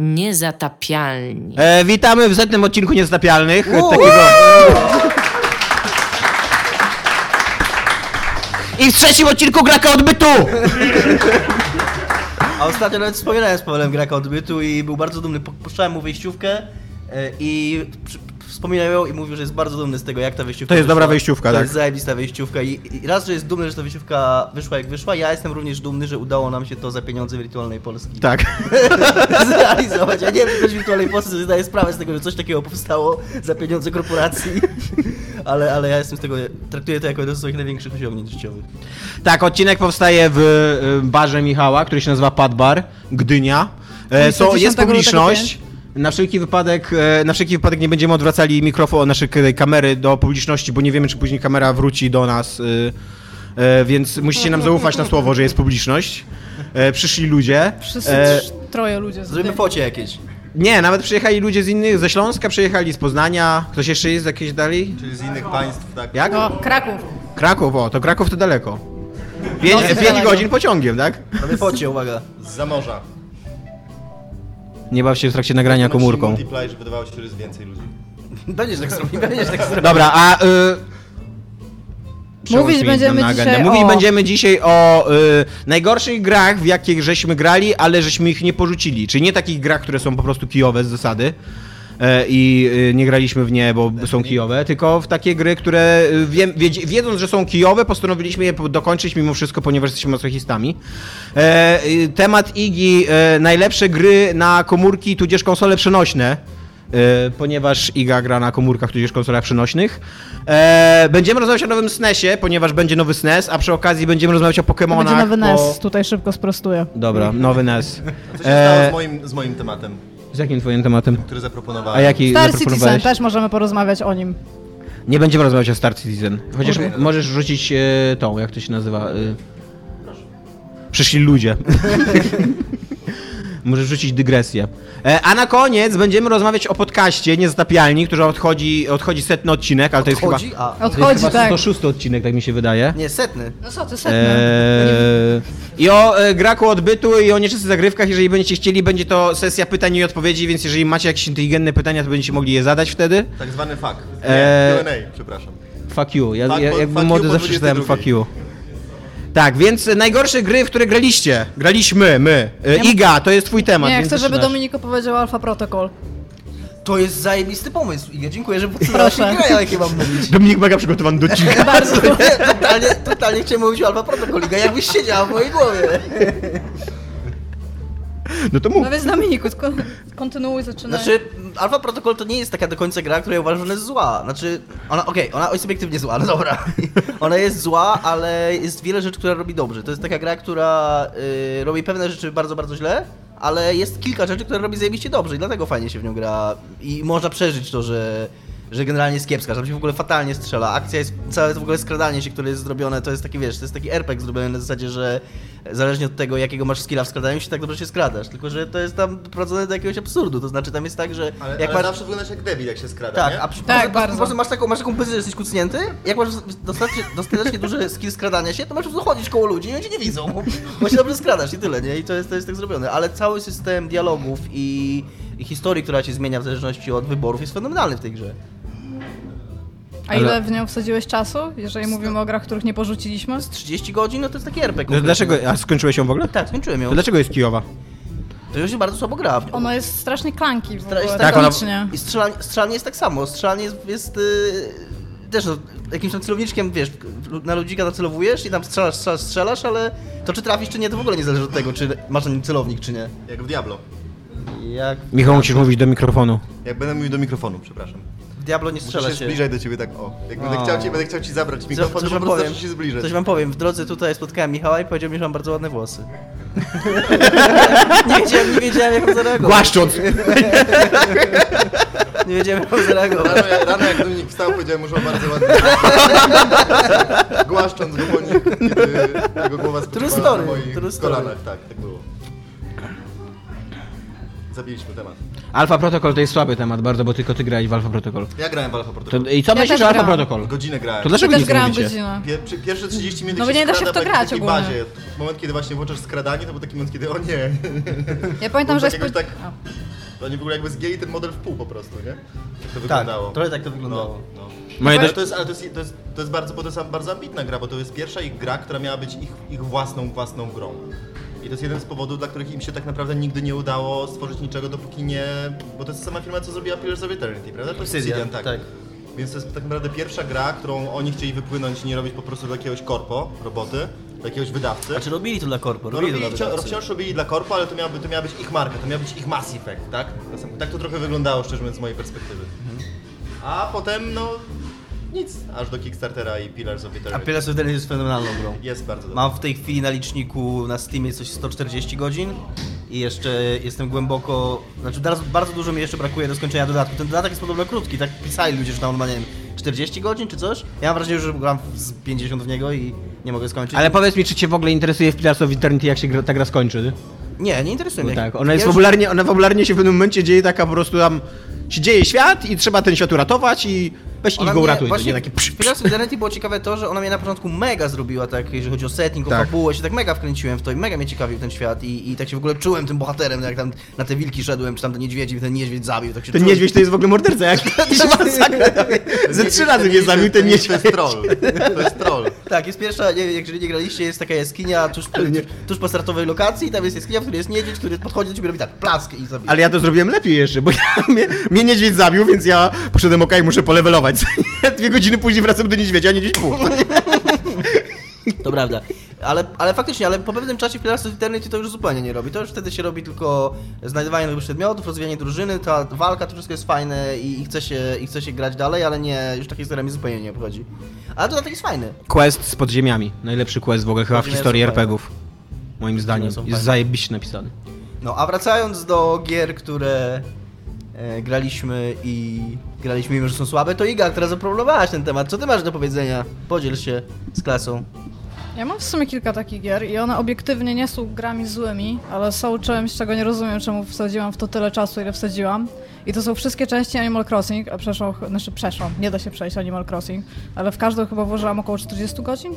Niezatapialni. E, witamy w setnym odcinku Niezatapialnych. Takiego... I w trzecim odcinku Graka Odbytu! A ostatnio nawet wspominałem z Pawłem Graka odbytu i był bardzo dumny. Puszczałem mu wejściówkę e, i wspominał ją i mówił, że jest bardzo dumny z tego, jak ta wejściówka To jest wyszła. dobra wejściówka, to tak. jest zajebista wejściówka I, i raz, że jest dumny, że ta wejściówka wyszła jak wyszła, ja jestem również dumny, że udało nam się to za pieniądze wirtualnej Polski Tak. zrealizować. Ja nie wiem, czy ktoś w wirtualnej Polsce sobie zdaje sprawę z tego, że coś takiego powstało za pieniądze korporacji, ale, ale ja jestem z tego, traktuję to jako jeden z swoich największych osiągnięć życiowych. Tak, odcinek powstaje w y, barze Michała, który się nazywa Padbar, Gdynia. E, to 10 jest lutego publiczność. Na wszelki wypadek, e, na wszelki wypadek nie będziemy odwracali mikrofonu, naszej kamery do publiczności, bo nie wiemy, czy później kamera wróci do nas. y, e, Więc musicie nam zaufać na słowo, że jest publiczność. E, Przyszli ludzie. Wszyscy E, troje ludzie. Zrobimy focie jakieś. Nie, nawet przyjechali ludzie z innych, ze Śląska przyjechali, z Poznania. Ktoś jeszcze jest jakieś dalej? Czyli z innych państw, tak? Jak? O, Kraków. Kraków, o, to Kraków to daleko. Pięć, Dosyć pięć daleko. godzin pociągiem, tak? Robię focie, uwaga. Z zamorza. Nie baw się w trakcie nagrania komórką. Multiply, że wydawało się, że jest więcej ludzi. Będziesz tak zrobił, będziesz tak zrobił. Dobra, a... Y... przełącz mi będziemy na agendę. dzisiaj Mówić o- będziemy dzisiaj o y, najgorszych grach, w jakich żeśmy grali, ale żeśmy ich nie porzucili. Czyli nie takich grach, które są po prostu kijowe z zasady. E, I y, nie graliśmy w nie, bo są kijowe, tylko w takie gry, które y, wie, wiedz- wiedząc, że są kijowe, postanowiliśmy je dokończyć mimo wszystko, ponieważ jesteśmy masochistami. E, y, temat Igi, e, najlepsze gry na komórki, tudzież konsole przenośne. Ponieważ Iga gra na komórkach tudzież konsolach przenośnych. Będziemy rozmawiać o nowym SNESie, ponieważ będzie nowy SNES, a przy okazji będziemy rozmawiać o To Pokémonach. będzie nowy bo- NES, tutaj szybko sprostuję. Dobra, nowy NES. Co się stało z moim, z moim tematem, z jakim twoim tematem? który zaproponowałem? A jaki Star Citizen, zaproponowałeś? też możemy porozmawiać o nim. Nie będziemy rozmawiać o Star Citizen. Chociaż możesz rzucić e, tą, jak to się nazywa? E, przyszli ludzie. Możesz rzucić dygresję. E, a na koniec będziemy rozmawiać o podcaście Niezatapialni, który odchodzi, odchodzi setny odcinek, ale to jest chyba... A, To jest Odchodzi, chyba tak. 106 odcinek, tak mi się wydaje. nie, setny. No co, ty setny. Eee, I o e, graku odbytu i o nieczystych zagrywkach, jeżeli będziecie chcieli, będzie to sesja pytań i odpowiedzi, więc jeżeli macie jakieś inteligentne pytania, to będziecie mogli je zadać wtedy. Tak zwany fuck. Nie, E, Q&A, przepraszam. Fuck you. Ja, Fuck ja, po- jak fuck był młody po zawsze czytałem 22. fuck you. Tak, więc najgorsze gry, w które graliście. Graliśmy, my. E, Ja- Iga, to jest twój temat. Nie, więc chcę, żeby zaczynasz. Dominik opowiedział Alpha Protocol. To jest zajebisty pomysł. Iga, dziękuję, że mi Proszę. grę, jakie mam mówić. Dominik mega przygotowany do odcinka. Bardzo. totalnie, totalnie chciałem mówić o Alpha Protocol, Iga, jakbyś siedziała w mojej głowie. No to mów. No więc Dominiku, kon- kontynuuj, zaczynaj. Znaczy, Alpha Protocol to nie jest taka do końca gra, która ja uważam, że ona jest zła. Znaczy, ona, okej, ona jest obiektywnie zła, no dobra. Ona jest zła, ale jest wiele rzeczy, która robi dobrze. To jest taka gra, która y, robi pewne rzeczy bardzo, bardzo źle, ale jest kilka rzeczy, które robi zajebiście dobrze i dlatego fajnie się w nią gra. I można przeżyć to, że że generalnie jest kiepska, że tam się w ogóle fatalnie strzela. Akcja jest, całe to w ogóle skradanie się, które jest zrobione, to jest taki, wiesz, to jest taki RPG zrobiony na zasadzie, że zależnie od tego, jakiego masz skilla w skradaniu się, tak dobrze się skradasz. Tylko, że to jest tam prowadzone do jakiegoś absurdu, to znaczy tam jest tak, że Ale, jak ale masz... zawsze wyglądasz jak debil, jak się skrada, Tak, nie? a przy, Tak, bardzo. prostu masz taką, masz taką pozycję, że jesteś kucnięty, jak masz dostatecznie, dostatecznie duży skill skradania się, to masz chodzić koło ludzi i oni cię nie widzą, bo się dobrze skradasz i tyle, nie? I to jest, to jest tak zrobione. Ale cały system dialogów i, i historii, która się zmienia w zależności od wyborów jest fenomenalny w tej grze. A ile w nią wsadziłeś czasu, jeżeli mówimy o grach, których nie porzuciliśmy? 30 godzin, no to jest taki RPG. No, dlaczego, a skończyłeś ją w ogóle? Tak, skończyłem ją. To dlaczego jest kijowa? To już się bardzo słabo gra. Ono jest strasznie klanki w ogóle, Tak, ona-. I strzelanie, strzelanie jest tak samo. Strzelanie jest, jest yy, też no, jakimś tam celowniczkiem, wiesz, na ludzika nacelowujesz i tam strzelasz, strzelasz, strzelasz, ale to czy trafisz, czy nie, to w ogóle nie zależy od tego, czy masz na nim celownik, czy nie. Jak w Diablo. Jak Michał, musisz mówić do mikrofonu. Jak będę mówił do mikrofonu, przepraszam. Diablo nie Muszę strzela się się. zbliżać do ciebie tak, o. Jak będę O. chciał, ci, będę chciał ci zabrać mikrofon, coś to wam po prostu zacznij się zbliżać. coś wam powiem, w drodze tutaj spotkałem Michała i powiedział mi, że mam bardzo ładne włosy. nie, wiedziałem, nie wiedziałem jak on zareagował. Głaszcząc! Nie wiedziałem jak on zareagował. Rano, jak- rano jak Dominik wstał, powiedziałem mu, że ma bardzo ładny Głaszcząc nim, kiedy jego głowa spoczywała story, na moich true story. kolanach. Tak, tak było. Zabiliśmy temat. Alpha Protocol to jest słaby temat bardzo, bo tylko ty grałeś w Alpha Protocol. Ja grałem w To, Protocol. I co Ja myślisz też o Alpha grałam. Protocol? Godzinę grałem. To dlaczego też nic nie grałam mówicie? godzinę. Pie, przy, pierwsze 30 minut No bo nie da się w to grać takiej ogólnie. bazie. Moment, kiedy właśnie włączasz skradanie, to był taki moment, kiedy o nie. Ja pamiętam, że... tak jakoś spo- tak- A. Oni w ogóle jakby zgięli ten model w pół po prostu, nie? Jak to Tak, wyglądało. trochę tak to wyglądało. No, no. Moje ale to jest, ale to jest, to jest, to jest bardzo, bo to jest bardzo ambitna gra, bo to jest pierwsza ich gra, która miała być ich, ich własną, własną grą. I to jest jeden z powodów, dla których im się tak naprawdę nigdy nie udało stworzyć niczego, dopóki nie... Bo to jest sama firma, co zrobiła Pillars of Eternity, prawda? To jest Obsidian, tak. tak. Więc to jest tak naprawdę pierwsza gra, którą oni chcieli wypłynąć i nie robić po prostu do jakiegoś korpo, roboty, do jakiegoś wydawcy. Znaczy robili to dla korpo, No robili robili, to dla wciąż, wciąż robili dla korpo, ale to miała, to miała być ich marka, to miał być ich Mass Effect, tak? Tak to trochę wyglądało, szczerze mówiąc, z mojej perspektywy. A potem, no, nic, aż do Kickstartera i Pillars of A Eternity. Pillars of Eternity jest fenomenalną grą. Jest bardzo dobry. Mam w tej chwili na liczniku na Steamie coś 140 godzin i jeszcze jestem głęboko, znaczy bardzo, bardzo dużo mi jeszcze brakuje do skończenia dodatku. Ten dodatek jest podobno krótki, tak pisali ludzie, że tam on ma, nie wiem, 40 godzin czy coś. Ja mam wrażenie, że gram z 50 w niego i nie mogę skończyć. Ale powiedz mi, czy cię w ogóle interesuje w Pillars of Eternity, jak się gra, ta gra skończy? Nie, nie interesuje No mnie. tak, ona jest Ja fabularnie, ona fabularnie się w pewnym momencie dzieje taka po prostu tam, się dzieje świat i trzeba ten świat uratować i weź ich Ona go uratuj. To Właśnie nie takie psz, w Pillars of Eternity było ciekawe to, że ona mnie na początku mega zrobiła, tak, jeżeli chodzi o setting, o Tak. fabułę, się tak mega wkręciłem w to i mega mnie ciekawił ten świat i, i tak się w ogóle czułem tym bohaterem, jak tam na te wilki szedłem, czy tam te niedźwiedzi, ten niedźwiedź zabił, tak się Ten czułem. niedźwiedź to jest w ogóle morderca, jak. Ze trzy razy mnie zabił ten niedźwiedź. To jest troll. To jest troll. Tak, jest pierwsza, nie, jeżeli nie graliście, jest taka jaskinia tuż, nie- tuż po startowej lokacji i tam jest jaskinia, w której jest niedźwiedź, który podchodzi do ciebie robi tak, plask i zabija. Ale ja to zrobiłem lepiej jeszcze, bo ja, mnie, mnie niedźwiedź zabił, więc ja poszedłem, okej, muszę polewelować. Dwie godziny później wracam do niedźwiedzia, a niedźwiedź pół. To prawda. Ale, ale faktycznie, ale po pewnym czasie w Pillars of Eternity to już zupełnie nie robi. To już wtedy się robi tylko znajdowanie nowych przedmiotów, rozwijanie drużyny, ta walka, to wszystko jest fajne i, i, chce się, i chce się grać dalej, ale nie, już takie historia mi zupełnie nie obchodzi. Ale dodatek jest fajny. Quest z podziemiami. Najlepszy quest w ogóle chyba w historii. RPGów. Moim zdaniem. Jest zajebiście napisany. No, a wracając do gier, które e, graliśmy i graliśmy mimo, że są słabe, to Iga, która zaproponowałaś ten temat. Co ty masz do powiedzenia? Podziel się z klasą. Ja mam w sumie kilka takich gier i one obiektywnie nie są grami złymi, ale są czymś, czego nie rozumiem, czemu wsadziłam w to tyle czasu, ile wsadziłam. I to są wszystkie części Animal Crossing, a przeszłam, znaczy przeszłam, nie da się przejść Animal Crossing, ale w każdą chyba włożyłam około 40 godzin,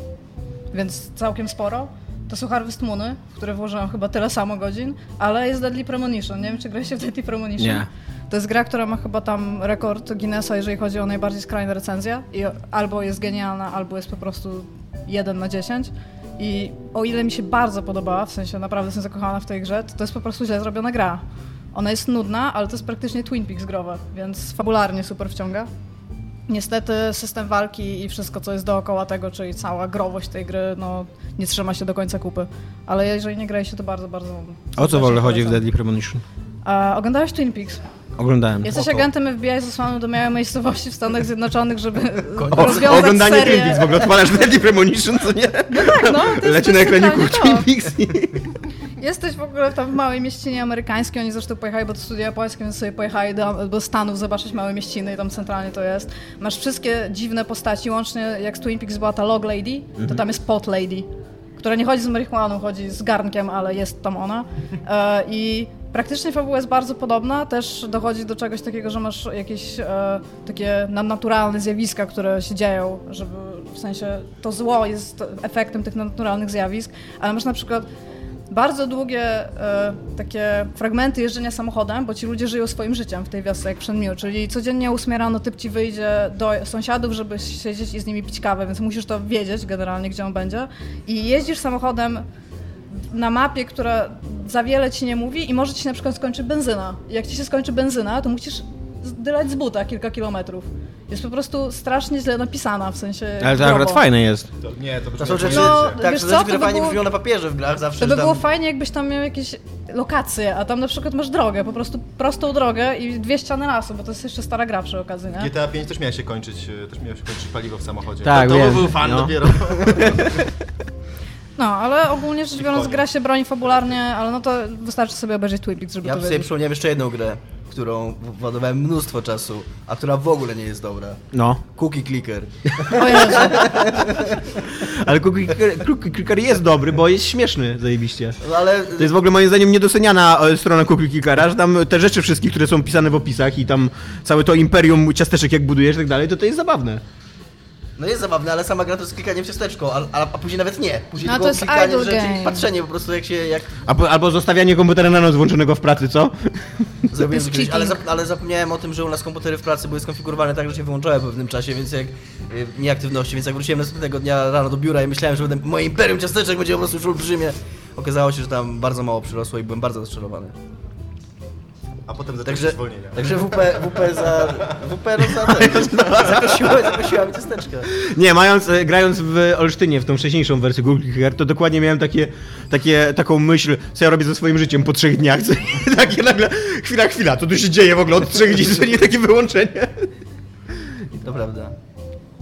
więc całkiem sporo. To są Harvest Moony, w które włożyłam chyba tyle samo godzin, ale jest Deadly Premonition. Nie wiem, czy graliście w Deadly Premonition? Nie. To jest gra, która ma chyba tam rekord Guinnessa, jeżeli chodzi o najbardziej skrajne recenzje. I albo jest genialna, albo jest po prostu 1 na 10. I o ile mi się bardzo podobała, w sensie naprawdę jestem zakochana w tej grze, to to jest po prostu źle zrobiona gra. Ona jest nudna, ale to jest praktycznie Twin Peaks growe, więc fabularnie super wciąga. Niestety system walki i wszystko, co jest dookoła tego, czyli cała growość tej gry, no nie trzyma się do końca kupy. Ale jeżeli nie graliście, to bardzo, bardzo... O co w ogóle chodzi w. Deadly Premonition? A, oglądałeś Twin Peaks? Oglądałem. Jesteś agentem FBI zesłanym do małej miejscowości w Stanach Zjednoczonych, żeby O, rozwiązać oglądanie serię. Twin Peaks, w ogóle odpalasz Deadly Premonition, co nie? No tak, no. To Leci na ekraniku Twin. Peaks i... Jesteś w ogóle tam w małej mieścinie amerykańskiej, oni zresztą pojechali, bo to studia japońskie, więc sobie pojechali do, do Stanów zobaczyć małe mieściny i tam centralnie to jest. Masz wszystkie dziwne postaci, łącznie jak z Twin Peaks była ta Log Lady, to tam jest Pot Lady, która nie chodzi z marihuaną, chodzi z garnkiem, ale jest tam ona. E, I praktycznie fabuła jest bardzo podobna, też dochodzi do czegoś takiego, że masz jakieś e, takie nadnaturalne zjawiska, które się dzieją, żeby w sensie to zło jest efektem tych nadnaturalnych zjawisk, ale masz na przykład bardzo długie e, takie fragmenty jeżdżenia samochodem, bo ci ludzie żyją swoim życiem w tej wiosce jak w Shenmue, czyli codziennie o 8 rano typ ci wyjdzie do sąsiadów, żeby siedzieć i z nimi pić kawę, więc musisz to wiedzieć generalnie, gdzie on będzie. I jeździsz samochodem na mapie, która za wiele ci nie mówi i może ci się na przykład skończy benzyna. I jak ci się skończy benzyna, to musisz zdylać z buta kilka kilometrów. Jest po prostu strasznie źle napisana, w sensie Ale to akurat fajne jest. To, nie, to To są rzeczy, No, tak, wiesz to co, to by było- brzmią na papierze w grach zawsze, To by że tam... było fajnie, jakbyś tam miał jakieś lokacje, a tam na przykład masz drogę, po prostu prostą drogę i dwie ściany lasu, bo to jest jeszcze stara gra przy okazji, nie? GTA 5 też miało się kończyć, e, też miało się kończyć paliwo w samochodzie. Tak, to, to wiem, był fan no. dopiero. No, ale ogólnie rzecz biorąc gra się broni fabularnie, ale no to wystarczy sobie obejrzeć Twin Peaks, żeby Ja to sobie wiedzieć. przypomniałem jeszcze jedną grę, którą władowałem mnóstwo czasu, a która w ogóle nie jest dobra. No. Cookie Clicker. O Jezu. Ale Cookie Clicker- Cookie Clicker jest dobry, bo jest śmieszny, zajebiście. No ale... To jest w ogóle moim zdaniem niedoceniana e, strona Cookie Clickera, że tam te rzeczy wszystkie, które są pisane w opisach i tam całe to imperium ciasteczek jak budujesz i tak dalej, to to jest zabawne. No jest zabawne, ale sama gra to jest klikanie w ciasteczko, a, a, a później nawet nie. Później No, tylko to jest klikanie w rzeczy game. i patrzenie po prostu jak się, jak Albo, albo zostawianie komputera na noc włączonego w pracy, co? zrobiłem jest kiedyś, ale, zap, ale zapomniałem o tym, że u nas komputery w pracy były skonfigurowane tak, że się wyłączały po pewnym czasie, więc jak y, nieaktywności, więc jak wróciłem następnego dnia rano do biura i myślałem, że będę, moje imperium ciasteczek będzie po prostu już olbrzymie, okazało się, że tam bardzo mało przyrosło i byłem bardzo rozczarowany. A potem zaczęły Także, zwolnienia. także WP, WP za... WP no za ten, zakosiła, zakosiła mi ciasteczka. Nie, mając, e, grając w Olsztynie, w tą wcześniejszą wersję Google Hair, to dokładnie miałem takie, takie, taką myśl, co ja robię ze swoim życiem po trzech dniach. Co, takie nagle, chwila, chwila, co tu się dzieje w ogóle od trzech dni, co nie takie wyłączenie. To prawda.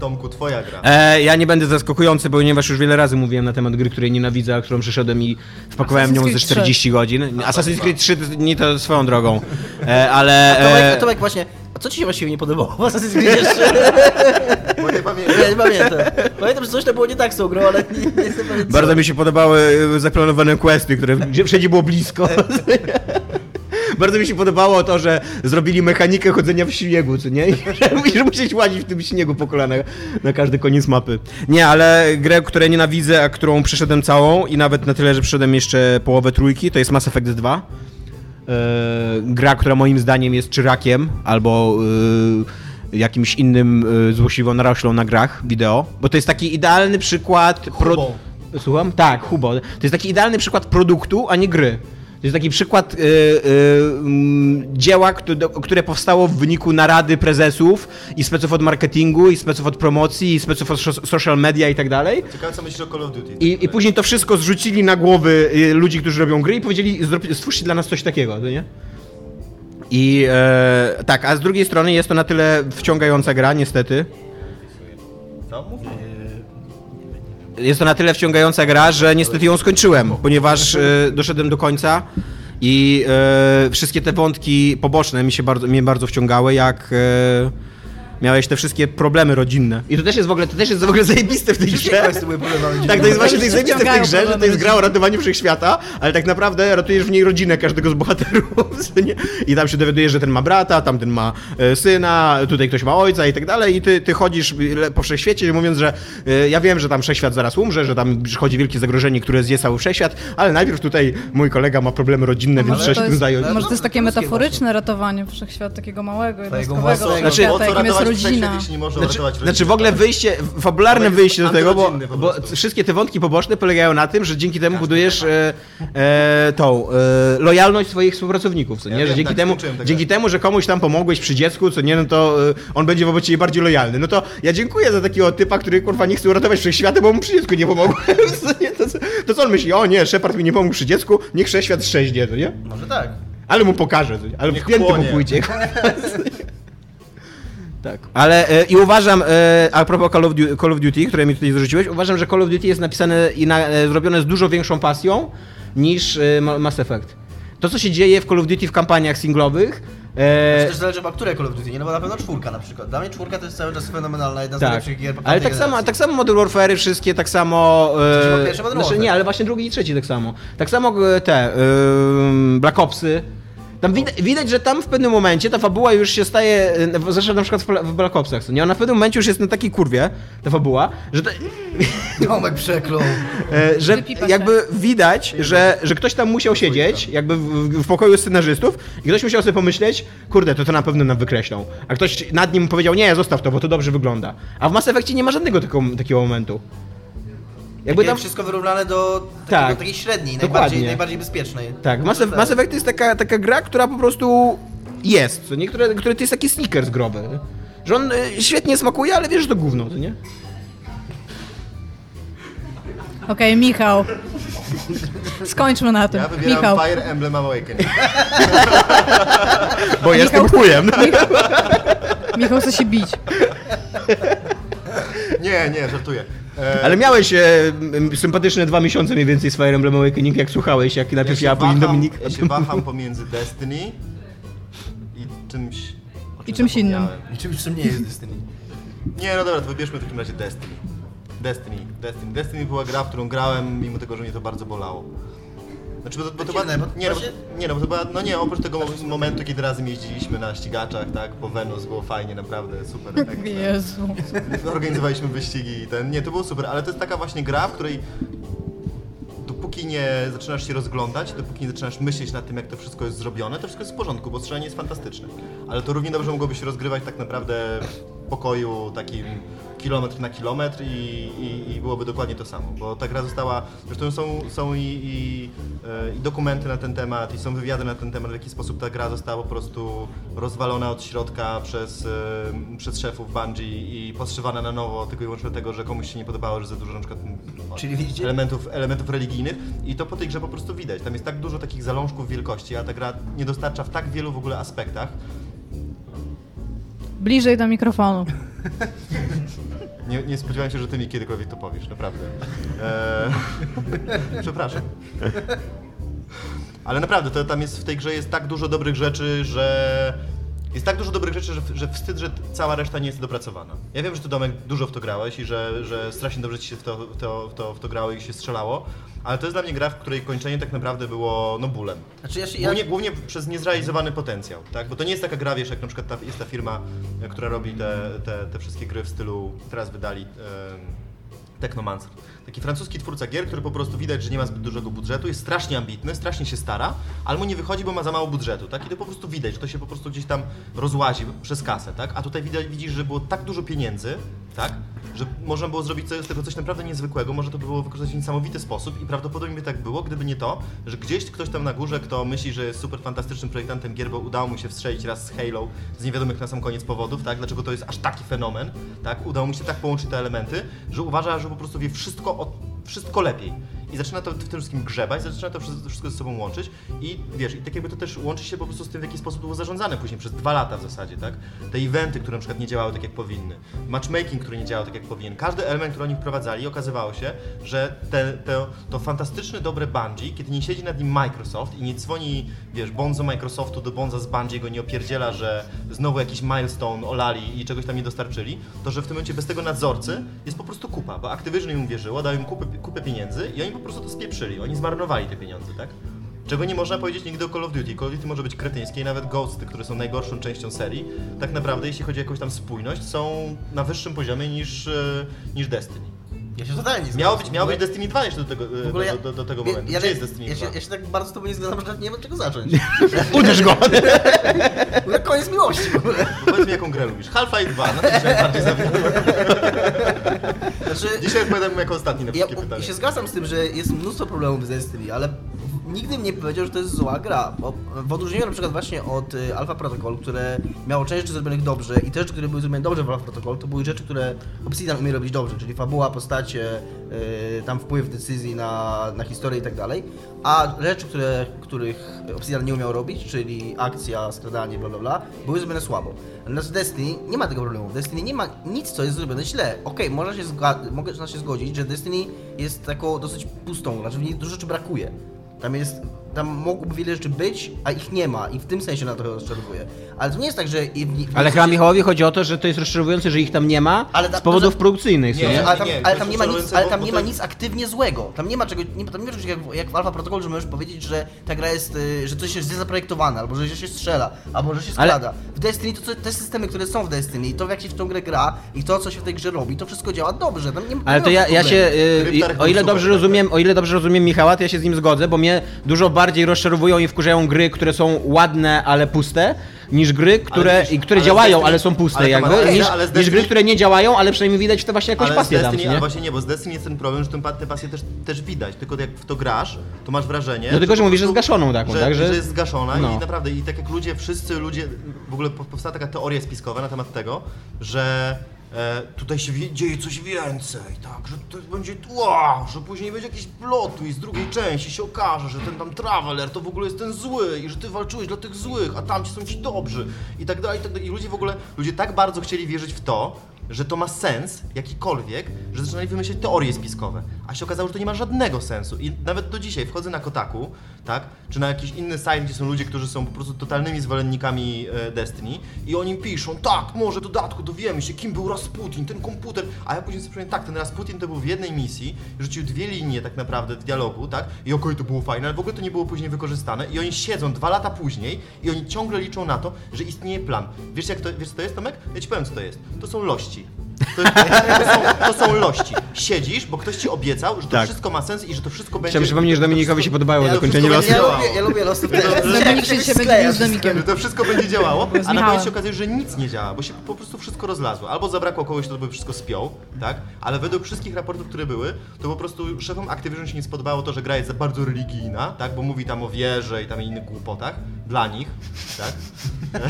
Tomku, twoja gra. E, ja nie będę zaskakujący, ponieważ już wiele razy mówiłem na temat gry, której nienawidzę, a którą przyszedłem i wpakowałem nią ze Creed 40 godzin. Assassin's Creed 3 to nie to swoją drogą, e, ale... Tomek, E, Tomek właśnie, a co ci się właściwie nie podobało w Assassin's Creed jeszcze? Bo nie pamiętam. Nie pamiętam. Pamiętam, że coś tam było nie tak z tą grą, ale nie, nie jestem pewien co. Bardzo mi się podobały e, zaplanowane questy, które gdzie wszędzie było blisko. Bardzo mi się podobało to, że zrobili mechanikę chodzenia w śniegu, co nie? I że- musisz łazić w tym śniegu po kolana na każdy koniec mapy. Nie, ale grę, której nienawidzę, a którą przeszedłem całą i nawet na tyle, że przeszedłem jeszcze połowę trójki, to jest Mass Effect 2. E, gra, która moim zdaniem jest czyrakiem albo e, jakimś innym e, złośliwą naroślą na grach wideo, bo to jest taki idealny przykład... Hubą. Słucham? Tak, Hubo. To jest taki idealny przykład produktu, a nie gry. To jest taki przykład y, y, mm, dzieła, które, powstało w wyniku narady prezesów i speców od marketingu, i speców od promocji, i speców od so- social media i tak dalej. Ciekawe co myślisz o Call of Duty. I, I później to wszystko zrzucili na głowy y, ludzi, którzy robią gry i powiedzieli, "Zrób- stwórzcie dla nas coś takiego, to nie? I e, tak, a z drugiej strony jest to na tyle wciągająca gra, niestety. Co? Mów. Jest to na tyle wciągająca gra, że niestety ją skończyłem, ponieważ e, doszedłem do końca i e, wszystkie te wątki poboczne mi się bardzo, mnie bardzo wciągały, jak e, miałeś te wszystkie problemy rodzinne. I to też jest w ogóle, to też jest w ogóle zajebiste w tej grze. Tak, to jest właśnie to jest zajebiste w tej grze, że to jest gra o ratowaniu wszechświata, ale tak naprawdę ratujesz w niej rodzinę każdego z bohaterów. I tam się dowiadujesz, że ten ma brata, tamten ma e, syna, tutaj ktoś ma ojca i tak dalej. I ty, ty chodzisz po wszechświecie mówiąc, że e, ja wiem, że tam wszechświat zaraz umrze, że tam przychodzi wielkie zagrożenie, które zje cały wszechświat, ale najpierw tutaj mój kolega ma problemy rodzinne, więc trzeba się tym zająć. może to jest takie metaforyczne ratowanie wszechświata takiego małego, jednostkowego. Znaczy, świata, co ratować rodzina. jeśli nie można Znaczy, uratować rodziny? znaczy w ogóle wyjście, fabularne wyjście do tego, bo, bo wszystkie te wątki poboczne polegają na tym, że dzięki temu budujesz e, e, tą e, lojalność swoich współpracowników, co nie? Ja że wiem, dzięki, tak, temu, dzięki temu, że komuś tam pomogłeś przy dziecku, co nie, no to e, on będzie wobec ciebie bardziej lojalny. No to ja dziękuję za takiego typa, który kurwa nie chce uratować wszechświata, bo mu przy dziecku nie pomogłem. co nie? To, co- to co on myśli? O nie, Shepard mi nie pomógł przy dziecku, niech wszechświat szczęście, to nie? Może tak. Ale mu pokażę, ale w pięty mu pójdzie. Tak. Ale e, i uważam, e, a propos Call of, Duty, Call of Duty, które mi tutaj zarzuciłeś, uważam, że Call of Duty jest napisane i na, e, zrobione z dużo większą pasją niż e, Ma- Mass Effect. To, co się dzieje w Call of Duty w kampaniach singlowych, e, Też zależy chyba, które Call of Duty, nie? No bo na pewno czwórka na przykład. Dla mnie czwórka to jest cały czas fenomenalna, jedna z tak. najlepszych gier po Ale tak samo, tak samo Modern Warfare wszystkie, tak samo... Przecież E, pierwsze Modern znaczy, Warfare. nie, ale właśnie drugi i trzeci tak samo. Tak samo e, te e, Black Opsy. Tam widać, widać, że tam w pewnym momencie ta fabuła już się staje, e, zresztą na przykład w Bla- w Black Opsach, nie? Ona w pewnym momencie już jest na takiej kurwie, ta fabuła, że, to, Tomek przeklął. e, że jakby widać, że, że ktoś tam musiał siedzieć, jakby w, w pokoju scenarzystów i ktoś musiał sobie pomyśleć, kurde, to to na pewno nam wykreślą. A ktoś nad nim powiedział, nie, zostaw to, bo to dobrze wygląda. A w Mass Effectie nie ma żadnego takiego momentu. Jakby tam... wszystko wyrównane do takiego, Tak. takiej średniej, Dokładnie. najbardziej, najbardziej bezpiecznej. Tak, Mass, Eff- Mass Effect to jest taka, taka gra, która po prostu jest, co nie? Które, to jest taki sneakers groby. nie? Że on y, świetnie smakuje, ale wiesz, że to gówno, co nie? Okej, Michał. Skończmy na tym. Ja wybieram Michał. Fire Emblem Awakening. Bo jestem chujem. Michał chce się bić. Nie, nie, żartuję. E, Ale miałeś e, sympatyczne dwa miesiące mniej więcej z Fire Emblem Awakening, jak słuchałeś, jak najpierw się ja, później Dominik. Ja się waham pomiędzy Destiny i czymś... I czymś innym. I czymś, czym nie jest Destiny. Nie, no dobra, to wybierzmy w takim razie Destiny. Destiny, Destiny. Destiny była gra, w którą grałem, mimo tego, że mnie to bardzo bolało. Znaczy, bo, to- bo to była, bo nie, no, właśnie- nie, no, bo to była, no nie, oprócz tego momentu, kiedy razem jeździliśmy na ścigaczach, tak, po Wenus, było fajnie, naprawdę, super efekt. Jezu. Organizowaliśmy wyścigi i ten, nie, to było super, ale to jest taka właśnie gra, w której dopóki nie zaczynasz się rozglądać, dopóki nie zaczynasz myśleć nad tym, jak to wszystko jest zrobione, to wszystko jest w porządku, bo strzelanie jest fantastyczne. Ale to równie dobrze mogłoby się rozgrywać tak naprawdę w pokoju takim kilometr na kilometr i, i, i byłoby dokładnie to samo, bo ta gra została, zresztą są, są i, i, e, i dokumenty na ten temat, i są wywiady na ten temat, w jaki sposób ta gra została po prostu rozwalona od środka przez, e, przez szefów Bungie i podszywana na nowo, tylko i wyłącznie dlatego, że komuś się nie podobało, że za dużo na przykład no, elementów, elementów religijnych i to po tej grze po prostu widać. Tam jest tak dużo takich zalążków wielkości, a ta gra nie dostarcza w tak wielu w ogóle aspektach. Bliżej do mikrofonu. Nie, nie spodziewałem się, że ty mi kiedykolwiek to powiesz, naprawdę. Eee, przepraszam. Ale naprawdę, to tam jest w tej grze jest tak dużo dobrych rzeczy, że. Jest tak dużo dobrych rzeczy, że, że wstyd, że cała reszta nie jest dopracowana. Ja wiem, że ty Domek dużo w to grałeś i że, że strasznie dobrze ci się w to, w, to, w, to, w to grało i się strzelało, ale to jest dla mnie gra, w której kończenie tak naprawdę było no bólem. Znaczy ja się, ja, Głównie, głównie przez niezrealizowany potencjał, tak? Bo to nie jest taka gra, wiesz, jak na przykład ta, jest ta firma, e, która robi te, te, te wszystkie gry w stylu, teraz wydali em, Technomancer. Taki francuski twórca gier, który po prostu widać, że nie ma zbyt dużego budżetu, jest strasznie ambitny, strasznie się stara, ale mu nie wychodzi, bo ma za mało budżetu, tak? I to po prostu widać, że to się po prostu gdzieś tam rozłazi przez kasę, tak? A tutaj widać, widzisz, że było tak dużo pieniędzy, tak? Że można było zrobić z tego coś naprawdę niezwykłego, może to by było wykorzystać w niesamowity sposób i prawdopodobnie by tak było, gdyby nie to, że gdzieś ktoś tam na górze, kto myśli, że jest super fantastycznym projektantem gier, bo udało mu się wstrzelić raz z Halo z niewiadomych na sam koniec powodów, tak? Dlaczego to jest aż taki fenomen, tak? Udało mu się tak połączyć te elementy, że uważa, że po prostu wie wszystko, o, wszystko lepiej. I zaczyna to w tym wszystkim grzebać, zaczyna to wszystko ze sobą łączyć i wiesz, i tak jakby to też łączy się po prostu z tym, w jaki sposób było zarządzane później przez dwa lata w zasadzie, tak? Te eventy, które na przykład nie działały tak jak powinny, matchmaking, który nie działał tak jak powinien, każdy element, który oni wprowadzali, okazywało się, że te, te, to fantastyczne, dobre Bungie, kiedy nie siedzi nad nim Microsoft i nie dzwoni, wiesz, bonzo Microsoftu do bonza z Bungie, go nie opierdziela, że znowu jakiś milestone olali i czegoś tam nie dostarczyli, to że w tym momencie bez tego nadzorcy jest po prostu kupa, bo Activision im uwierzyło, dał im kupę, kupę pieniędzy i oni po prostu to spieprzyli, oni zmarnowali te pieniądze, tak? Czego nie można powiedzieć nigdy o Call of Duty. Call of Duty może być kretyńskie i nawet Ghosty, które są najgorszą częścią serii, tak naprawdę jeśli chodzi o jakąś tam spójność, są na wyższym poziomie niż, e, niż Destiny. Ja się totalnie nie Miało być, miało być Destiny 2 jeszcze do tego, e, w ogóle ja- do, do, do tego ja- momentu. ja- Gdzie jest Destiny ja 2? się, ja się tak bardzo z tobą nie zgadzam, że nawet nie wiem od czego zacząć. Uderz go! W ogóle koniec miłości w ogóle. Powiedz mi jaką grę lubisz. Half-Life 2, no to się najbardziej zawiodłem. Znaczy, Dzisiaj odpowiadam jako ostatni na ja, wszystkie pytania. ja się zgadzam z tym, że jest mnóstwo problemów z Destiny, ale nigdy bym nie powiedział, że to jest zła gra. Bo w odróżnieniu na przykład właśnie od y, Alpha Protocol, które miało część rzeczy zrobionych dobrze i te rzeczy, które były zrobione dobrze w Alpha Protocol, to były rzeczy, które Obsidian umie robić dobrze, czyli fabuła, postacie, y, tam wpływ decyzji na, na historię i tak dalej. A rzeczy, które, których Obsidian nie umiał robić, czyli akcja, skradanie, bla bla bla, były zrobione słabo. Natomiast w Destiny nie ma tego problemu. W Destiny nie ma nic, co jest zrobione źle. Okej, można się zga- się zgodzić, że Destiny jest taką dosyć pustą, znaczy w niej dużo rzeczy brakuje. Tam jest, tam mogłoby wiele rzeczy być, a ich nie ma i w tym sensie na to rozczarowuje. Ale to nie jest tak, że... i- w- w- Ale chyba Michałowi chodzi o to, że to jest rozczarowujące, że ich tam nie ma Ale ta- z powodów to- produkcyjnych. Nie, Nie, ale tam, nie, ale tam nie ma nic, ale tam nie ma nic aktywnie złego. Tam nie ma czego, nie, tam nie ma czegoś jak, w- jak w Alpha Protocol, że możesz powiedzieć, że ta gra jest, y, że coś jest źle zaprojektowane, albo że się strzela, albo że się Ale- skrada. W Destiny to co, te systemy, które są w Destiny i to jak się w tą grę gra i to co się w tej grze robi, to wszystko działa dobrze. Tam nie, Ale to ja, ja się, y, o ile super, dobrze tak, rozumiem, o ile dobrze rozumiem Michała, to ja się z nim zgodzę, bo mnie dużo bardziej rozczarowują i wkurzają gry, które są ładne, ale puste, niż gry, które, widzisz, i które ale działają, Destiny- ale są puste ale jakby, rację, niż, ale z niż Destiny- gry, które nie działają, ale przynajmniej widać w to właśnie jakąś ale pasję z tam, Destiny, nie? ale właśnie nie, bo z Destiny jest ten problem, że tę tę pasję też, też widać, tylko jak w to grasz, to masz wrażenie... No tylko, że po mówisz, że zgaszoną taką, że, tak, że- Że jest zgaszona No. i naprawdę, i tak jak ludzie, wszyscy ludzie, w ogóle po- powstała taka teoria spiskowa na temat tego, że e, tutaj się dzieje coś więcej, tak, że to będzie wow, że później będzie jakiś plot i z drugiej części się okaże, że ten tam Traveler to w ogóle jest ten zły i że ty walczyłeś dla tych złych, a tamci są ci dobrzy i tak dalej, i tak dalej. I ludzie w ogóle, ludzie tak bardzo chcieli wierzyć w to, że to ma sens jakikolwiek, że zaczynali wymyślać teorie spiskowe. A się okazało, że to nie ma żadnego sensu. I nawet do dzisiaj wchodzę na Kotaku, tak, czy na jakiś inny site, gdzie są ludzie, którzy są po prostu totalnymi zwolennikami e, Destiny i oni piszą, tak, może dodatku dowiemy się, kim był Rasputin, ten komputer, a ja później sobie przypomniałem, tak, ten Rasputin to był w jednej misji, rzucił dwie linie tak naprawdę dialogu, tak, i okej, to było fajne, ale w ogóle to nie było później wykorzystane i oni siedzą dwa lata później i oni ciągle liczą na to, że istnieje plan. Wiesz jak to, wiesz co to jest, Tomek? Ja ci powiem co to jest. To są lości. To, jest, to, są, to są lości. Siedzisz, bo ktoś ci obiecał, że to Tak. wszystko ma sens i że to wszystko będzie... Chciałem przypomnieć, że Dominikowi się podobało Ja zakończenie wszystko losu. Ja lubię, ja lubię Lost of Dominik się dzisiaj będzie bił z Dominikiem. że to wszystko będzie działało, a na Michałem. koniec się okazuje, że nic nie działa, bo się po prostu wszystko rozlazło. Albo zabrakło kogoś, kto by wszystko spiął, tak? Ale według wszystkich raportów, które były, to po prostu szefom Activision się nie spodobało to, że gra jest za bardzo religijna, tak? Bo mówi tam o wierze i tam innych głupotach. Dla nich, tak?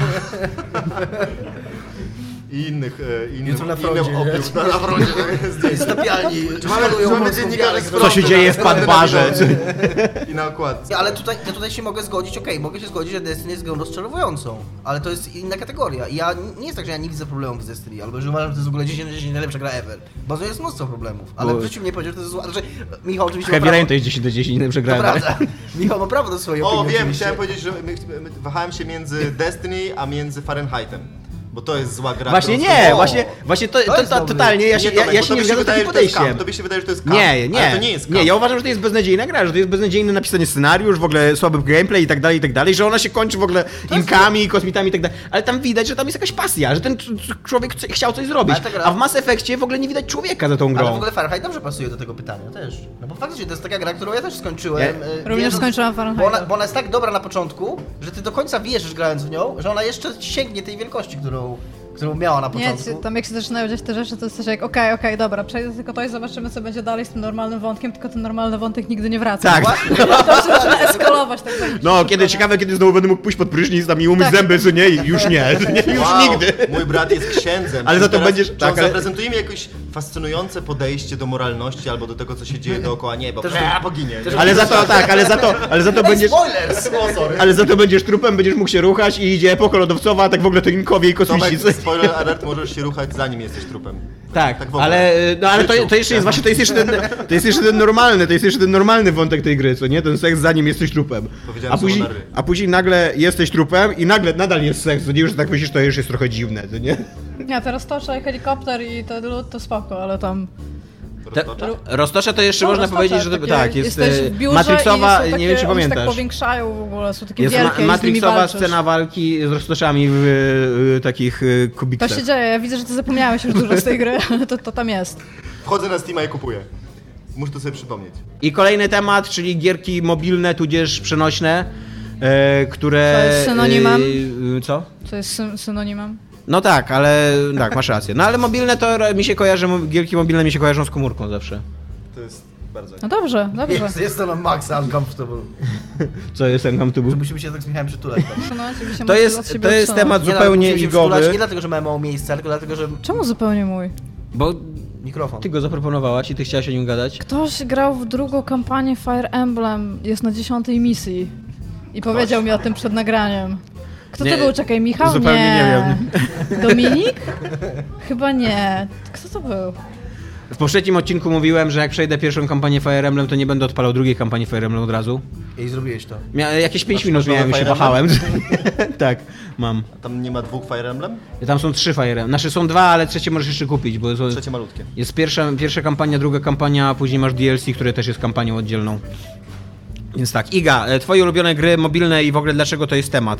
I innych, e, innym, Jutro na froncie, nie? opium. Na, na froncie, zdjęcie. Stapialni, Czy mamy, czy mamy dziennikarze z Co się dzieje na- w Padbarze? I na okładce. Ale tutaj, ja tutaj się mogę zgodzić, okej, mogę się zgodzić, że Destiny jest grą rozczarowującą, ale to jest inna kategoria. I ja nie jest tak, że ja nie widzę problemów z Destiny, albo że uważam, że to jest w ogóle 10 na 10 najlepsza gra ever. Bo to jest mnóstwo problemów, ale w życiu mnie powiedział, że to jest zła. Znaczy, Michał oczywiście Heavy Rain to jest 10 do 10, nie to przegrałem. prawda. Michał ma prawo do swojej O, opinii wiem, oczywiście. chciałem powiedzieć, że wahałem się między Destiny a między Fahrenheitem. Bo to jest zła gra. Właśnie którą- nie, O! właśnie, właśnie to, to, jest to, dobry. totalnie, ja się, nie, ja, Tomek, ja się nie tobie zgadzam z takim to jest podejściem. Kam, tobie się wydaje, że to jest kam, Nie, nie. Ale to nie jest kam. Nie, ja uważam, że to jest beznadziejna gra, że to jest beznadziejny napisany scenariusz, w ogóle słaby gameplay i tak dalej, i tak dalej, że ona się kończy w ogóle inkami, kosmitami i tak dalej. Ale tam widać, że tam jest jakaś pasja, że ten człowiek chciał coś zrobić. Gra- A w Mass Effectie w ogóle nie widać człowieka za tą Ale w grą. ogóle Fahrenheit dobrze pasuje do tego pytania też. No bo faktycznie to jest taka gra, którą ja też skończyłem. Ja- y, Również skończyłam Bo ona, bo ona jest tak dobra na początku, że ty do końca wierzysz grając w nią, że ona jeszcze sięgnie tej wielkości, którą, So którą miała na Nie, początku. ci- tam jak się zaczynają dziać te rzeczy, to jest coś jak, okej, okej, dobra, przejdę tylko to i zobaczymy, co będzie dalej z tym normalnym wątkiem, tylko ten normalny wątek nigdy nie wraca. Tak. To się zaczyna eskalować tak No, kiedy ciekawe, kiedy znowu będę mógł pójść pod prysznic tam i umyć Tak. zęby, co nie? Już nie, nie już Wow, nigdy. Mój brat jest księdzem. Ale Czy za to będziesz- Czy tak, ale- zaprezentuje mi jakieś fascynujące podejście do moralności albo do tego, co się dzieje dookoła nieba. Też- Eee, poginie. Ale za to, tak, ale za to, ale za to będziesz... sorry. Ale za to będziesz trupem, będziesz mógł się ruchać i idzie epoka lodowcowa, a tak w ogóle to inkowie i kosmici. Spoiler alert, możesz się ruchać zanim jesteś trupem. Tak, Tak w ogóle. ale, y, no, ale to, to jeszcze jest właśnie, to jest jeszcze ten, to jest jeszcze ten normalny, to jest jeszcze ten normalny wątek tej gry, co nie? Ten seks zanim jesteś trupem. Powiedziałem A później, a później nagle jesteś trupem i nagle nadal jest seks, co nie? Już tak myślisz, to już jest trochę dziwne, co nie? Nie, teraz toczę helikopter i to, to spoko, ale tam... Roztocza? Roztocza to jeszcze No, można powiedzieć, że to, takie- tak, jest e, w biurze Matrixowa, takie, nie wiem czy one się tak pamiętasz. powiększają w ogóle, są takie Jest wielkie Matrixowa scena walki z roztoczami w e, e, takich e, To kubiksach. się dzieje, ja widzę, że ty zapomniałeś już dużo z tej gry, ale to, to tam jest. Wchodzę na Steama i kupuję. Muszę to sobie przypomnieć. I kolejny temat, czyli gierki mobilne, tudzież przenośne, e, które... To jest synonimem? e, co? Co jest syn synonimem? No tak, ale tak, masz rację. No ale mobilne to mi się kojarzy, gierki mobilne mi się kojarzą z komórką zawsze. To jest bardzo... No dobrze, dobrze. Jest, jest to na maksa uncomfortable. Co jest ten come to book? Musimy się tak z Michałem przytulać. się To jest, to jest temat Nie, no, zupełnie przytulać igowy, Nie dlatego, że mamy mało miejsca, tylko dlatego, że Czemu zupełnie mój? bo mikrofon. ty go zaproponowałaś i ty chciałaś o nim gadać. Ktoś grał w drugą kampanię Fire Emblem, jest na dziesiątej misji. I powiedział mi o tym przed nagraniem. Kto Nie, to był? Czekaj, Michał? zupełnie nie Dominik? Chyba nie. Kto to był? W poprzednim odcinku mówiłem, że jak przejdę pierwszą kampanię Fire Emblem, to nie będę odpalał drugiej kampanii Fire Emblem od razu. I zrobiłeś to. Mia jakieś 5 Masz- minut miałem i się wahałem. tak, mam. A tam nie ma dwóch Fire Emblem? Tam są trzy Fire Emblem. Znaczy są dwa, ale trzecie możesz jeszcze kupić, bo są, Trzecie malutkie. jest pierwsza, pierwsza kampania, druga kampania, a później masz DLC, które też jest kampanią oddzielną. Więc tak, Iga, e, twoje ulubione gry mobilne i w ogóle dlaczego to jest temat?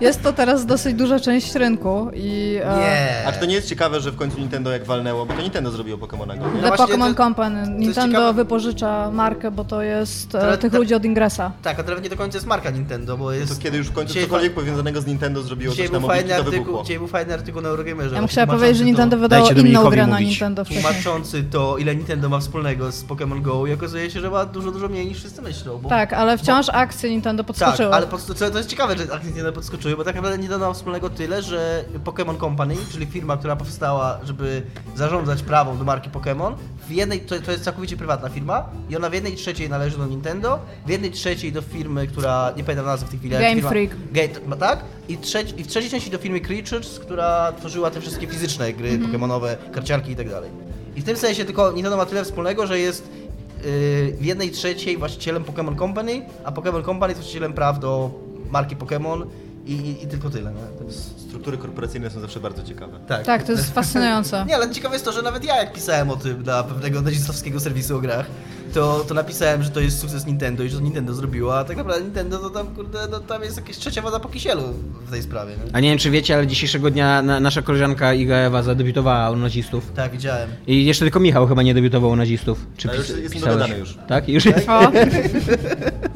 Jest to teraz dosyć duża część rynku i... e, Nie. A czy to nie jest ciekawe, że w końcu Nintendo jak walnęło, bo to Nintendo zrobiło Pokemona Go, nie? The właśnie Pokémon to- Company. Nintendo wypożycza markę, bo to jest e, Ale tych to- ludzi od Ingresa. Tak, a teraz nie do końca jest marka Nintendo, bo To jest... kiedy już w końcu Dzisiaj cokolwiek powiązanego z Nintendo zrobiło Dzisiaj coś na mobilki, fajny to artykuł, wybuchło. dzisiaj był fajny artykuł na Eurogamerze. Ja bym chciała powiedzieć, że Nintendo to, wydało inną grę na. Nintendo wcześniej. Tłumaczący to, ile Nintendo ma wspólnego z Pokémon Go i okazuje się, że ma dużo, dużo mniej niż wszyscy myślą. Bo... Tak, ale wciąż akcje Nintendo Tak, podskoczyły. ale podsko- to, to jest ciekawe, że akcje Nintendo podskoczyły, bo tak naprawdę Nintendo ma wspólnego tyle, że Pokémon Company, czyli firma, która powstała, żeby zarządzać prawą do marki Pokémon, w jednej, to, to jest całkowicie prywatna firma i ona w jednej trzeciej należy do Nintendo, w jednej trzeciej do firmy, która, nie pamiętam nazwy w tej chwili, Game firma, Freak. Gate, ma tak? I, trzeci, I w trzeciej części do firmy Creatures, która tworzyła te wszystkie fizyczne gry Mhm. Pokémonowe, karciarki i tak dalej. I w tym sensie tylko Nintendo ma tyle wspólnego, że jest yy, w jednej trzeciej właścicielem Pokémon Company, a Pokémon Company jest właścicielem praw do marki Pokémon i, i, i tylko tyle. To jest... Struktury korporacyjne są zawsze bardzo ciekawe. Tak. Tak, to jest fascynujące. Nie, ale ciekawe jest to, że nawet ja jak pisałem o tym dla pewnego nazistowskiego serwisu o grach, to, to napisałem, że to jest sukces Nintendo i że to Nintendo zrobiło, a tak naprawdę Nintendo to tam, kurde, no tam jest jakaś trzecia woda po kisielu w tej sprawie. Nie? A nie wiem, czy wiecie, ale dzisiejszego dnia na, nasza koleżanka Iga Ewa zadebiutowała u nazistów. Tak, widziałem. I jeszcze tylko Michał chyba nie debiutował u nazistów. Czy Ale już pis- jest pisałeś? już. Tak? Już jest?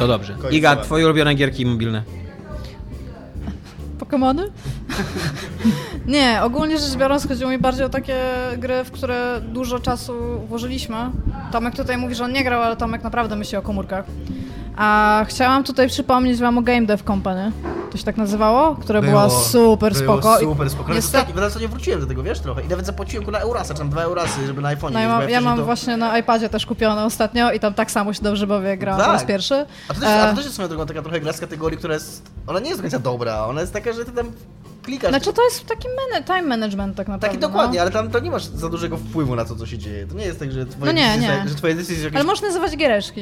To dobrze. Końcowa. Iga, twoje ulubione gierki mobilne. Pokemony? Nie, ogólnie rzecz biorąc chodziło mi bardziej o takie gry, w które dużo czasu włożyliśmy. Tomek tutaj mówi, że on nie grał, ale Tomek naprawdę myśli o komórkach. A chciałam tutaj przypomnieć wam o Game Dev Company. To się tak nazywało? Które była super było spoko. Super spoko. Niestety, Niestety, w zasadzie wróciłem do tego, wiesz, trochę. I nawet zapłaciłem kurwa Eurasa, czy tam dwa Eurasy, żeby na iPhone no, ja mam, ja mam to... właśnie na iPadzie też kupione ostatnio i tam tak samo się dobrze bawię, grałam Tak. po raz pierwszy. A to, też, a E, to też jest swoją drogą taka trochę gra z kategorii, która jest... Ona nie jest do końca dobra, ona jest taka, że ty tam klikasz... Znaczy to jest taki man- time management tak naprawdę. Taki dokładnie, no. ale tam to nie masz za dużego wpływu na to, co się dzieje. To nie jest tak, że twoje No nie, decyzje, nie. że twoje decyzje jakieś... Ale można nazywać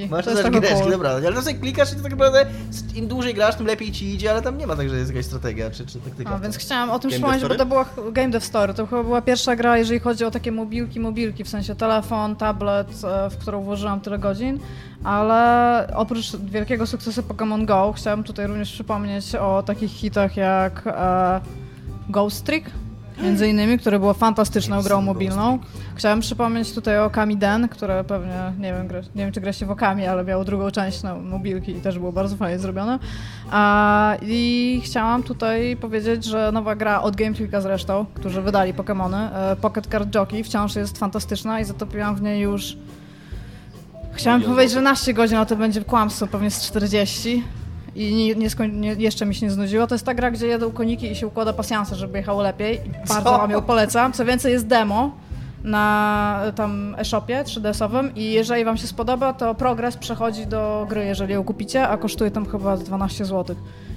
to też trochę giereczki, cool. dobra, ale tam sobie klikasz i to tak naprawdę im dłużej grasz, tym lepiej ci idzie, ale tam nie ma tak, że jest jakaś strategia czy, czy taktyka. A, więc chciałam o tym przypomnieć, bo to była Game Dev Story. To chyba była pierwsza gra, jeżeli chodzi o takie mobilki, mobilki, w sensie telefon, tablet, e, w którą włożyłam tyle godzin. Ale oprócz wielkiego sukcesu Pokémon Go, chciałam tutaj również przypomnieć o takich hitach jak e, Ghost Trick, między innymi, które było fantastyczną grą mobilną. Chciałam przypomnieć tutaj o Kamiden, które pewnie, nie wiem, gra, nie wiem czy gra się w Okami, ale miało drugą część na mobilki i też było bardzo fajnie zrobione. A, I chciałam tutaj powiedzieć, że nowa gra od Game Freaka zresztą, którzy wydali Pokémony, e, Pocket Card Jockey, wciąż jest fantastyczna i zatopiłam w niej już Chciałam powiedzieć, że 11 godzin, a to będzie kłamstwo, pewnie z 40. I nie, nie, skoń, nie, jeszcze mi się nie znudziło. To jest ta gra, gdzie jedą koniki i się układa pasjanse, żeby jechało lepiej. I bardzo Co? wam ją polecam. Co więcej, jest demo na e, tam e-shopie 3DS-owym i jeżeli wam się spodoba, to progres przechodzi do gry, jeżeli ją kupicie, a kosztuje tam chyba 12 zł.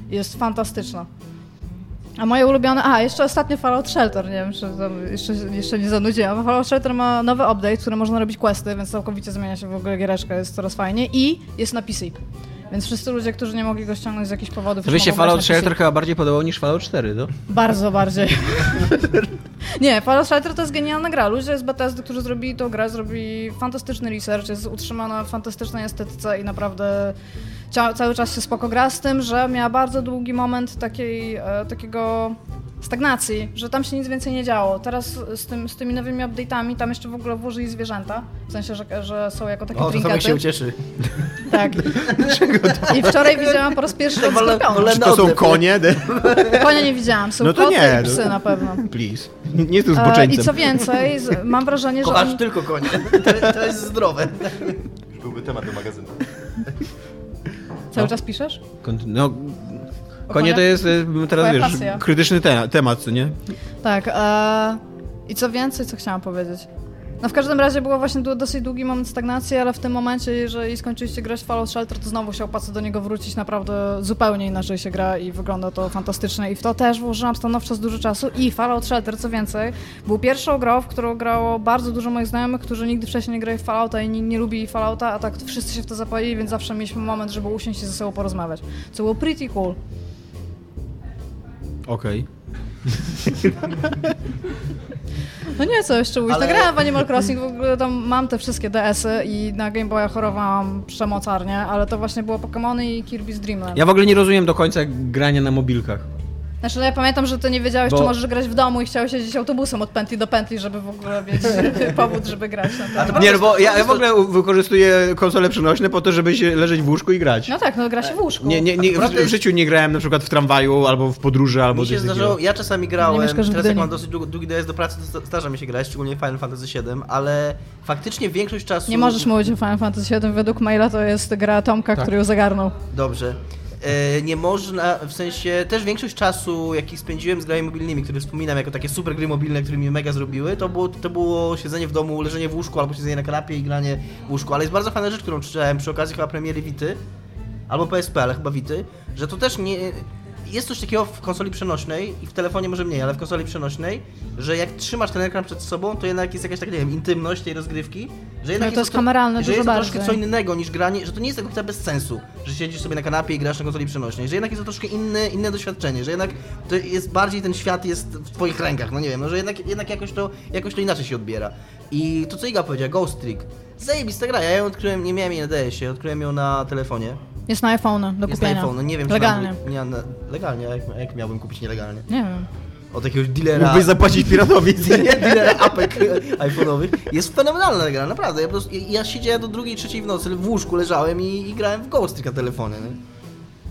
Jest fantastyczna. A moje ulubione. A, jeszcze ostatnio Fallout Shelter. Nie wiem, czy jeszcze, jeszcze nie zanudziłam. Fallout Shelter ma nowy update, który można robić questy, więc całkowicie zmienia się w ogóle giereczka, jest coraz fajnie. I jest na PC. Więc wszyscy ludzie, którzy nie mogli go ściągnąć z jakichś powodów. mogą grać Fallout. Shelter chyba bardziej podobał niż Fallout 4, to? Bardzo bardziej. nie, Fallout Shelter to jest genialna gra. Ludzie z Bethesdy, którzy zrobili tą grę, zrobili fantastyczny research, jest utrzymana w fantastycznej estetyce i naprawdę cia- cały czas się spoko gra z tym, że miała bardzo długi moment takiej, e, takiego stagnacji, że tam się nic więcej nie działo. Teraz z, tym, z tymi nowymi update'ami tam jeszcze w ogóle włożyli zwierzęta, w sensie, że, że są jako takie O, to Tomek trinkety. się ucieszy. Tak. I wczoraj widziałam po raz pierwszy To skorpiona. wolę- Czy to są konie? Konia nie widziałem, są No to koty nie, i psy no. na pewno. Please. Nie jestem E, I zboczeńcem. co więcej, mam wrażenie, że Kochasz oni, tylko konie. To, to jest zdrowe. Już byłby temat do magazynu. Cały czas piszesz? No, konie to jest e, teraz, wiesz, pasja. krytyczny te temat, co nie? Tak. E, I co więcej, co chciałam powiedzieć? No w każdym razie było właśnie dosyć długi moment stagnacji, ale w tym momencie, jeżeli skończyliście grać Fallout Shelter, to znowu się opłaca do niego wrócić. Naprawdę zupełnie inaczej się gra i wygląda to fantastycznie. I w to też włożyłam stanowczo dużo czasu. I Fallout Shelter, co więcej, był pierwszą grą, w którą grało bardzo dużo moich znajomych, którzy nigdy wcześniej nie grali w Fallouta i nie, nie lubili Fallouta, a tak wszyscy się w to zapalili, więc zawsze mieliśmy moment, żeby usiąść i ze sobą porozmawiać. Co było pretty cool. Okej. No nie, co jeszcze mówić. Ale- Nagrałem w Animal Crossing, w ogóle tam mam te wszystkie DS-y i na Game Boya chorowałam przemocarnie, ale to właśnie było Pokémony i Kirby's Dream Land. Ja w ogóle nie rozumiem do końca grania na mobilkach. Znaczy, no ja pamiętam, że ty nie wiedziałeś, Bo- czy możesz grać w domu i chciałeś jeździć autobusem od pętli do pętli, żeby w ogóle mieć powód, żeby grać na tym. Nie, no bo ja, ja w ogóle wykorzystuję konsole przenośne po to, żeby się leżeć w łóżku i grać. No tak, no gra się w łóżku. Nie, nie, nie, w, w życiu nie grałem na przykład w tramwaju albo w podróży, albo Mi się zdarzyło, ja czasami grałem, teraz jak mam dosyć długi, dojazd do pracy, to zdarza mi się grać, szczególnie w Final Fantasy VII, ale faktycznie większość czasu... Nie możesz mówić o Final Fantasy VII, według maila to jest gra Tomka, Tak. który ją zagarnął. Dobrze. E, nie można, w sensie też większość czasu, jaki spędziłem z grami mobilnymi, które wspominam jako takie super gry mobilne, które mi mega zrobiły, to było, to było siedzenie w domu, leżenie w łóżku albo siedzenie na kanapie i granie w łóżku. Ale jest bardzo fajna rzecz, którą przeczytałem przy okazji chyba premiery Vity, albo PSP, ale chyba Vity, że to też nie... Jest coś takiego w konsoli przenośnej i w telefonie może mniej, ale w konsoli przenośnej, że jak trzymasz ten ekran przed sobą, to jednak jest jakaś taka, nie wiem, intymność tej rozgrywki, że jednak No to jest kameralne że jest to bardziej. troszkę co innego niż granie, że to nie jest tak bez sensu, że siedzisz sobie na kanapie i grasz na konsoli przenośnej, że jednak jest to troszkę inne, inne doświadczenie, że jednak to jest bardziej ten świat jest w twoich rękach, no nie wiem, no że jednak, jednak jakoś, to, jakoś to inaczej się odbiera. I to co Iga powiedziała, Ghost Trick, zajebista gra, ja ją odkryłem, nie miałem jej na DS-ie, odkryłem ją na telefonie, Jest na iPhone do jest na kupienia. iPhone, no nie wiem czy Legalnie. Tam, nie, na, legalnie, a jak, jak miałbym kupić nielegalnie? Nie wiem. Od jakiegoś dealera... Mógłbyś zapłacić piratowi. Nie, dealera apek iPhone'owych. Jest fenomenalna gra, naprawdę. Ja, po prostu, ja, ja siedziałem do drugiej, trzeciej w nocy, w łóżku leżałem i, i grałem w Ghost na telefonie. Nie?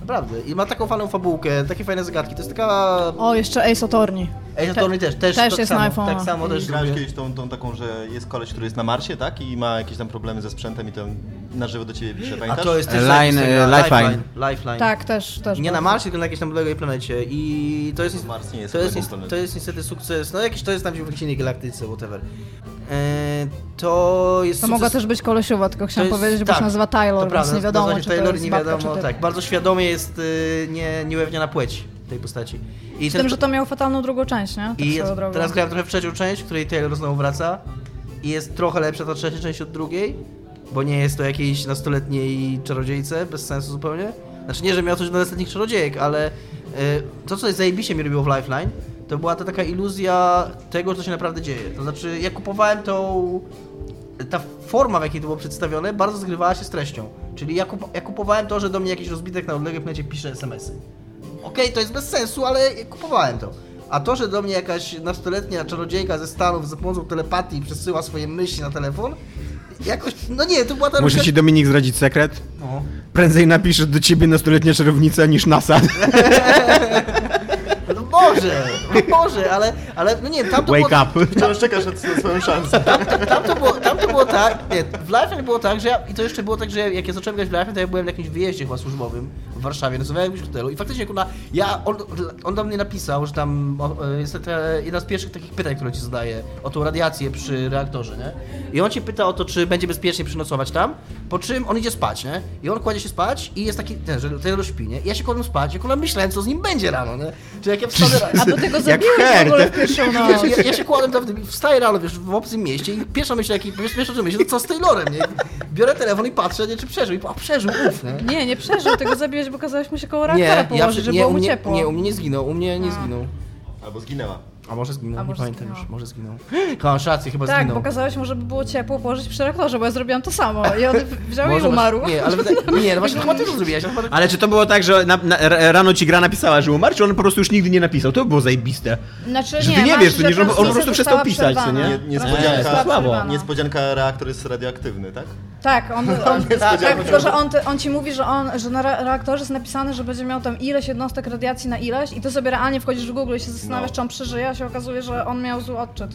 Naprawdę. I ma taką fajną fabułkę, takie fajne zagadki. To jest taka... O, jeszcze Ace Attorney. Ej, Attorney też, też, też tak jest samo, na iPhone'a. Tak samo też Grałeś kiedyś tą, tą taką, że jest koleś, który jest na Marsie, tak? I ma jakieś tam problemy ze sprzętem i to na żywo do ciebie pisze, A pamiętasz? to jest też Line, e, Lifeline. Lifeline. Lifeline. Tak, też, też. Nie na. Marsie, tylko na jakiejś tam odległej planecie. I to jest, Mars nie jest to jest, to jest niestety sukces. No jakiś to jest tam w innej galaktyce, whatever. E, to jest To sukces... mogła też być kolesiowa, tylko chciałam To jest- powiedzieć, bo tak, się nazywa To Taylor, więc prawda, nie wiadomo, nazywa czy to Taylor nie babka, wiadomo, czy tak. Bardzo świadomie jest y, nie, nieujawniona płeć tej postaci. I Z tym, że to miał fatalną drugą część, nie? Tak I jest, teraz grałem trochę w trzecią część, w której Taylor znowu wraca. I jest trochę lepsza ta trzecia część od drugiej, bo nie jest to jakiejś nastoletniej czarodziejce, bez sensu zupełnie. Znaczy nie, że miał coś do nastoletnich czarodziejek, ale y, to, co zajebiście mi robiło w Lifeline, to była to taka iluzja tego, co się naprawdę dzieje. To znaczy, ja kupowałem tą... Ta forma, w jakiej to było przedstawione, bardzo zgrywała się z treścią. Czyli ja, kup, ja kupowałem to, że do mnie jakiś rozbitek na odległej planecie pisze SMS-y. Okej, to jest bez sensu, ale kupowałem to. A to, że do mnie jakaś nastoletnia czarodziejka ze Stanów za pomocą telepatii przesyła swoje myśli na telefon, jakoś, no nie, to była ta Muszę ci Dominik zdradzić sekret? No. Prędzej napiszę do ciebie nastoletnia czarownica niż NASA. No może, no może, ale, ale no nie, tam to było... Wake up. Wciąż czekasz na swoją szansę. Tam to było, tam to było tak, nie, w Life było tak, że ja, i to jeszcze było tak, że jak ja zacząłem grać w Life, to ja byłem na jakimś wyjeździe chyba służbowym w Warszawie, nazywałem się w hotelu i faktycznie kurwa, ja, on, on do mnie napisał, że tam o, e, jest ta, jedna z pierwszych takich pytań, które ci zadaje, o tą radiację przy reaktorze, nie? I on cię pyta o to, czy będzie bezpiecznie przynocować tam, po czym on idzie spać, nie? I on kładzie się spać i jest taki, ten, że Taylor śpi, nie? I ja się kładę spać i kurwa myślałem, co z nim będzie rano, nie? Czy jak ja wstanę rano... A do tego zabiłeś w ogóle w pierwszą noc. Ja, ja się kładłem tam, w tym- wstaję rano, wiesz, w obcym mieście i pierwsza myśl, jaki, wiesz, pierwsza co myślę, no co z Taylorem, nie? Biorę telefon i patrzę, nie, czy przeżył. I, a przeżył, uf, nie? Nie, nie przeżył, tego zabiłeś, bo kazałeś mu się koło reaktora ja, położyć, przy- żeby nie, było u mu mnie, ciepło. nie, u mnie nie zginął, u mnie nie A. zginął. Albo zginęła. A może zginął, A nie może pamiętam zginął. już, może zginął. Rację, chyba Tak, zginął. bo kazałeś mu, żeby było ciepło położyć przy reaktorze, bo ja zrobiłam to samo. I on wziął Może i umarł. masz- Nie, ale wydaje, nie, no właśnie chyba ty to chyba- Ale czy to było tak, że na, na, rano ci gra napisała, że umarł, czy on po prostu już nigdy nie napisał? To by było zajebiste. Znaczy, Że nie, ty nie masz, wiesz, to że nie, że on- on po prostu przestał została pisać, co przerwana. nie? Nie- niespodzianka-. Niespodzianka, reaktor jest radioaktywny, tak? Tak, on, on, tak, tak, tylko że on, on ci mówi, że, on, że na re- reaktorze jest napisane, że będzie miał tam ileś jednostek radiacji na ileś i ty sobie realnie wchodzisz w Google i się zastanawiasz, No. czy on przeżyje, a się okazuje, że on miał zły odczyt.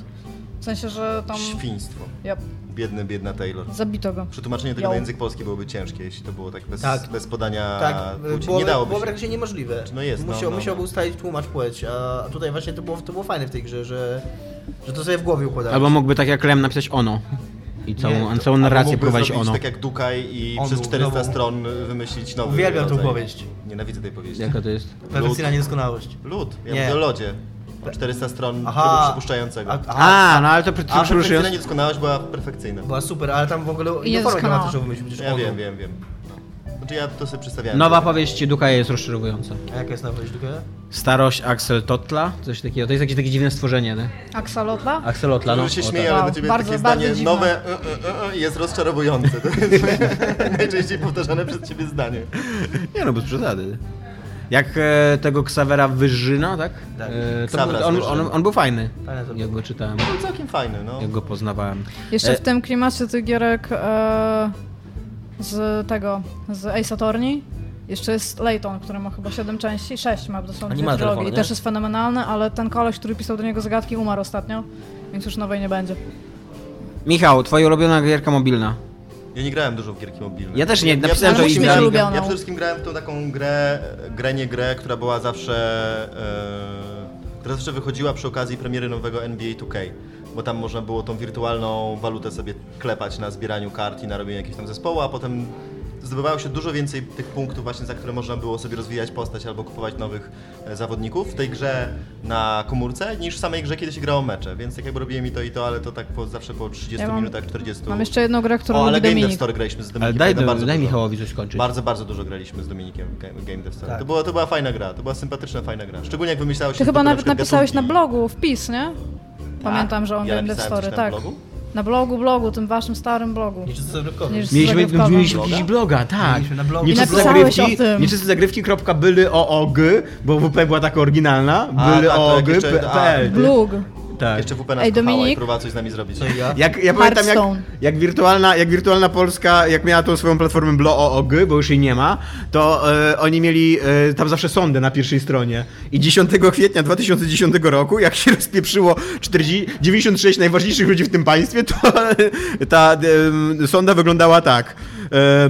W sensie, że tam... Świństwo. Yep, Biedny, biedna Taylor. zabito go. Przetłumaczenie tego Ją. na język polski byłoby ciężkie, jeśli to było tak bez, Tak. bez podania Tak, płci. było, Nie dałoby było się. praktycznie niemożliwe. No jest, no, Musiał, no, no. ustalić tłumacz płeć, a tutaj właśnie to było, to było fajne w tej grze, że, że to sobie w głowie układałeś. Albo mógłby tak jak Lem napisać ono. I całą, Nie, całą narrację prowadzić ono. tak jak Dukaj i Onu, przez 400 nową. stron wymyślić nowy Uwielbiam tą rodzaj. powieść. Nienawidzę tej powieści. Jaka to jest? Perfekcyjna niedoskonałość. Lód. Ja Nie. mówię o lodzie. O 400 stron Aha. przypuszczającego. A, A, no ale to A, przy- Perfekcyjna przyruszyłem. niedoskonałość była perfekcyjna. Była super, ale tam w ogóle I inną formę niedoskonała. gramatyczną wymyślił Ja wiem, wiem, wiem. Znaczy ja to sobie przedstawiałem. Nowa powieść Duka jest rozczarowująca. A jaka jest nowa powieść Dukaja? Starość Axel Totla, coś takiego. To jest jakieś takie dziwne stworzenie, nie? Axolotla? Axelotla, no. Może się o, śmieje, tak. ale dla ciebie bardzo, takie bardzo zdanie dziwne. nowe y, y, y, y, jest rozczarowujące. To jest najczęściej powtarzane przez ciebie zdanie. Nie no, bez przesady. Jak e, tego Xavera Wyżyna, tak? Tak. E, to był, on, on, on był fajny, Fajne to jak go czytałem, No całkiem fajny, no. jak go poznawałem. Jeszcze E, w tym klimacie tych gierek e, z tego, z Ace Attorney, jeszcze jest Layton, który ma chyba 7 części, 6 ma nie ma dwie telefonu, drogi i nie? też jest fenomenalny, ale ten koleś, który pisał do niego zagadki umarł ostatnio, więc już nowej nie będzie. Michał, twoja ulubiona gierka mobilna. Ja nie grałem dużo w gierki mobilne. Ja też nie, ja, napisałem ja to i wszystkim grałem. grałem- ulubioną. Ja przede wszystkim grałem w tą taką grę, grę nie grę, która była zawsze, e, która zawsze wychodziła przy okazji premiery nowego NBA 2K. Bo tam można było tą wirtualną walutę sobie klepać na zbieraniu kart i na robieniu jakiegoś tam zespołu, a potem zdobywało się dużo więcej tych punktów właśnie, za które można było sobie rozwijać postać albo kupować nowych e, zawodników w tej grze na komórce, niż w samej grze, kiedy się grało mecze. Więc tak jakby robiłem i to i to, ale to tak po, zawsze po 30 Ja mam- minutach, 40. Mam jeszcze jedną grę, którą O, ale Game Dev. Store graliśmy z Dominikiem. Ale daj, bardzo daj dużo. Michałowi coś skończyć. Bardzo, bardzo dużo graliśmy z Dominikiem w Game, Game Dev Store. Tak. To, było, to była fajna gra, to była sympatyczna, fajna gra. Szczególnie jak wymyślałeś Ty chyba nawet napisałeś na blogu wpis, nie? Pamiętam, że on ja napisałem Story, tak. blogu? Na blogu, blogu, tym waszym starym blogu. Nie czysto zagrywkowy. Nie, Mieliśmy, zagrywkowo. mieliśmy Bloga? jakiś bloga, tak. Mieliśmy na blogu. Nieczyste zagrywki, nieczyste zagrywki, kropka, byly OOG, bo WP była taka oryginalna, A, byly tak. Blog. Tak. Jeszcze WP nas Ej, kochała i Dominik? próbowała coś z nami zrobić. Co ja? Jak, ja pamiętam, jak, Hearthstone. jak, wirtualna, jak wirtualna Polska, jak miała tą swoją platformę Blo OOG, bo już jej nie ma, to e, oni mieli e, tam zawsze sondę na pierwszej stronie. I 10 kwietnia 2010 roku, jak się rozpieprzyło 40, 96 najważniejszych ludzi w tym państwie, to ta e, sonda wyglądała tak. E,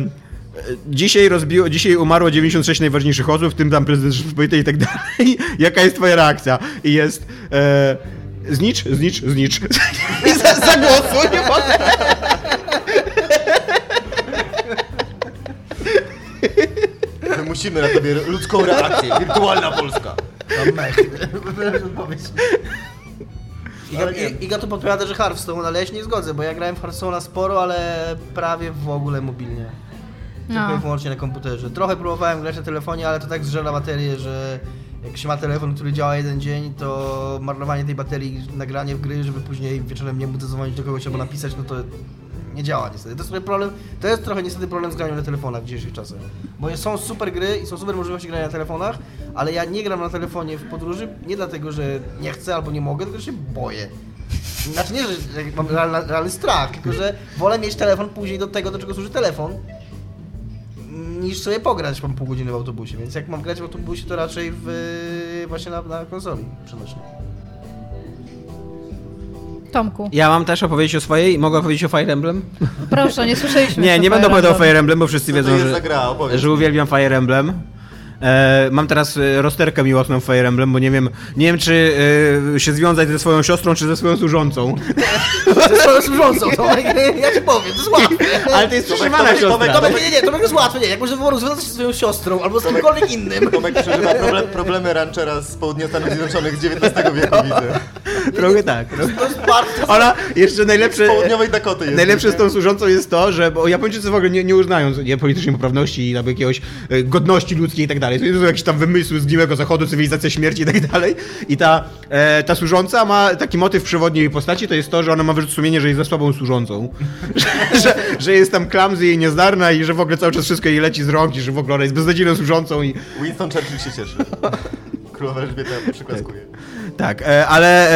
Dzisiaj, rozbiło, dzisiaj umarło 96 najważniejszych osób, w tym tam prezydent Rzeczypospolitej i tak dalej. Jaka jest twoja reakcja? I jest e, znicz, znicz, znicz. I za- Zagłosuj, nie mogę. My musimy na tobie ludzką reakcję, wirtualna Polska. Tam mech. Iga, Iga tu podpowiada, że Hearthstone, ale ja się nie zgodzę, bo ja grałem w Hearthstone'a sporo, ale prawie w ogóle mobilnie. Tylko No. i wyłącznie na komputerze. Trochę próbowałem grać na telefonie, ale to tak zżera baterię, że jak się ma telefon, który działa jeden dzień, to marnowanie tej baterii, nagranie w gry, żeby później wieczorem nie móc zadzwonić do kogoś albo napisać, no to nie działa niestety. To jest problem, to jest trochę niestety problem z graniem na telefonach w dzisiejszych czasach. Bo są super gry i są super możliwości grania na telefonach, ale ja nie gram na telefonie w podróży nie dlatego, że nie chcę albo nie mogę, tylko że się boję. Znaczy nie, że mam realny, realny strach, tylko że wolę mieć telefon później do tego, do czego służy telefon, niż sobie pograć mam pół godziny w autobusie, więc jak mam grać w autobusie, to raczej w, właśnie na, na konsoli przenośnej. Tomku, Ja mam też opowiedzieć o swojej. Mogę opowiedzieć o Fire Emblem? proszę, nie słyszeliśmy Nie, nie będę opowiadał o. Fire Emblem, bo wszyscy Co wiedzą, że, gra? Że uwielbiam Fire Emblem. E, mam teraz e, rozterkę miłosną w Fire Emblem, bo nie wiem, nie wiem czy e, się związać ze swoją siostrą, czy ze swoją służącą. To jest swoją służącą, Tomek, ja ci powiem, to jest łatwe. Ale to jest przeżywana Tomek, siostra. Tomek, Tomek, nie, nie, Tomek jest łatwe, nie, jak można było rozwiązać się ze swoją siostrą albo z kimkolwiek innym. Tomek przeżywa problem, problemy ranchera z południa Stanów Zjednoczonych z XIX wieku, widzę. Trochę tak. No. To jest bardzo... Ona jeszcze najlepsze... Z południowej Dakoty jest. Najlepsze z tą służącą jest to, że bo Japończycy w ogóle nie, nie uznają nie, politycznej poprawności i jakiegoś e, godności ludzkiej i tak dalej. To są jakieś tam wymysły z Zgniłego Zachodu, cywilizacja śmierci i tak dalej. I ta, e, ta służąca ma taki motyw przewodni jej postaci, to jest to, że ona ma wyrzut sumienia, że jest za słabą służącą. że, że, że jest tam klamzy i niezdarna i że w ogóle cały czas wszystko jej leci z rąk i że w ogóle ona jest beznadziejną służącą i Winston Churchill się cieszy. Królowa Elżbieta przyklaskuje. Tak, e, ale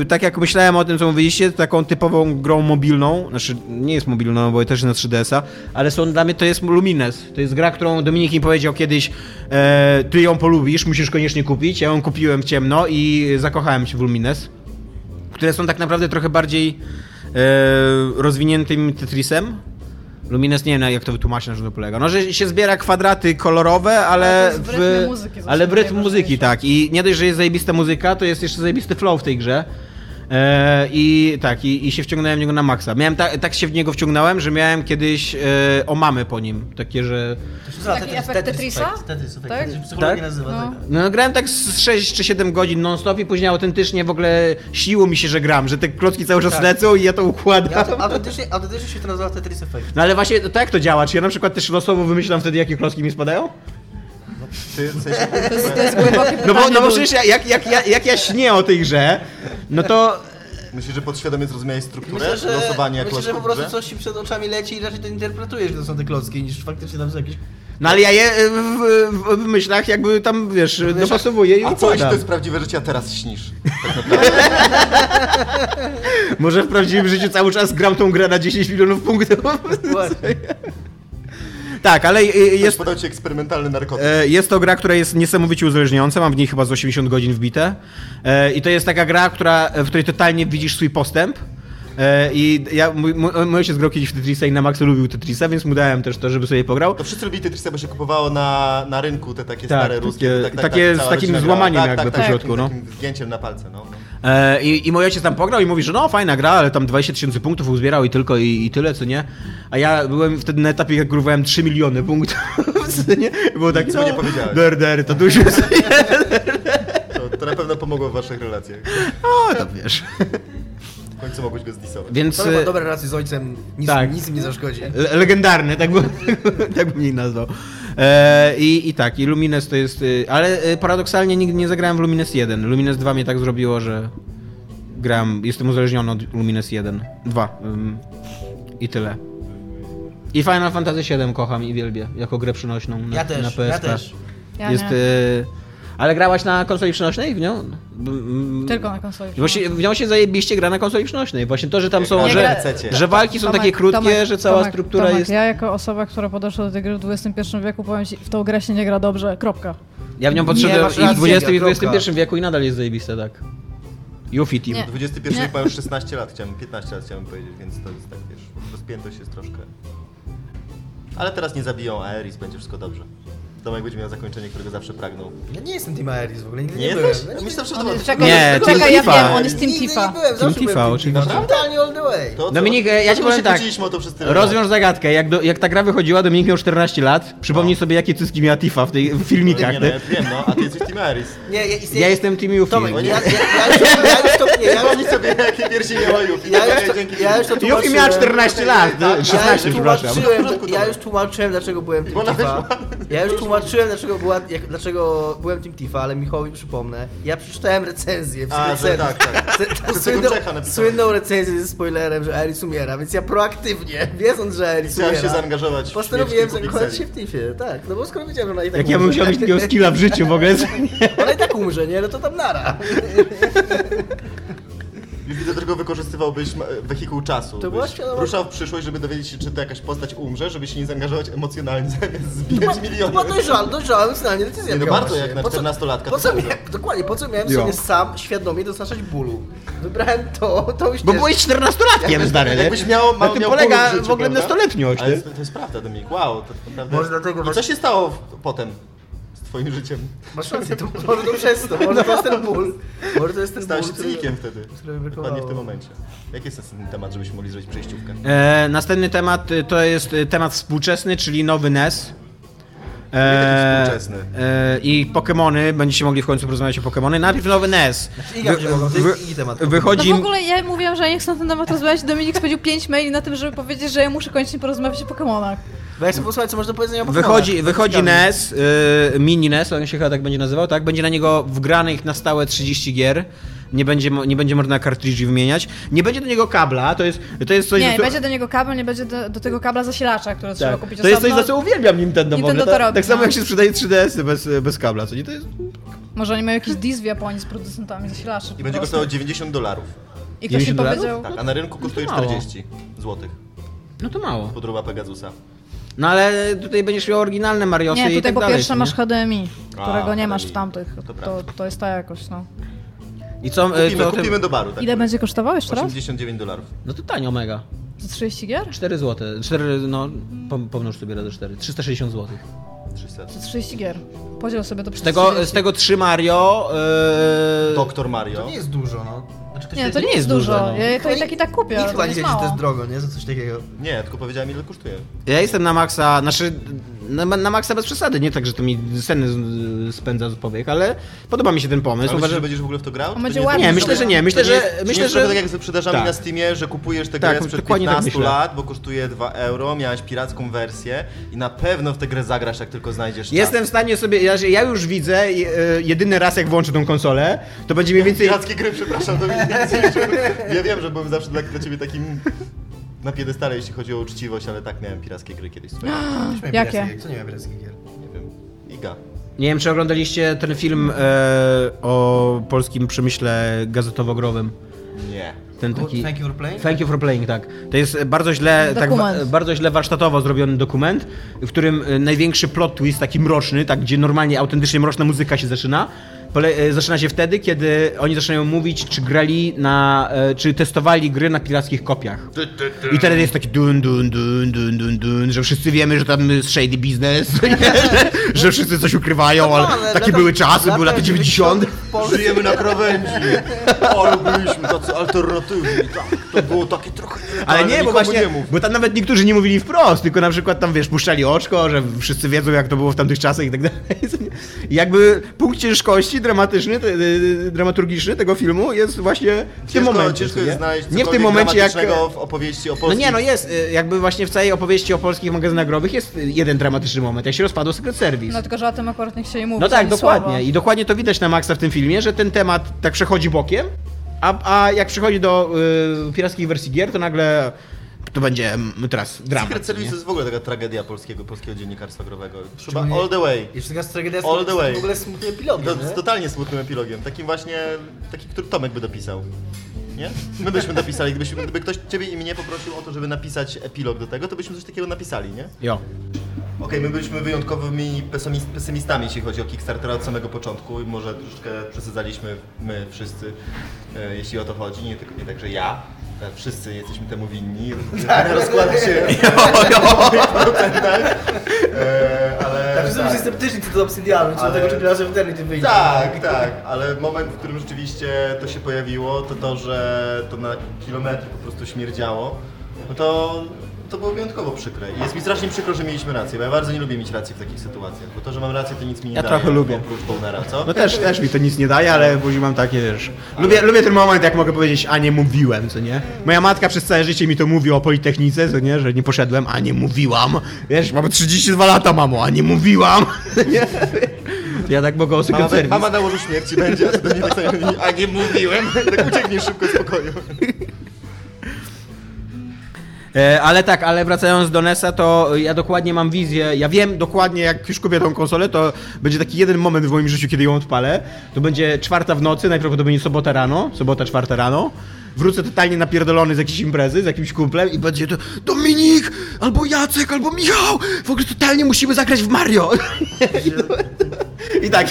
e, tak jak myślałem o tym, co mówiliście, taką typową grą mobilną, znaczy nie jest mobilną, bo też na 3DS-a, ale są dla mnie to jest Lumines. To jest gra, którą Dominik mi powiedział kiedyś, e, ty ją polubisz, musisz koniecznie kupić. Ja ją kupiłem w ciemno i zakochałem się w Lumines, które są tak naprawdę trochę bardziej e, rozwiniętym Tetrisem. Lumines nie wiem jak to wytłumaczyć, na czym to polega. No, że się zbiera kwadraty kolorowe, ale, Ale w rytmie muzyki ale w rytm muzyki, tak. I nie dość, że jest zajebista muzyka, to jest jeszcze zajebisty flow w tej grze. E, I tak, i, i się wciągnąłem w niego na maksa. Miałem ta, tak się w niego wciągnąłem, że miałem kiedyś e, omamy po nim. Takie, że. Taki efekt Tetrisa? Tetris, efekt, Tak? Tetris, psychologia Tak? nazywa, No. tak. No grałem tak z 6 czy 7 godzin non-stop i później autentycznie w ogóle siło mi się, że gram, że te klocki cały czas Tak. lecą i ja to Ja, układam. to- autentycznie, autentycznie się to nazywa Tetris Effect. No ale właśnie to jak to działa? Czy ja na przykład też losowo wymyślam wtedy, jakie klocki mi spadają? Ty, w sensie, To jest, głębokie No bo, no bo przecież ja, jak, jak, jak, jak ja śnię o tej grze, no to myślisz, że podświadomie zrozumiałeś strukturę Myślę, że, losowania myślę, że po prostu grze? coś ci przed oczami leci i raczej to interpretujesz, że to są te klocki, niż faktycznie tam są jakieś... No ale ja je w, w, w myślach jakby tam, wiesz, dopasowuję i A co jeśli to układam. jest prawdziwe życie, a teraz śnisz? Tak naprawdę. Może w prawdziwym życiu cały czas gram tą grę na 10 milionów punktów. tak, ale y, Jest... jest, podał ci eksperymentalny narkotyk. e, jest to gra, która jest niesamowicie uzależniająca, mam w niej chyba z 80 godzin wbite. E, I to jest taka gra, która, w której totalnie widzisz swój postęp. E, I ja, mój, mój, ojciec grał kiedyś w Tetrisa i na Maxa lubił Tetrisa, więc mu dałem też to, żeby sobie pograł. To wszyscy lubili Tetrisa, bo się kupowało na, na rynku te takie Tak, stare ruskie. takie z cała takim złamaniem jakby tak, po tak, środku, takim, no. takim zdjęciem na palce, no. E, i, I mój ojciec tam pograł i mówi, że no fajna gra, ale tam 20 tysięcy punktów uzbierał i tylko i, i tyle, co nie? A ja byłem wtedy na etapie, jak grywałem 3 miliony punktów, co nie? Było tak, Nic mu nie powiedziałeś. Der, der, to dużo To, to na pewno pomogło w waszych relacjach. O, to wiesz. W końcu mogłeś go zdisować. Więc... To e, dobre relacje z ojcem, nic, tak. nic mi nie zaszkodzi. Le legendarny, tak bym, tak bym jej nazwał. E, i, I tak, i Lumines to jest. y, Ale y, paradoksalnie nigdy nie zagrałem w Lumines 1. Lumines 2 mnie tak zrobiło, że gram. Jestem uzależniony od Lumines 1. 2. ym, I tyle. I Final Fantasy 7 kocham i wielbię jako grę przynośną na, Ja też, na PSP. ja też. Ja jest. nie. Ale grałaś na konsoli przynośnej w nią? Tylko na konsoli. Właśnie w nią się zajebiście gra na konsoli przynośnej. Właśnie to, że tam są, że, że walki są Tomek, takie krótkie, Tomek, że cała Tomek, struktura Tomek, jest. Ja jako osoba, która podeszła do tej gry w XXI wieku, powiem ci, w tą grę się nie gra dobrze, kropka. Ja w nią podszedłem i w 20 i. 21 wieku i nadal jest zajebiste, tak. Yuffie Team. Nie. 21 Nie. ma już 16 lat, chciałem, 15 lat chciałem powiedzieć, więc to jest tak, wiesz, rozpiętość jest troszkę. Ale teraz nie zabiją Aeris, będzie wszystko dobrze. Tomek będzie miał zakończenie, którego zawsze pragnął. Ja nie jestem Team Aeris w ogóle, nigdy Nie nie, byłem. jesteś? No, Ja myślałem, że to jest, czekaj, Nie, czekaj, Team ja wiem, on jest Team Tifa. nie byłem, zawsze Tifa, oczywiście. Team. Totalnie all the way. To, Dominik, ja ci powiem się tak. Rozwiąż zagadkę. Jak, do, jak ta gra wychodziła, Dominik miał 14 lat. Przypomnij No. sobie, jakie cyski miała Tifa w, tej, w filmikach. Nie, no, ty. ja wiem, no, a ty jesteś Team Aeris. Nie, ja, Ja jestem Team Yuffie. Tomek, nie. ja, ja, ja, już to, nie, ja już, Przypomnij sobie, jakie piersi miała Yuffie. ja już to, Dzięki. ja już to Yuffie miała 14 lat. Tak, ty, 16, ja już przepraszam. tłumaczyłem, ja już tłumaczyłem, dlaczego byłem Team Tifa. Ja już tłumaczyłem, dlaczego, była, jak, dlaczego byłem Team Tifa, ale Michałowi przypomnę. Ja przeczytałem recenzję w A, że recenzji. tak, tak. Te- Słynną, słynną recenzję ze spoilerem, że Aeris umiera, więc ja proaktywnie, wiedząc, że Aeris Chciałem umiera, się zaangażować w postanowiłem zakochać się w Tifie, tak. No bo skoro wiedziałem, że ona i tak Jak ja bym umrze. musiał mieć takiego skilla w życiu w ogóle. Ona i tak umrze, nie? No to tam nara. Już widzę, dlaczego wykorzystywałbyś ma- wehikuł czasu. To Byś świadoma- Ruszał w przyszłość, żeby dowiedzieć się, czy to jakaś postać umrze, żeby się nie zaangażować emocjonalnie zamiast zbijać miliony. To była dojrzała, dojrzała emocjonalnie decyzja. Nie, no bardzo właśnie. jak na Po co- 14-latka Po to co miałem, dokładnie, po co miałem Jo. sobie sam świadomie dostarczać bólu? Wybrałem to, to już Bo byłeś 14-latkiem, stary, nie? Jakbyś miał, Na miał, tym miał polega ból w, życiu, w ogóle prawda? nastoletniość, Ale nie? jest, to jest prawda, Dominik, wow, to naprawdę... Może dlatego I co właśnie- się stało w, potem twoim życiem? Masz rację, to, może to przez to, może to jest ten ból. Może to jest ten Stałeś ból, się który- cynikiem wtedy. który. Dokładnie w tym momencie. Jaki jest następny temat, żebyśmy mogli zrobić przejściówkę? E, następny temat y, to jest y, temat współczesny, czyli nowy NES. taki współczesny? e, I Pokémony, będziecie mogli w końcu porozmawiać o Pokémony. Najpierw nowy NES. Jest wy- i temat. wychodzi... No w ogóle ja mówiłam, że ja nie chcę na ten temat rozmawiać, Dominik spędził 5 maili na tym, żeby powiedzieć, że ja muszę koniecznie porozmawiać o Pokemonach. Chcę posłuchać, co można do powiedzenia o Wychodzi, Pokemonach. wychodzi. NES, y, mini NES, on się chyba tak będzie nazywał, tak? Będzie na niego wgranych na stałe 30 gier. Nie będzie, nie będzie można kartridży wymieniać. Nie będzie do niego kabla, to jest, to jest coś... Nie, nie co- będzie do niego kabel, nie będzie do, do tego kabla zasilacza, które trzeba tak. kupić To jest coś, za co uwielbiam Nintendo, w Nintendo ogóle. to Tak, robi, tak samo no. jak się sprzedaje 3DS-y bez, bez kabla, co nie? To jest... Może oni mają jakiś deal w Japonii z producentami zasilaczy. I będzie prostu. kosztował 90 dolarów. I ktoś mi 90 dolarów? powiedział... Tak, a na rynku kosztuje to mało. 40 złotych. No to mało. Podróba Pegasusa. No ale tutaj będziesz miał oryginalne Mariosy Nie, i tutaj tak po dalej. pierwsze nie? masz HDMI, którego nie masz w HDMI. tamtych. To To, prawda. to jest ta jakość, no. I co, e, Kupimy, co o tym- kupimy do baru. Tak Ile powiem. będzie kosztował jeszcze raz? 89 dolarów. No to tanio mega. Za 30 gier? 4 zł. 4, no, pom- pomnóż sobie razy 4. 360 zł. 300. Za 30 gier. Podziel sobie to przez Z tego, 30. z tego 3 Mario. Yy... Doktor Mario. To nie jest dużo, no. Znaczy, to Nie, to nie jest dużo. no. Ja to i tak i tak kupię, Nikt chyba to nie jest to mało. jest drogo, nie? Za coś takiego. Nie, tylko powiedziałem ile kosztuje. Ja jestem na maksa, znaczy na, na maksa bez przesady, nie tak, że to mi sceny z- spędza z powiek, ale podoba mi się ten pomysł. Ale myślisz, że będziesz w ogóle w to grał? Będzie to ładny. Nie, jest- myślę, że nie. Myślę, to nie że- jest- myślę, nie jest że- tak jak ze sprzedażami Tak. na Steamie, że kupujesz tę Tak, grę sprzed dokładnie tak 15 myślę. lat, bo kosztuje 2 euro, miałeś piracką wersję i na pewno w tę grę zagrasz, jak tylko znajdziesz czas. Jestem w stanie sobie, ja, ja już widzę, e, jedyny raz jak włączę tą konsolę, to będzie mniej więcej... Pirackie gry, przepraszam, to mi Ja wiem, że byłem zawsze dla, dla ciebie takim na piedestale, jeśli chodzi o uczciwość, ale tak miałem pirackie gry kiedyś swoje. Jakie? Co nie miałem pirackich gier? Nie wiem. Iga. Nie wiem, czy oglądaliście ten film e, o polskim przemyśle gazetowo-growym. Nie. Ten taki... Thank you for playing? Thank you for playing, tak. To jest bardzo źle, tak, Dokument. bardzo źle warsztatowo zrobiony dokument, w którym e, największy plot twist, taki mroczny, tak, gdzie normalnie autentycznie mroczna muzyka się zaczyna, E, zaczyna się wtedy, kiedy oni zaczynają mówić, czy grali na. E, czy testowali gry na pirackich kopiach. I wtedy jest taki dun, dun, dun, dun, dun, dun, że wszyscy wiemy, że tam jest shady business, że, wszyscy coś ukrywają, ale takie były czasy, były lata 90. Polsce. Żyjemy na krawędzi. Ale byliśmy tacy alternatywni. Tak, to było takie trochę... Ale nie, bo właśnie, nie bo tam nawet niektórzy nie mówili wprost, tylko na przykład tam, wiesz, puszczali oczko, że wszyscy wiedzą, jak to było w tamtych czasach i tak dalej. I jakby punkt ciężkości dramatyczny, y, y, dramaturgiczny tego filmu jest właśnie w tym momencie. Nie w tym momencie, jak... w opowieści o Polsce. No nie, no jest, y, jakby właśnie w całej opowieści o polskich magazynach growych jest jeden dramatyczny moment, jak się rozpadł Secret Service. No tylko, że o tym akurat nie chcieli mówić. No tak, dokładnie. I dokładnie to widać na Maxa w tym filmie że ten temat tak przechodzi bokiem, a, a jak przychodzi do y, pirackich wersji gier, to nagle to będzie mm, teraz dramat. Secret Service nie? to jest w ogóle taka tragedia polskiego, polskiego dziennikarstwa growego. Chyba Szczególnie- all the way. Jeszcze taka tragedia All the way. w ogóle smutnym epilogiem, To, nie? z totalnie smutnym epilogiem. Takim właśnie, taki, który Tomek by dopisał. Nie? My byśmy dopisali, gdybyśmy, gdyby ktoś ciebie i mnie poprosił o to, żeby napisać epilog do tego, to byśmy coś takiego napisali, nie? Jo. Okej, my byliśmy wyjątkowymi pesymist- pesymistami, jeśli chodzi o Kickstartera od samego początku. I może troszeczkę przesadzaliśmy my wszyscy, e, jeśli o to chodzi, nie, tylko, nie tak, że ja, e, wszyscy jesteśmy temu winni, tak. rozkłada się w e, ale... Tak, wszyscy byli sceptyczni co do Obsidianu, co do Ale- tego, czy Eternity wyjdzie. Tak, tak, ale moment, w którym rzeczywiście to się pojawiło, to to, że to na kilometry po prostu śmierdziało, no to, to było wyjątkowo przykre. I jest mi strasznie przykro, że mieliśmy rację, bo ja bardzo nie lubię mieć racji w takich sytuacjach, bo to, że mam rację, to nic mi nie Ja daje. trochę lubię. Oprócz Bonera, co? No też, też mi to nic nie daje, ale później mam takie, wiesz... Lubię, lubię ten moment, jak mogę powiedzieć, a nie mówiłem, co nie? Moja matka przez całe życie mi to mówi o Politechnice, co nie? Że nie poszedłem, a nie mówiłam. Wiesz, mamy 32 lata, mamo, a nie mówiłam. Nie? Ja tak mogę o Mama, Secret Service. mama na łożu śmierci będzie, a mówi, a nie mówiłem, tak uciekniesz szybko z pokoju. E, ale tak, ale wracając do NES-a, to ja dokładnie mam wizję, ja wiem dokładnie, jak już kupię tą konsolę, to będzie taki jeden moment w moim życiu, kiedy ją odpalę. To będzie czwarta w nocy, najprawdopodobniej sobota rano, sobota czwarta rano. Wrócę totalnie napierdolony z jakiejś imprezy, z jakimś kumplem i będzie to Dominik, albo Jacek, albo Michał, w ogóle totalnie musimy zagrać w Mario. I tak.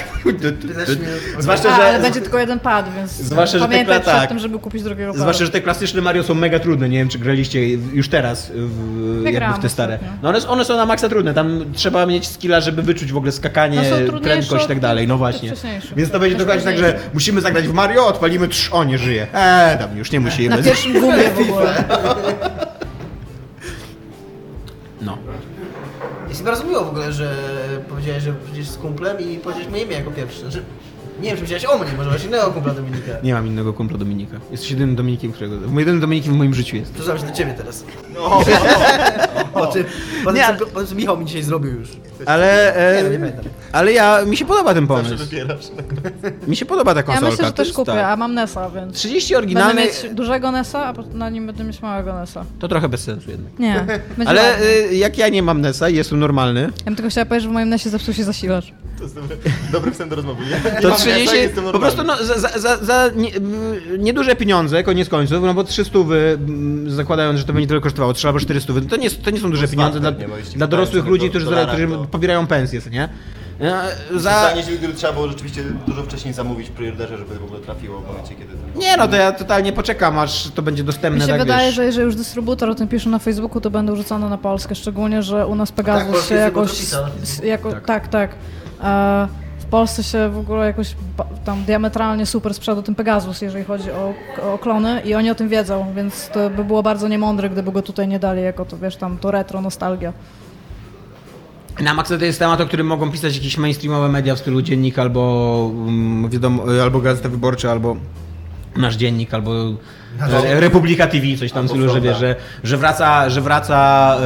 Zwłaszcza, że... ale będzie tylko jeden pad, więc Zwłaszcza, że pamiętaj przed tak. tym, żeby kupić drugiego pada. Zwłaszcza, że te klasyczne Mario są mega trudne. Nie wiem, czy graliście już teraz w, jakby w te stare. No one, one są na maksa trudne. Tam trzeba mieć skilla, żeby wyczuć w ogóle skakanie, No prędkość i tak dalej. No właśnie. Więc to będzie Też dokładnie tak, że trudniejsze. musimy zagrać w Mario, odpalimy trz, o nie żyje. Eee, tam już nie musimy. Na pierwszym gumie w ogóle. No. Jest mi bardzo miło w ogóle, że powiedziałeś, że przecież z kumplem i powiedziałeś moje imię jako pierwszy. Znaczy, nie wiem, czy powiedziałeś o mnie, może masz innego kumpla Dominika. Nie mam innego kumpla Dominika. Jesteś jedynym Dominikiem, którego... Jedynym Dominikiem w moim życiu jest. Przyznam się do ciebie teraz. No, Po tym, po tym, Nie, co, po tym, co Michał mi dzisiaj zrobił już. Ale... Nie, E, no, nie pamiętam. ale ja... Mi się podoba ten zawsze pomysł. wybierasz. Mi się podoba ta Ja konsolka. myślę, że To też jest kupię, tak. a mam NES-a, więc 30 będę oryginalnych... mieć dużego NES-a, a po- na nim będę mieć małego NES-a. To trochę bez sensu jednak. Nie, będzie Ale ładnie. y, jak ja nie mam NES-a i jestem normalny, Ja bym tylko chciała powiedzieć, że w moim NESie zepsuł się zasilacz. To jest dobry, dobry wstęp do rozmowy. Ja nie to mam 30, miasta, jestem po prostu no, za, za, za, nie, nieduże pieniądze, koniec końców, no bo 300 wy, zakładając, że to będzie tyle kosztowało, 3 albo 400 wy, to nie, to nie są duże jest pieniądze dla, dla dorosłych ludzi, którzy, dolara, którzy to- pobierają pensję, co nie? E, Za... Za... gdyby trzeba było rzeczywiście dużo wcześniej zamówić w preorderze, żeby w ogóle trafiło w momencie, kiedy... to- Nie no, to ja totalnie poczekam, aż to będzie dostępne, Mi się tak wydaje, wiesz. że jeżeli już dystrybutor o tym pisze na Facebooku, to będą rzucone na Polskę, szczególnie, że u nas Pegasus Tak, się jakoś... jako, tak, tak. E, w Polsce się w ogóle jakoś tam diametralnie super sprzedał ten Pegasus, jeżeli chodzi o, o klony i oni o tym wiedzą, więc to by było bardzo niemądre, gdyby go tutaj nie dali jako to, wiesz, tam to retro nostalgia. Na maksa to jest temat, o którym mogą pisać jakieś mainstreamowe media w stylu Dziennik albo, um, wiadomo, albo Gazeta Wyborcza, albo Nasz Dziennik, albo e, Republika TV, coś tam stylu, że wiesz, że, że wraca, że wraca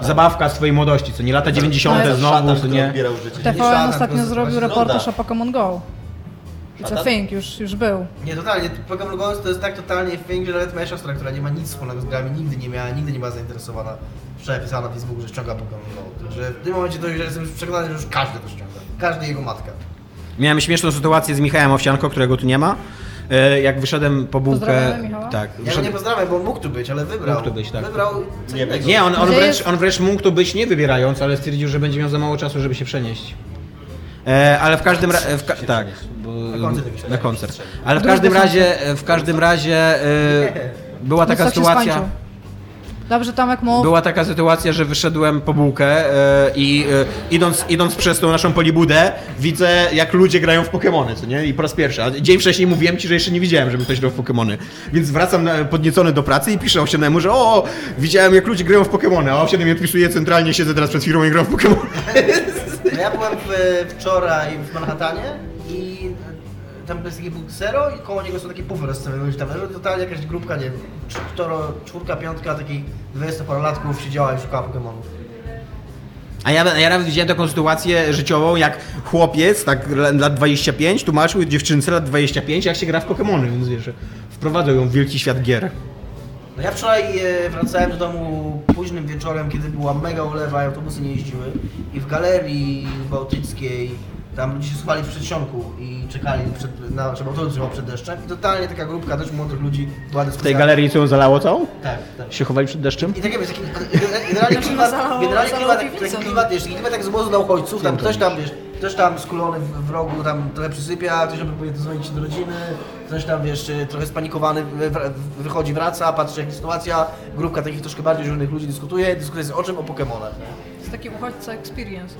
zabawka z twojej młodości, co nie lata 90. Ale- znowu, Szatan, co nie? TVN ostatnio to zrobił reportaż o Pokémon Go. It's a thing, już, już był. Nie, totalnie. Pokémon Go to jest tak totalnie thing, że nawet moja siostra, która nie ma nic wspólnego z grami, nigdy nie miała, nigdy nie była zainteresowana. Wczoraj pisała na Facebooku, że ściąga Pokémon Go. Także w tym momencie to już jestem przekonany, że już każdy to ściąga. Każdy jego matka. Miałem śmieszną sytuację z Michałem Owsianko, którego tu nie ma, jak wyszedłem po bułkę... Tak, Ja go wyszedłem, nie pozdrawiam, bo mógł tu być, ale wybrał. Mógł tu być, tak. Wybrał Nie. Nie, on, on, wręcz, on wręcz mógł tu być nie wybierając, ale stwierdził, że będzie miał za mało czasu, żeby się przenieść. E, ale w każdym razie. Tak, bo, Na koncert na koncert. Ale w każdym razie, w każdym razie e, była taka No się sytuacja. Dobrze, Tomek, mów. Była taka sytuacja, że wyszedłem po bułkę e, i e, idąc, idąc przez tą naszą polibudę, widzę jak ludzie grają w Pokemony, co nie? I po raz pierwszy. A dzień wcześniej mówiłem ci, że jeszcze nie widziałem, żeby ktoś grał w Pokemony. Więc wracam na, podniecony do pracy i piszę osiemnemu, że o, widziałem jak ludzie grają w Pokemony, a osiemny mi odpisuje centralnie, siedzę teraz przed firmą i gram w Pokemony. No Ja byłem w, wczoraj w Manhattanie e, tam jest taki był Zero i koło niego są takie pufy rozstawione gdzieś tam. No, Totalnie jakaś grupka, nie wiem, czworo, czwórka, piątka takich 20-parolatków siedziała i szukała Pokemonów. A ja, ja nawet widziałem taką sytuację życiową, jak chłopiec, tak lat 25, tłumaczył dziewczynce lat 25, jak się gra w Pokemony, więc wiesz, wprowadzał ją w wielki świat gier. No ja wczoraj e, wracałem do domu późnym wieczorem, kiedy była mega ulewa i autobusy nie jeździły. I w galerii bałtyckiej tam ludzie się schowali w przedsionku i czekali, przed, na, żeby autobus jechał przed deszczem. I totalnie taka grupka też młodych ludzi była W dyskusja. tej galerii, co ją zalało całą? Tak, tak. Się chowali przed deszczem? I tak wiesz, taki, generalnie klimat, generalnie klimat, taki, wiesz, klimat jak z obozu na uchodźców, tam ktoś tam, wiesz, ktoś tam skulony w, w rogu, tam trochę przysypia, ktoś próbuje dzwonić do rodziny, ktoś tam, wiesz, trochę spanikowany wy- wy- wychodzi, wraca, patrzy jak jest sytuacja, grupka takich troszkę bardziej żonych ludzi dyskutuje, dyskutuje jest o czym? O Pokemonach, nie? To jest taki uchodźca experience.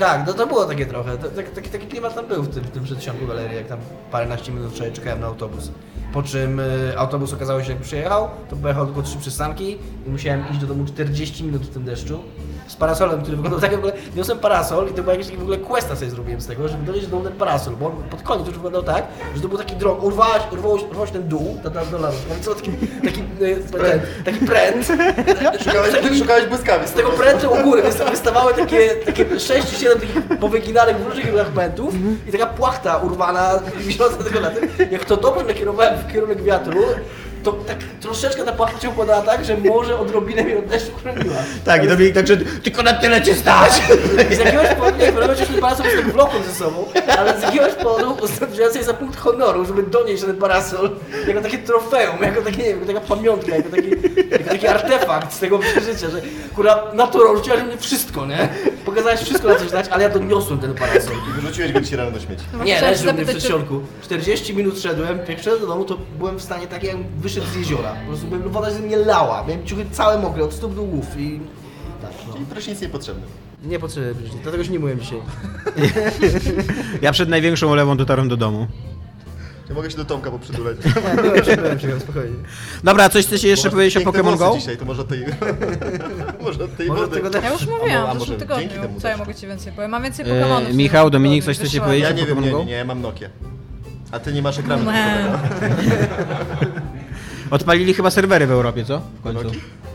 Tak, no to było takie trochę, tak, taki, taki klimat tam był w tym, w tym przedsionku galerii, jak tam paręnaście minut wczoraj czekałem na autobus. Po czym y, autobus okazało się, jak przyjechał, to pojechał tylko trzy przystanki i musiałem iść do domu 40 minut w tym deszczu. Z parasolem, który wyglądał tak w ogóle, niosłem parasol i to był jakiś taki w ogóle questa sobie zrobiłem z tego, żeby donieść do ten parasol, bo on pod koniec już wyglądał tak, że to był taki drog, urwałeś, urwałeś, urwałeś ten dół, ta, ta dolarów, i co, taki, taki, y, ten, taki pręt, Szukałeś, szukałeś błyskawic. z tego prętu u góry wysta- wystawały takie, takie 6 czy 7 takich powyginanych w różnych fragmentów i taka płachta urwana wisząca tylko na tym. Jak to dobrze nakierowałem w kierunek wiatru, to tak troszeczkę ta płachta się układała tak, że może odrobinę mnie od deszczu chroniła. Tak, i to mieli tak, że tylko na tyle cię stać! I z jakiegoś powodu, nie, problem chociaż mi parasol jest tak wlokłem ze sobą, ale z jakiegoś powodu wziąłem sobie za punkt honoru, żeby donieść ten parasol jako takie trofeum, jako takie, nie wiem, jako taka pamiątka, jako taki, jako taki artefakt z tego przeżycia, że kurwa naturą rzuciłaś mnie wszystko, nie? Pokazałeś wszystko na coś znać, ale ja doniosłem ten parasol. I wyrzuciłeś go dzisiaj rano do śmieci. Nie, chciałam leży u mnie w przedsionku. 40 minut szedłem, jak wszedłem do domu, to byłem w stanie tak, jakbym wyszedł z jeziora. Po prostu byłem, woda się mnie lała, miałem ciuchy całe mokre, od stóp do głów i... Tak, no. Czyli prysznic niepotrzebny. Nie potrzebuję prysznic, dlatego się nie myłem dzisiaj. Ja przed największą olewą dotarłem do domu. Ja mogę się do Tomka poprzydulać. Byłem się, byłem się, spokojnie. Dobra, coś chcecie jeszcze Bo masz powiedzieć o piękne Pokémon włosy Go? dzisiaj, to może od tej... może od tej Może wody. od tego Ja już mówiłam a w może zeszłym dzięki tygodniu, temu co ja mogę ci więcej powiem. Mam więcej E, Pokemonów. tym Michał, Dominik, coś chcecie powiedzieć? Ja nie wiem, Pokémon nie, Go? nie, nie, ja mam Nokię. A ty nie masz ekranu. Nie. Odpalili chyba serwery w Europie, co? W końcu.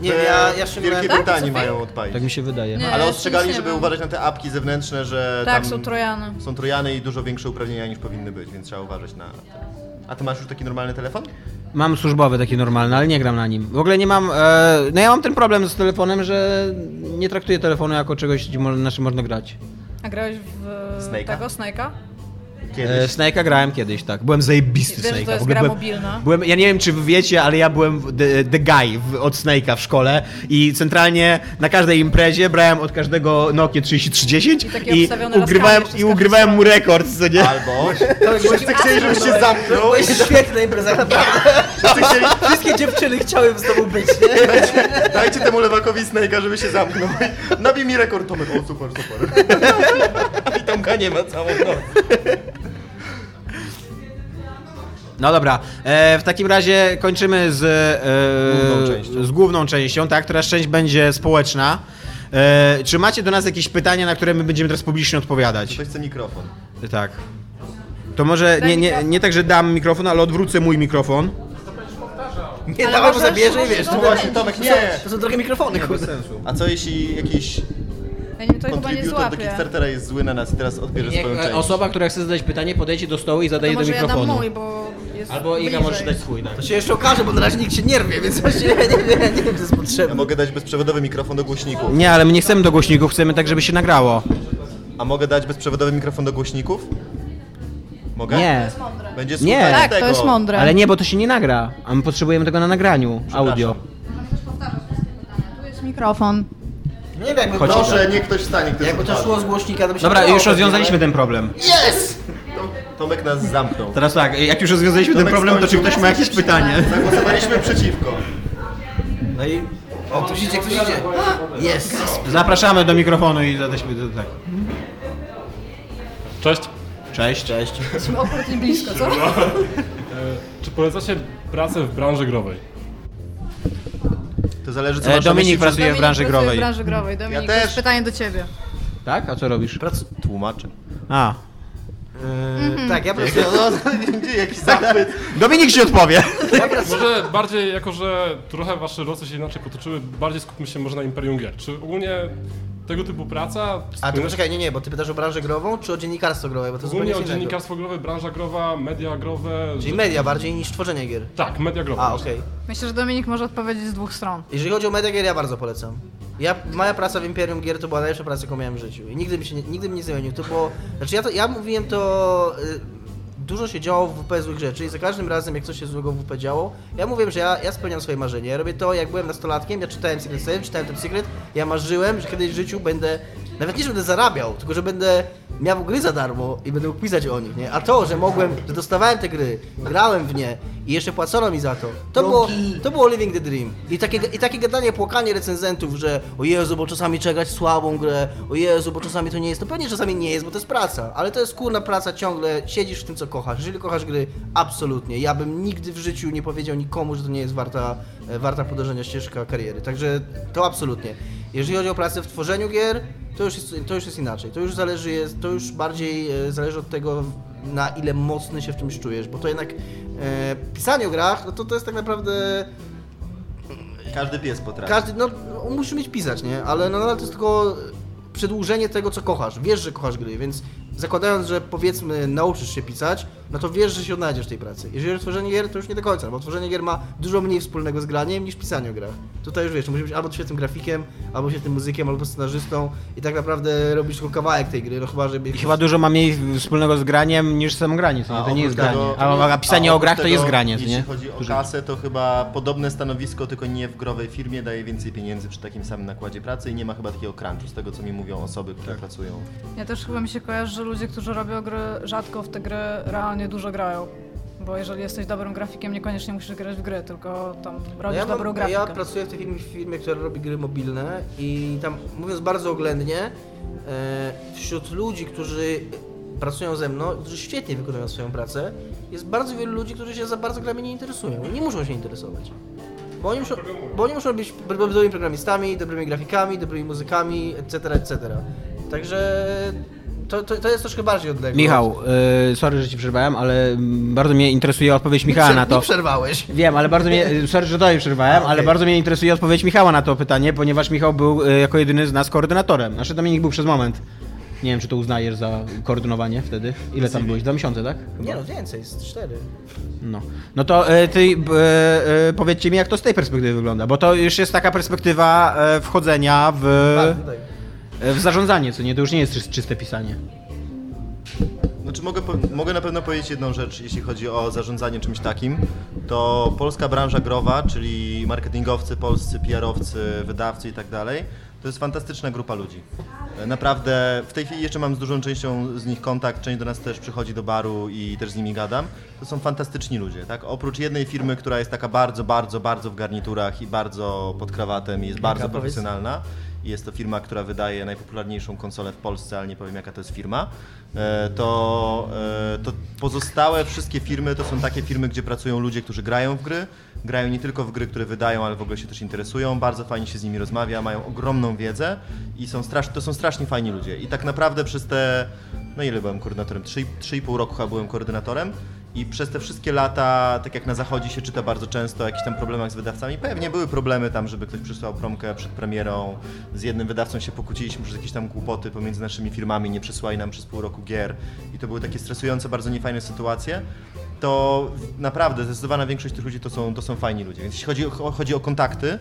Nie, W ja, ja Wielkiej ściągnąłem... Tak? Brytanii mają odpalić. Tak mi się wydaje. Nie. Ale ostrzegali, żeby wiem. uważać na te apki zewnętrzne, że Tak, tam są trojany. są trojany i dużo większe uprawnienia niż powinny być, więc trzeba uważać na te. A ty masz już taki normalny telefon? Mam służbowy taki normalny, ale nie gram na nim. W ogóle nie mam. E, no ja mam ten problem z telefonem, że nie traktuję telefonu jako czegoś, gdzie mo- na czym można grać. A grałeś w Snake'a? tego Snake'a? Kiedyś. E, Snake'a grałem kiedyś, tak. Byłem zajebisty Wiesz, Snake'a. to jest W ogóle gra byłem, mobilna? byłem, ja nie wiem, czy wy wiecie, ale ja byłem the, the guy w, od Snake'a w szkole i centralnie na każdej imprezie brałem od każdego Nokia 3310 I i, ugrywałem, i ugrywałem mu rekord, co nie? Albo wszyscy chcieli, żebyś się zamknął. Byłeś świetny na imprezach, naprawdę. Wszyscy chcieli, Wszystkie dziewczyny chciały z tobą być, nie? dajcie, dajcie temu lewakowi Snake'a, żeby się zamknął. Nabij mi rekord, Tomek. O, super, super. I Tomka nie ma całą noc. No dobra, e, w takim razie kończymy z, e, Główną częścią. z główną częścią, tak, która część będzie społeczna. E, czy macie do nas jakieś pytania, na które my będziemy teraz publicznie odpowiadać? Ktoś chce mikrofon. Tak. To może nie, nie, nie tak, że dam mikrofon, ale odwrócę mój mikrofon. Nie, Ale dawaj, bo możesz- zabierze możesz wiesz. To, Właśnie, Tomek, nie! to są drogie mikrofony, kurde. A co jeśli jakiś Ja nie, to chyba nie kontrybutor do złapię. Kickstartera jest zły na nas i teraz odbierze swoją Niech, część? e, osoba, która chce zadać pytanie, podejdzie do stołu i To zadaje do może ja dam mikrofonu. mój, bo jest Albo Iga może dać swój, tak. To się jeszcze okaże, bo na razie nikt się nie rwie, więc właściwie nie, nie, nie, nie wiem, czy jest Ja potrzebne. mogę dać bezprzewodowy mikrofon do głośników. Nie, ale my nie chcemy do głośników, chcemy tak, żeby się nagrało. A mogę dać bezprzewodowy mikrofon do głośników? Mogę? Nie. Mądre. Będzie Nie. słuchać Tak, tego. to jest mądre. Ale nie, bo to się nie nagra, a my potrzebujemy tego na nagraniu, audio. Tu jest mikrofon. Nie wiem, jakby, Proszę, niech ktoś wstanie, ktoś jakby to szło z głośnika, to by się Dobra, już rozwiązaliśmy ten problem. Yes! Tomek nas zamknął. Teraz tak, jak już rozwiązaliśmy ten Tomek problem, to czy ktoś ma jakieś pytanie? Zagłosowaliśmy przeciwko. No i... O, ktoś idzie, ktoś idzie. Jest! Zapraszamy do mikrofonu i zadaliśmy to tak. Cześć. Cześć. Cześć. Jesteśmy okrutnie blisko, co? Czy polecacie pracę w branży growej? To zależy co E, masz na Dominik myśli przez- pracuje w branży pracuje growej. w branży growej. Dominik, Ja to jest też. pytanie do ciebie. Tak? A co robisz? Prac... Tłumaczę. A. Yy, Tak, ja pracuję... No, gdzie jakiś zachwyt. Dominik ci odpowie. Może bardziej, jako że trochę wasze losy się inaczej potoczyły, bardziej skupmy się może na Imperium Gier. Czy ogólnie tego typu praca... A to poczekaj, nie, nie, bo ty pytasz o branżę grową, czy o dziennikarstwo growe, bo to zupełnie Ogólnie o dziennikarstwo growe, branża growa, media growe... Czyli że- media bardziej niż tworzenie gier. Tak, media growe. A, okej. Myślę, że Dominik może odpowiedzieć z dwóch stron. Jeżeli chodzi o media gier, ja bardzo polecam. Ja, moja praca w Imperium Gier to była najlepsza praca, jaką miałem w życiu. I nigdy mi się nie, nigdy mi nie zmienił. To było. Znaczy ja to ja mówiłem to. Dużo się działo w WP złych rzeczy i za każdym razem jak coś się złego w WP działo, ja mówiłem, że ja, ja spełniam swoje marzenie. Ja robię to, jak byłem nastolatkiem, ja czytałem Secret Save, czytałem ten Secret, ja marzyłem, że kiedyś w życiu będę, nawet nie, że będę zarabiał, tylko że będę miał gry za darmo i będę mógł pisać o nich, nie? A to, że mogłem, że dostawałem te gry, grałem w nie i jeszcze płacono mi za to, to było, to było living the dream. I takie, I takie gadanie, płakanie recenzentów, że o Jezu, bo czasami trzeba grać słabą grę, o Jezu, bo czasami to nie jest, to pewnie czasami nie jest, bo to jest praca, ale to jest kurna praca ciągle, siedzisz w tym, co kochasz. Jeżeli kochasz gry, absolutnie. Ja bym nigdy w życiu nie powiedział nikomu, że to nie jest warta, e, warta podążenia ścieżka kariery, także to absolutnie. Jeżeli chodzi o pracę w tworzeniu gier, to już jest, to już jest inaczej. To już zależy, jest, to już bardziej e, zależy od tego, na ile mocny się w czymś czujesz, bo to jednak e, pisanie o grach, no to to jest tak naprawdę Każdy pies potrafi. każdy, no, no musi mieć pisać, nie? Ale no, nadal to jest tylko przedłużenie tego, co kochasz. Wiesz, że kochasz gry, więc zakładając, że powiedzmy nauczysz się pisać, no to wiesz, że się odnajdziesz w tej pracy. Jeżeli chodzi o tworzenie gier, to już nie do końca, bo tworzenie gier ma dużo mniej wspólnego z graniem niż pisanie o grach. Tutaj już wiesz, musisz być albo świetnym grafikiem, albo świetnym muzykiem, albo scenarzystą i tak naprawdę robisz tylko kawałek tej gry, no chyba, żeby... I chyba dużo ma mniej wspólnego z graniem niż samo granie, nie? To nie jest granie. tego- A, a pisanie a o grach to tego, jest granie, Jeśli nie? chodzi o kasę, to chyba podobne stanowisko, tylko nie w growej firmie, daje więcej pieniędzy przy takim samym nakładzie pracy i nie ma chyba takiego crunchu, z tego co mi mówią osoby, które Tak. pracują. Ja też chyba mi się kojarzy, że ludzie, którzy robią gry, rzadko w te gry realnie dużo grają. Bo jeżeli jesteś dobrym grafikiem, niekoniecznie musisz grać w gry, tylko tam No robisz ja, mam- dobrą grafikę. ja pracuję w tej firmie, firmie, która robi gry mobilne i tam, mówiąc bardzo oględnie, e, wśród ludzi, którzy pracują ze mną, którzy świetnie wykonują swoją pracę, jest bardzo wielu ludzi, którzy się za bardzo grami nie interesują i nie muszą się interesować. Bo oni muszą, bo oni muszą być dobrymi programistami, dobrymi grafikami, dobrymi muzykami, etc., etc. Także to, to, to jest troszkę bardziej odległe. Michał, y, sorry, że ci przerwałem, ale mm, bardzo mnie interesuje odpowiedź Michała na Nie to. przerwałeś. Wiem, ale bardzo mnie, sorry, że tobie przerwałem, ale okej. bardzo mnie interesuje odpowiedź Michała na to pytanie, ponieważ Michał był y, jako jedyny z nas koordynatorem. Znaczy Dominik był przez moment. Nie wiem, czy to uznajesz za koordynowanie wtedy. Ile tam byłeś? Dwa miesiące, tak? Nie no, więcej, jest cztery. No, no to y, ty y, powiedzcie mi, jak to z tej perspektywy wygląda, bo to już jest taka perspektywa y, wchodzenia w, y, w zarządzanie, co nie? To już nie jest czys- czyste pisanie. Znaczy mogę, mogę na pewno powiedzieć jedną rzecz, jeśli chodzi o zarządzanie czymś takim, to polska branża growa, czyli marketingowcy, polscy PR-owcy, wydawcy i tak dalej, to jest fantastyczna grupa ludzi. E, Naprawdę, w tej chwili jeszcze mam z dużą częścią z nich kontakt, część do nas też przychodzi do baru i też z nimi gadam. To są fantastyczni ludzie, tak? Oprócz jednej firmy, która jest taka bardzo, bardzo, bardzo w garniturach i bardzo pod krawatem i jest bardzo powiedz? profesjonalna, jest to firma, która wydaje najpopularniejszą konsolę w Polsce, ale nie powiem jaka to jest firma, e, to, e, to pozostałe wszystkie firmy to są takie firmy, gdzie pracują ludzie, którzy grają w gry, grają nie tylko w gry, które wydają, ale w ogóle się też interesują, bardzo fajnie się z nimi rozmawia, mają ogromną wiedzę i są strasz, to są strasznie fajni ludzie. I tak naprawdę przez te, no ile byłem koordynatorem? 3,5 roku chyba byłem koordynatorem i przez te wszystkie lata, tak jak na zachodzie się czyta bardzo często o jakichś tam problemach z wydawcami, pewnie były problemy tam, żeby ktoś przysłał promkę przed premierą, z jednym wydawcą się pokłóciliśmy przez jakieś tam głupoty pomiędzy naszymi firmami, nie przysłali nam przez pół roku gier i to były takie stresujące, bardzo niefajne sytuacje, to naprawdę zdecydowana większość tych ludzi to są, to są fajni ludzie. Więc jeśli chodzi o, chodzi o kontakty,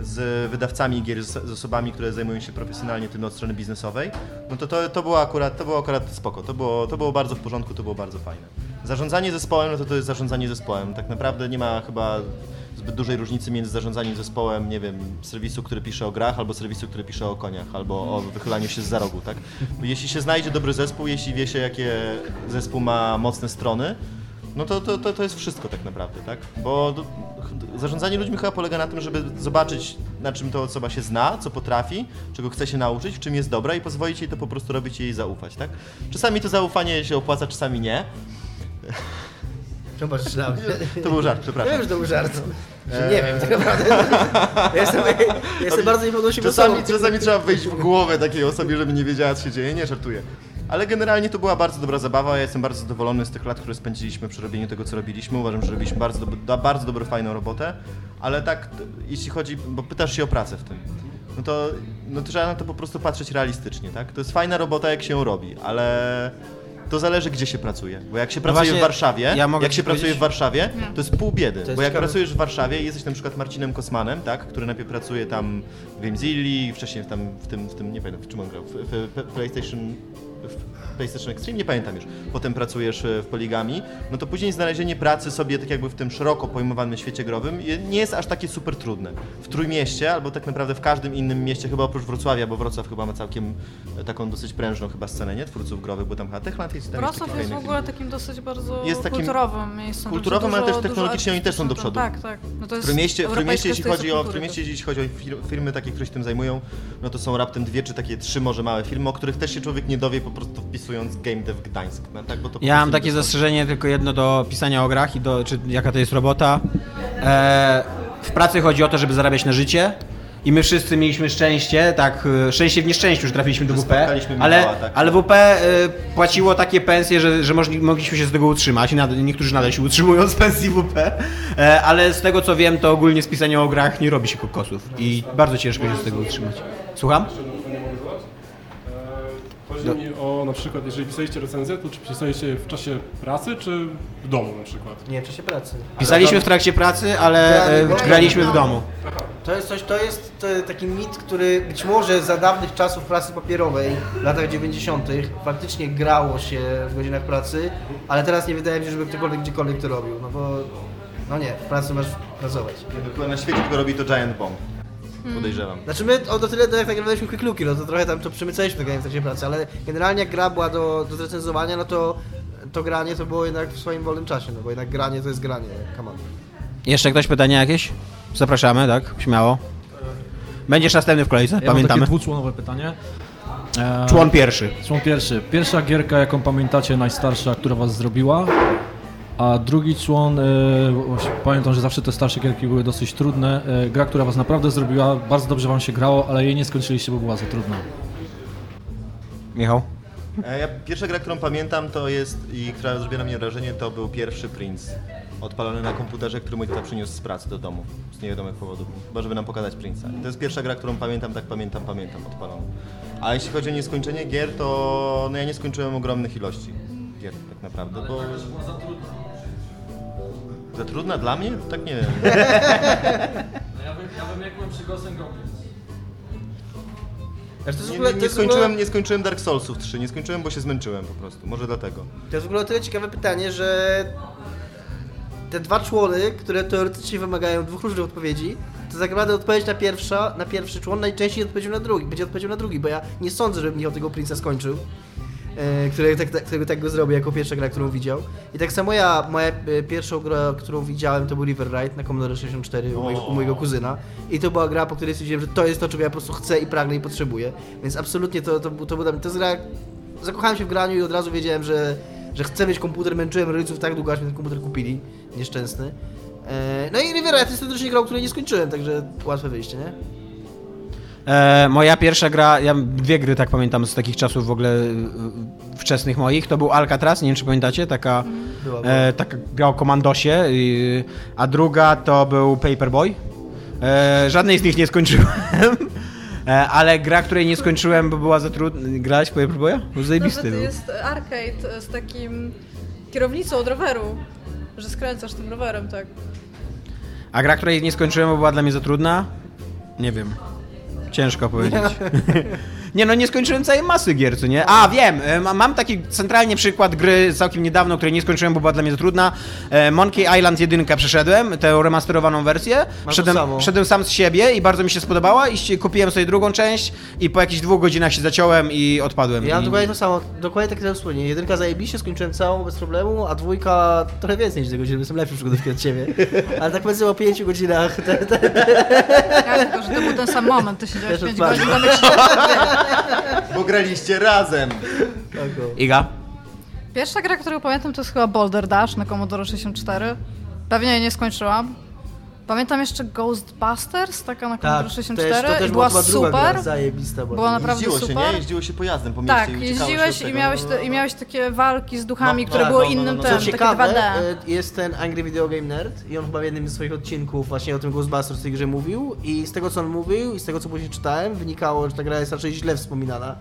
z wydawcami gier, z, osobami, które zajmują się profesjonalnie tym od strony biznesowej, no to to, to było akurat, to było akurat spoko, to było, to było bardzo w porządku, to było bardzo fajne. Zarządzanie zespołem, no to to jest zarządzanie zespołem. Tak naprawdę nie ma chyba zbyt dużej różnicy między zarządzaniem zespołem, nie wiem, serwisu, który pisze o grach, albo serwisu, który pisze o koniach, albo o wychylaniu się z za rogu, tak? Jeśli się znajdzie dobry zespół, jeśli wie się, jakie zespół ma mocne strony, no to, to, to, to jest wszystko tak naprawdę, tak? Bo do, zarządzanie ludźmi chyba polega na tym, żeby zobaczyć, na czym ta osoba się zna, co potrafi, czego chce się nauczyć, w czym jest dobra i pozwolić jej to po prostu robić i jej zaufać, tak? Czasami to zaufanie się opłaca, czasami nie. Mnie? To był żart, Ja przepraszam. wiem, że to był żart. Że nie wiem, tak naprawdę. Ja jestem, ja jestem bardzo niepewnością Czasami, osobą. czasami trzeba wejść w głowę takiej osobie, żeby nie wiedziała, co się dzieje. Nie, żartuję. Ale generalnie to była bardzo dobra zabawa. Ja jestem bardzo zadowolony z tych lat, które spędziliśmy przy robieniu tego, co robiliśmy. Uważam, że robiliśmy bardzo, da- bardzo dobrą, fajną robotę. Ale tak, jeśli chodzi, bo pytasz się o pracę w tym, no to, no to trzeba na to po prostu patrzeć realistycznie, tak? To jest fajna robota, jak się ją robi, ale to zależy, gdzie się pracuje. Bo jak się pracuje właśnie w Warszawie, ja jak się pracuje w Warszawie, to jest pół biedy. jest Bo jak ciekawe. pracujesz w Warszawie i jesteś na przykład Marcinem Kosmanem, tak? Który najpierw pracuje tam w Gamezilli, wcześniej tam w tym, w tym nie pamiętam, w czym on grał, w, w, w PlayStation the, PlayStation Extreme, nie pamiętam już. Potem pracujesz e, w Poligami, no to później znalezienie pracy sobie tak jakby w tym szeroko pojmowanym świecie growym nie jest aż takie super trudne. W Trójmieście, albo tak naprawdę w każdym innym mieście, chyba oprócz Wrocławia, bo Wrocław chyba ma całkiem e, taką dosyć prężną chyba scenę, nie? Twórców growych, bo tam chyba Techland jest Wrocław jest w ogóle takim dosyć bardzo Jest takim kulturowym miejscem. kulturowym, ale też technologicznie oni też są do przodu. Tak, tak. No to W jest Trójmieście, w Trójmieście, europejska jeśli chodzi o, w Trójmieście, jeśli chodzi o fir- firmy takie, które się tym zajmują, no to są raptem dwie czy takie trzy może małe firmy, o których też się człowiek nie dowie po prostu wpisując Game Dev Gdańsk. No, tak, bo to Ja mam takie zastrzeżenie tylko jedno do pisania o grach i do, czy jaka to jest robota. E, w pracy chodzi o to, żeby zarabiać na życie. I my wszyscy mieliśmy szczęście, tak, e, szczęście w nieszczęściu, że trafiliśmy do WP, ale, Michała, tak. ale WP e, płaciło takie pensje, że, że możli, mogliśmy się z tego utrzymać niektórzy nadal się utrzymują z pensji WP, e, ale z tego co wiem, to ogólnie z pisania o grach nie robi się kokosów i bardzo ciężko się z tego utrzymać. Słucham? Jeszcze jedno pytanie mogę zadać? Eee, Chodzi mi o na przykład, jeżeli pisaliście recenzję, to czy pisaliście w czasie pracy, czy w domu na przykład? Nie, w czasie pracy. Pisaliśmy w trakcie pracy, ale e, graliśmy w domu. To jest coś, to jest taki mit, który być może za dawnych czasów pracy papierowej, w latach 90. faktycznie grało się w godzinach pracy, ale teraz nie wydaje mi się, żeby ktokolwiek gdziekolwiek to robił, no bo no nie, w pracy masz pracować. Na świecie tylko robi to Giant Bomb. Podejrzewam. Znaczy my o do tyle jak nagrywaliśmy Quick Looki, no to trochę tam to przemycaliśmy tego w trakcie pracy, ale generalnie jak gra była do, do zrecenzowania, no to to granie to było jednak w swoim wolnym czasie, no bo jednak granie to jest granie, come on. Jeszcze ktoś pytania jakieś? Zapraszamy, tak? Śmiało. Będziesz następny w kolejce, Ja mam pamiętamy. takie dwuczłonowe pytanie. Człon pierwszy. Człon pierwszy. Pierwsza gierka, jaką pamiętacie, najstarsza, która was zrobiła. A drugi człon, e, pamiętam, że zawsze te starsze gierki były dosyć trudne. E, gra, która was naprawdę zrobiła, bardzo dobrze wam się grało, ale jej nie skończyliście, bo była za trudna. Michał? E, Ja, pierwsza gra, którą pamiętam, to jest i która zrobiła na mnie wrażenie, to był pierwszy Prince. Odpalony na komputerze, który mój tata przyniósł z pracy do domu. Z niewiadomych powodów. Chyba, żeby nam pokazać Prince'a. I to jest pierwsza gra, którą pamiętam, tak pamiętam, pamiętam, odpaloną. A jeśli chodzi o nieskończenie gier, to no ja nie skończyłem ogromnych ilości gier, tak naprawdę, bo... Za trudna dla mnie? Tak nie wiem. Ja bym jak byłem przy Ghost Znaczy, to jest w Nie, ogóle, nie, to nie, jest w ogóle- skończyłem, nie skończyłem Dark Soulsów 3, nie skończyłem, bo się zmęczyłem po prostu. Może dlatego. To jest w ogóle o tyle ciekawe pytanie, że te dwa człony, które teoretycznie wymagają dwóch różnych odpowiedzi, to tak naprawdę odpowiedź na, pierwsza, na pierwszy człon najczęściej odpowiedzią na drugi, będzie odpowiedzią na drugi, bo ja nie sądzę, żebym Michał tego Prince'a skończył, e, który, tak, tak, którego tak go zrobił jako pierwsza gra, którą widział. I tak samo ja, moja e, pierwszą grę, którą widziałem, to był River Ride na Commodore 64 u mojego, u mojego kuzyna. I to była gra, po której stwierdziłem, że to jest to, czego ja po prostu chcę i pragnę i potrzebuję. Więc absolutnie to, to, to, był, to jest gra, zakochałem się w graniu i od razu wiedziałem, że, że chcę mieć komputer, męczyłem rodziców tak długo, aż mi ten komputer kupili, nieszczęsny. E, No i Rivera to jest teoretycznie grą, której nie skończyłem, także łatwe wyjście, nie? E, moja pierwsza gra, ja dwie gry tak pamiętam z takich czasów w ogóle e, wczesnych moich, to był Alcatraz, nie wiem czy pamiętacie, taka, Była, była. e, taka gra o komandosie, i, a druga to był Paperboy. E, żadnej z nich nie skończyłem, e, ale gra, której nie skończyłem, bo była za trudna. Grałeś w Paperboya? Był zajebisty był. jest arcade z takim kierownicą od roweru, że skręcasz tym rowerem, tak. A gra, której nie skończyłem, bo była dla mnie za trudna? Nie wiem. Ciężko powiedzieć. Nie no, nie skończyłem całej masy gier, co nie? A, wiem, e, ma- mam taki centralnie przykład gry całkiem niedawno, której nie skończyłem, bo była dla mnie za trudna. E, Monkey Island 1 przeszedłem, tę remasterowaną wersję. Masz Szedłem, to samo. szedłem sam z siebie i bardzo mi się spodobała i kupiłem sobie drugą część i po jakichś dwóch godzinach się zaciąłem i odpadłem. Ja mam I... dokładnie to samo, dokładnie tak jak wspólnie. Jedynka zajebiście, skończyłem całą bez problemu, a dwójka trochę więcej niż 2 godziny, bo jestem lepszy przygodówki od ciebie. Ale tak powiedzmy o 5 godzinach. Te, te, Ja tylko, że to był ten sam moment, ty siedziałeś Też 5 odpadł. godzin, Bo graliście razem. Iga? Pierwsza gra, którą pamiętam, to jest chyba Boulder Dash na Commodore 64. Pewnie jej nie skończyłam. Pamiętam jeszcze Ghostbusters, taka na Commodore tak, też, 64 to też i była druga super. Gra, zajebista była. Była naprawdę Jeździło się, super. nie? Jeździło się pojazdem po mieście Tak, i uciekało się jeździłeś od i miałeś, te, i miałeś takie walki z duchami, No, które tak, były no, no, innym no, no. tym, Co takie ciekawe, 2D. e, jest ten Angry Video Game Nerd i on chyba w jednym z swoich odcinków właśnie o tym Ghostbusters w tej grze mówił i z tego co on mówił i z tego co później czytałem wynikało, że ta gra jest raczej źle wspominana.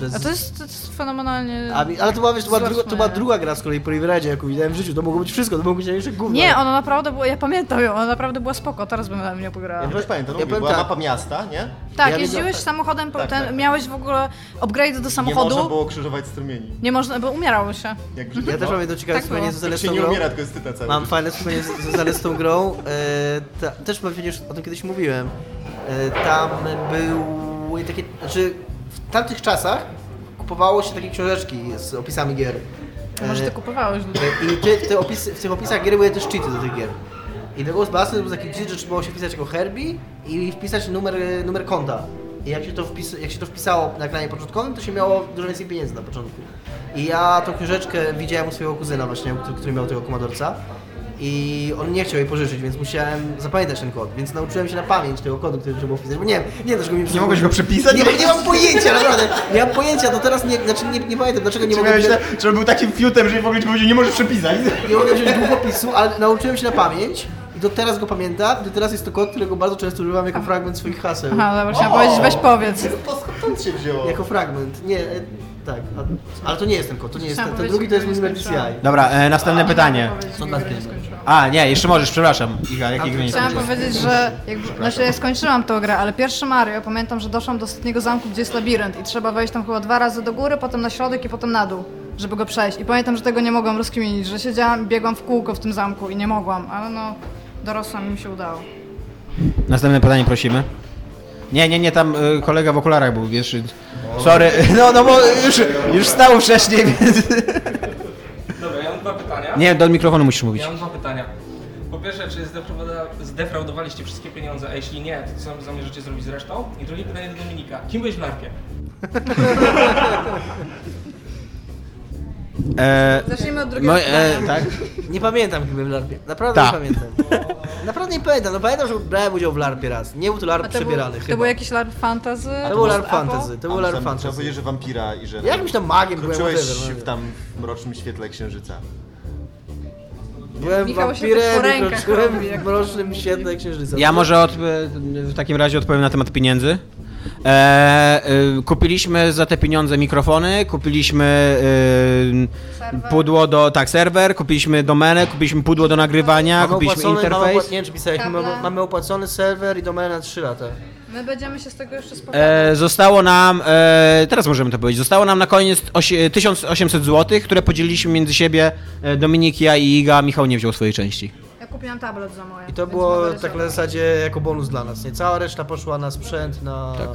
Przez... A to jest, to jest fenomenalnie... A ale to była, wiesz, to, była druga, to była druga gra z kolei po Riverheadzie, jaką widziałem w życiu. To mogło być wszystko, to mogło być największe gówno. Nie, ona naprawdę była, ja pamiętam ją, ona naprawdę była spoko, teraz bym na mnie pograła. Ja też pamiętam, Ja była tak. mapa miasta, nie? Tak, Ja jeździłeś wiedziałem- samochodem, Tak, ten, tak. miałeś w ogóle upgrade do Nie samochodu. można było krzyżować strumieni. Nie można, bo umierało się. Jak Ja też mam jedno ciekawe Tak wspomnienie Tak z się tą nie grą. umiera, tylko jest tyta cały Mam fajne wspomnienie z- z tą grą. E, ta, też pewnie już o tym kiedyś mówiłem. E, tam były takie. Znaczy, w tamtych czasach kupowało się takie książeczki z opisami gier. Może ty E, kupowałeś ludzi. I w, te opisy, w tych opisach gier były też cheaty do tych gier. I do Ghostbusters był taki cheat, że trzeba było się wpisać jako Herbie i wpisać numer, numer konta. I jak się, to wpis, jak się to wpisało na ekranie początkowym, to się miało dużo więcej pieniędzy na początku. I ja tą książeczkę widziałem u swojego kuzyna właśnie, który, który miał tego komodorca. I on nie chciał jej pożyczyć, więc musiałem zapamiętać ten kod. Więc nauczyłem się na pamięć tego kodu, który trzeba było wpisać. Bo nie wiem, nie wiem dlaczego mi Nie mogłeś go przepisać? Nie, nie mam pojęcia, naprawdę. Nie mam pojęcia, do teraz nie, znaczy nie, nie pamiętam dlaczego nie mogłem... Myślę, że był takim fiutem, że w ogóle ci powiedział, nie możesz przepisać. Nie mogę wziąć długopisu, ale nauczyłem się na pamięć i do teraz go pamiętam. Do teraz jest to kod, którego bardzo często używam jako fragment swoich haseł. Aha, dobra, chciałam powiedzieć, weź powiedz. To skąd się wzięło? Jako fragment. Nie, e, tak. A, ale to nie jest ten kod, to nie jest ten. Ten drugi to jest numer skończyłam. Dobra, e, następne pytanie. Co na tym? A, nie, jeszcze możesz, przepraszam. Iga, jakiej gry nie Chciałam skończyłeś? powiedzieć, że jakby, znaczy ja skończyłam tą grę, ale pierwszy Mario, pamiętam, że doszłam do ostatniego zamku, gdzie jest labirynt i trzeba wejść tam chyba dwa razy do góry, potem na środek i potem na dół, żeby go przejść. I pamiętam, że tego nie mogłam rozkminić, że siedziałam, biegłam w kółko w tym zamku i nie mogłam, ale no dorosłam i mi się udało. Następne pytanie prosimy. Nie, nie, nie, tam y, kolega w okularach był, wiesz. y, Sorry, no, no bo już, już stał wcześniej, więc... Dobra, ja mam dwa pytania. Nie, do mikrofonu musisz mówić. Ja mam dwa pytania. Po pierwsze, czy zdefrauda- zdefraudowaliście wszystkie pieniądze, a jeśli nie, to co zamierzacie zrobić z resztą? I drugie pytanie do Dominika. Kim byłeś w larpie? E, Zacznijmy od drugiego no, e, tak? Nie pamiętam, kiedy byłem w larpie. Naprawdę nie pamiętam. Naprawdę nie pamiętam. No pamiętam, że brałem udział w larpie raz. Nie był to larp A to był, przebierany to chyba. był jakiś larp fantasy? To był larp fantasy. To był larp Trzeba fantasy. powiedzieć, że wampira i że... Jakimś tam magiem byłem, Kroczyłeś whatever, no. w tam w mrocznym świetle księżyca. Byłem Michał się tak wampirem i rękach kroczyłem robi, jak w mrocznym świetle księżyca. Ja może od, w takim razie odpowiem na temat pieniędzy. E, y, kupiliśmy za te pieniądze mikrofony, kupiliśmy Serwer. pudło do, tak, serwer, kupiliśmy domenę, kupiliśmy pudło do nagrywania, Mamy kupiliśmy opłacony, mamy, interfejs. opła- nie wiem czy pisałeś, mamy, mamy opłacony serwer i domenę na 3 lata. My będziemy się z tego jeszcze spotkać. E, zostało nam, e, teraz możemy to powiedzieć, zostało nam na koniec osie, 1800 zł, które podzieliliśmy między siebie e, Dominik, ja i Iga, Michał nie wziął swojej części. Kupiłam tablet za moje. I to więc było mogę tak rysować. na zasadzie jako bonus dla nas, nie? Cała reszta poszła na sprzęt, na... Tak.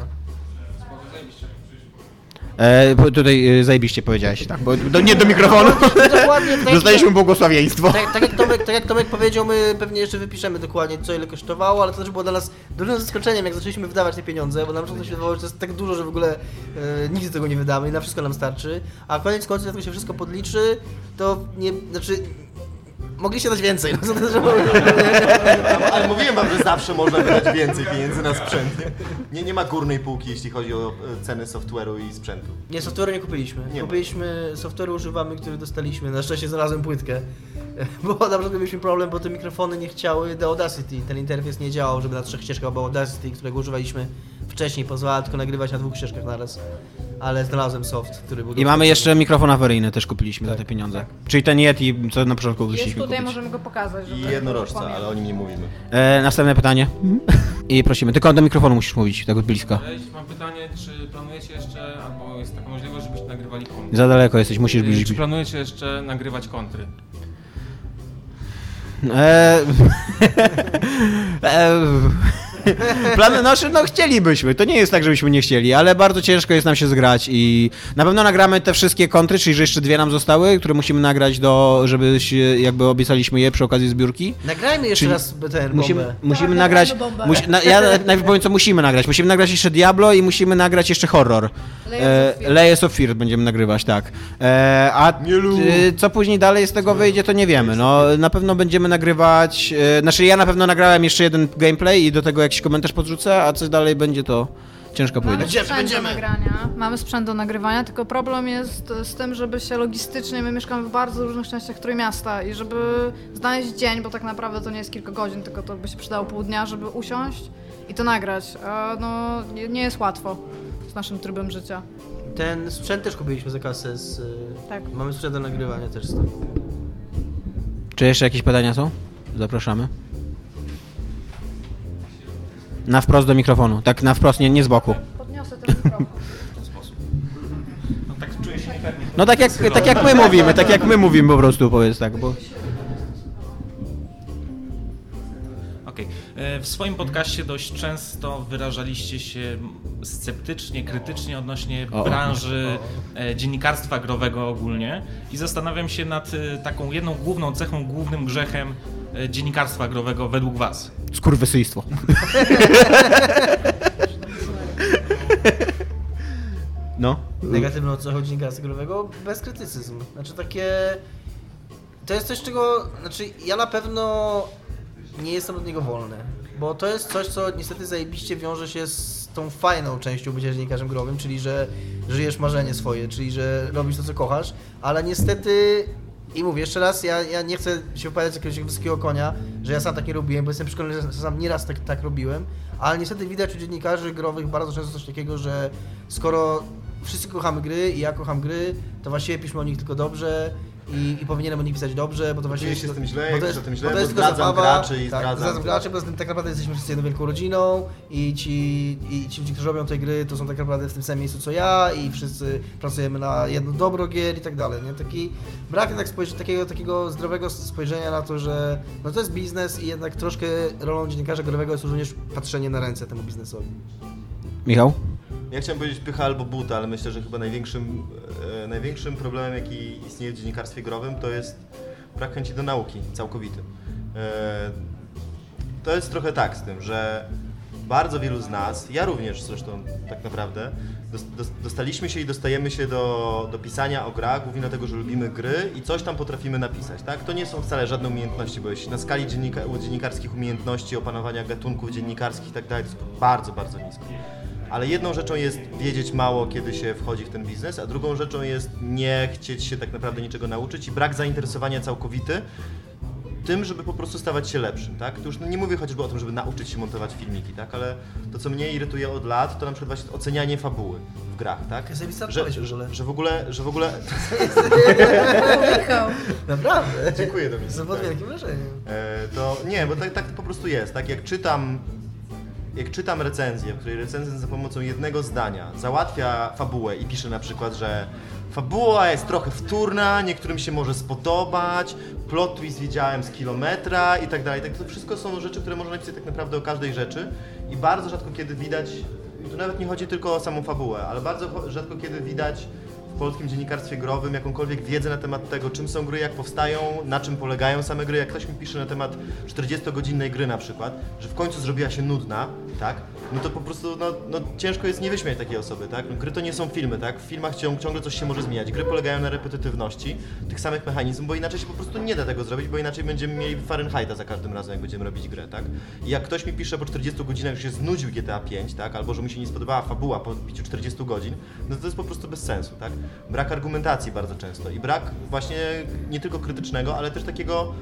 E, bo tutaj e, zajebiście powiedziałeś, tak, bo do, nie do mikrofonu. Dokładnie, tak, Dostaliśmy błogosławieństwo. tak, tak, jak Tomek, tak jak Tomek powiedział, my pewnie jeszcze wypiszemy dokładnie co ile kosztowało, ale to też było dla nas dużym zaskoczeniem, jak zaczęliśmy wydawać te pieniądze, bo nam początku się wydawało, że to jest tak dużo, że w ogóle e, nigdy tego nie wydamy i na wszystko nam starczy, a koniec końców jak to się wszystko podliczy, to nie, znaczy... Mogliście dać więcej, no to też Ale mówiłem wam, że zawsze można wydać więcej pieniędzy na sprzęt. Nie, nie, ma górnej półki, jeśli chodzi o e, ceny software'u i sprzętu. Nie, software'u nie kupiliśmy. Nie kupiliśmy, software'u używamy, który dostaliśmy. Na szczęście znalazłem płytkę. Bo na przykład mieliśmy problem, bo te mikrofony nie chciały do Audacity. Ten interfejs nie działał, żeby na trzech ścieżkach był Audacity, którego używaliśmy wcześniej. Pozwalał tylko nagrywać na dwóch ścieżkach naraz. Ale znalazłem soft, który był... I mamy jeszcze mikrofon awaryjny, też kupiliśmy za te pieniądze. Czyli ten Yeti, co na początku Jest chcieliśmy tutaj, kupić. możemy go pokazać. żeby I jednorożca, pamiętać. ale o nim nie mówimy. E, następne pytanie. I prosimy, tylko do mikrofonu musisz mówić, tak od blisko. Cześć, mam pytanie, czy planujecie jeszcze bo jest taka możliwość, żebyście nagrywali kontry. Za daleko jesteś, musisz bliżej. Czy planujecie jeszcze nagrywać kontry? Eee, eee, Plany nasze, no chcielibyśmy. To nie jest tak, żebyśmy nie chcieli, ale bardzo ciężko jest nam się zgrać i na pewno nagramy te wszystkie kontry, czyli że jeszcze dwie nam zostały, które musimy nagrać do, żeby się, jakby obiecaliśmy je przy okazji zbiórki. Nagrajmy jeszcze Czyli raz ten Musimy, bombę. musimy Tak, nagrać. Musi, na, ja najpierw powiem, co musimy nagrać. Musimy nagrać jeszcze Diablo i musimy nagrać jeszcze horror. Layers of. Layers of Fear będziemy nagrywać, tak. E, a y, co później dalej z tego wyjdzie, to nie wiemy. No, na pewno będziemy nagrywać. E, znaczy, ja na pewno nagrałem jeszcze jeden gameplay i do tego jakiś komentarz podrzucę, a co dalej będzie, to ciężko Mamy powiedzieć. Będziemy, będziemy. nagrania, mamy sprzęt do nagrywania, tylko problem jest z tym, żeby się logistycznie, my mieszkamy w bardzo różnych częściach Trójmiasta i żeby znaleźć dzień, bo tak naprawdę to nie jest kilka godzin, tylko to by się przydało pół dnia, żeby usiąść i to nagrać. A no, nie, nie jest łatwo z naszym trybem życia. Ten sprzęt też kupiliśmy za kasę z... y, Tak. Mamy sprzęt do nagrywania też z tego. Czy jeszcze jakieś pytania są? Zapraszamy. Na wprost do mikrofonu. Tak na wprost, nie, nie z boku. Podniosę ten mikrofon. No tak czuję się niepewnie. No tak jak, tak jak my mówimy, tak jak my mówimy po prostu, powiedz tak, bo... Okej. E, W swoim podcaście dość często wyrażaliście się sceptycznie, krytycznie odnośnie O. branży e, dziennikarstwa growego ogólnie i zastanawiam się nad e, taką jedną główną cechą, głównym grzechem dziennikarstwa growego według Was. Skurwysyjstwo. No. Negatywną ocenę dziennikarstwa growego bezkrytycyzm. Znaczy takie... To jest coś, czego... Znaczy ja na pewno nie jestem od niego wolny. Bo to jest coś, co niestety zajebiście wiąże się z tą fajną częścią bycia dziennikarzem growym, czyli że żyjesz marzenie swoje, czyli że robisz to, co kochasz, ale niestety i mówię jeszcze raz, ja, ja nie chcę się wypowiadać z jakiegoś wysokiego konia, że ja sam tak nie robiłem, bo jestem przekonany, że sam nieraz tak, tak robiłem, ale niestety widać u dziennikarzy growych bardzo często coś takiego, że skoro wszyscy kochamy gry i ja kocham gry, to właściwie piszmy o nich tylko dobrze i, i powinienem o nich pisać dobrze, bo to właściwie... Czuję się z tym źle, bo to jest, o tym źle, bo to bo jest tylko zdradzam zabawa, graczy i tak, zdradzam- zdradzam graczy, tym tak naprawdę jesteśmy wszyscy jedną wielką rodziną i ci, i ci ludzie, którzy robią te gry, to są tak naprawdę w tym samym miejscu co ja i wszyscy pracujemy na jedno dobro gier i tak dalej, nie? Taki brak jednak spojrzenia, takiego, takiego zdrowego spojrzenia na to, że no to jest biznes i jednak troszkę rolą dziennikarza growego jest również patrzenie na ręce temu biznesowi. Michał? Ja chciałem powiedzieć pycha albo buta, ale myślę, że chyba największym, e, największym problemem, jaki istnieje w dziennikarstwie growym, to jest brak chęci do nauki całkowity. E, to jest trochę tak z tym, że bardzo wielu z nas, ja również zresztą tak naprawdę, dos- dos- dostaliśmy się i dostajemy się do, do pisania o grach, głównie dlatego, że lubimy gry i coś tam potrafimy napisać, tak? To nie są wcale żadne umiejętności, bo jeśli na skali dziennika, dziennikarskich umiejętności, opanowania gatunków dziennikarskich i tak dalej, to jest bardzo, bardzo nisko. Ale jedną rzeczą jest wiedzieć mało, kiedy się wchodzi w ten biznes, a drugą rzeczą jest nie chcieć się tak naprawdę niczego nauczyć i brak zainteresowania całkowity tym, żeby po prostu stawać się lepszym, tak? Tu już nie mówię chociażby o tym, żeby nauczyć się montować filmiki, tak? Ale to, co mnie irytuje od lat, to na przykład właśnie ocenianie fabuły w grach, tak? Zajebista Że, odpowiedź, że w ogóle, że w ogóle... Michał. Naprawdę. Dziękuję Dominik. Pod wielkim wrażeniem. E, to nie, bo tak, tak to po prostu jest. Tak jak czytam, jak czytam recenzję, w której recenzent za pomocą jednego zdania załatwia fabułę i pisze na przykład, że fabuła jest trochę wtórna, niektórym się może spodobać, plot twist widziałem z kilometra i tak dalej. Tak, to wszystko są rzeczy, które można napisać tak naprawdę o każdej rzeczy i bardzo rzadko kiedy widać, tu nawet nie chodzi tylko o samą fabułę, ale bardzo rzadko kiedy widać w polskim dziennikarstwie growym jakąkolwiek wiedzę na temat tego, czym są gry, jak powstają, na czym polegają same gry. Jak ktoś mi pisze na temat 40-godzinnej gry na przykład, że w końcu zrobiła się nudna, tak? No to po prostu no, no, ciężko jest nie wyśmiać takiej osoby, tak? No, gry to nie są filmy, tak? W filmach ciąg, ciągle coś się może zmieniać. Gry polegają na repetytywności tych samych mechanizmów, bo inaczej się po prostu nie da tego zrobić, bo inaczej będziemy mieli Fahrenheita za każdym razem, jak będziemy robić grę, tak? I jak ktoś mi pisze po 40 godzinach, że się znudził GTA 5, tak? Albo że mu się nie spodobała fabuła po biciu 40 godzin, no to jest po prostu bez sensu, tak? Brak argumentacji bardzo często i brak właśnie nie tylko krytycznego, ale też takiego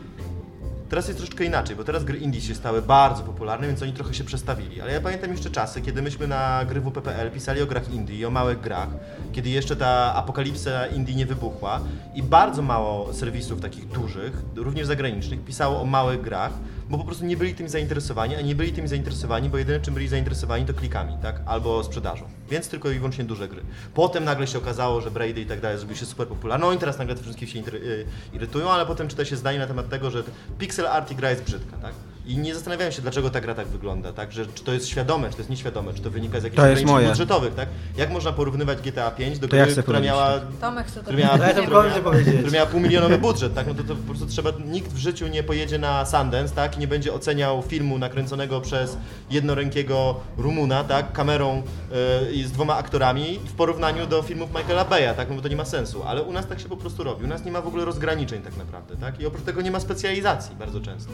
Teraz jest troszeczkę inaczej, bo teraz gry indie się stały bardzo popularne, więc oni trochę się przestawili. Ale ja pamiętam jeszcze czasy, kiedy myśmy na gry WPPL pisali o grach indie i o małych grach, kiedy jeszcze ta apokalipsa indie nie wybuchła i bardzo mało serwisów takich dużych, również zagranicznych, pisało o małych grach, bo po prostu nie byli tym zainteresowani, a nie byli tym zainteresowani, bo jedyne czym byli zainteresowani to klikami, tak? Albo sprzedażą. Więc tylko i wyłącznie duże gry. Potem nagle się okazało, że Brady i tak dalej zrobił się super popularny, no i teraz nagle te wszystkie się y, irytują, ale potem czyta się zdanie na temat tego, że pixel art i gra jest brzydka, tak? I nie zastanawiają się, dlaczego ta gra tak wygląda, tak? Że czy to jest świadome, czy to jest nieświadome, czy to wynika z jakichś To ograniczeń budżetowych, tak? Jak można porównywać GTA 5 do To ja gry, chcę która powiedzieć, miała Tomek chce to który miała, Ja która, powiedzieć. która miała półmilionowy budżet, tak? No to, to po prostu trzeba, nikt w życiu nie pojedzie na Sundance, tak? I nie będzie oceniał filmu nakręconego przez jednorękiego Rumuna, tak? Kamerą y, i z dwoma aktorami w porównaniu do filmów Michaela Beya, tak? No bo to nie ma sensu, ale u nas tak się po prostu robi. U nas nie ma w ogóle rozgraniczeń tak naprawdę, tak? I oprócz tego nie ma specjalizacji bardzo często.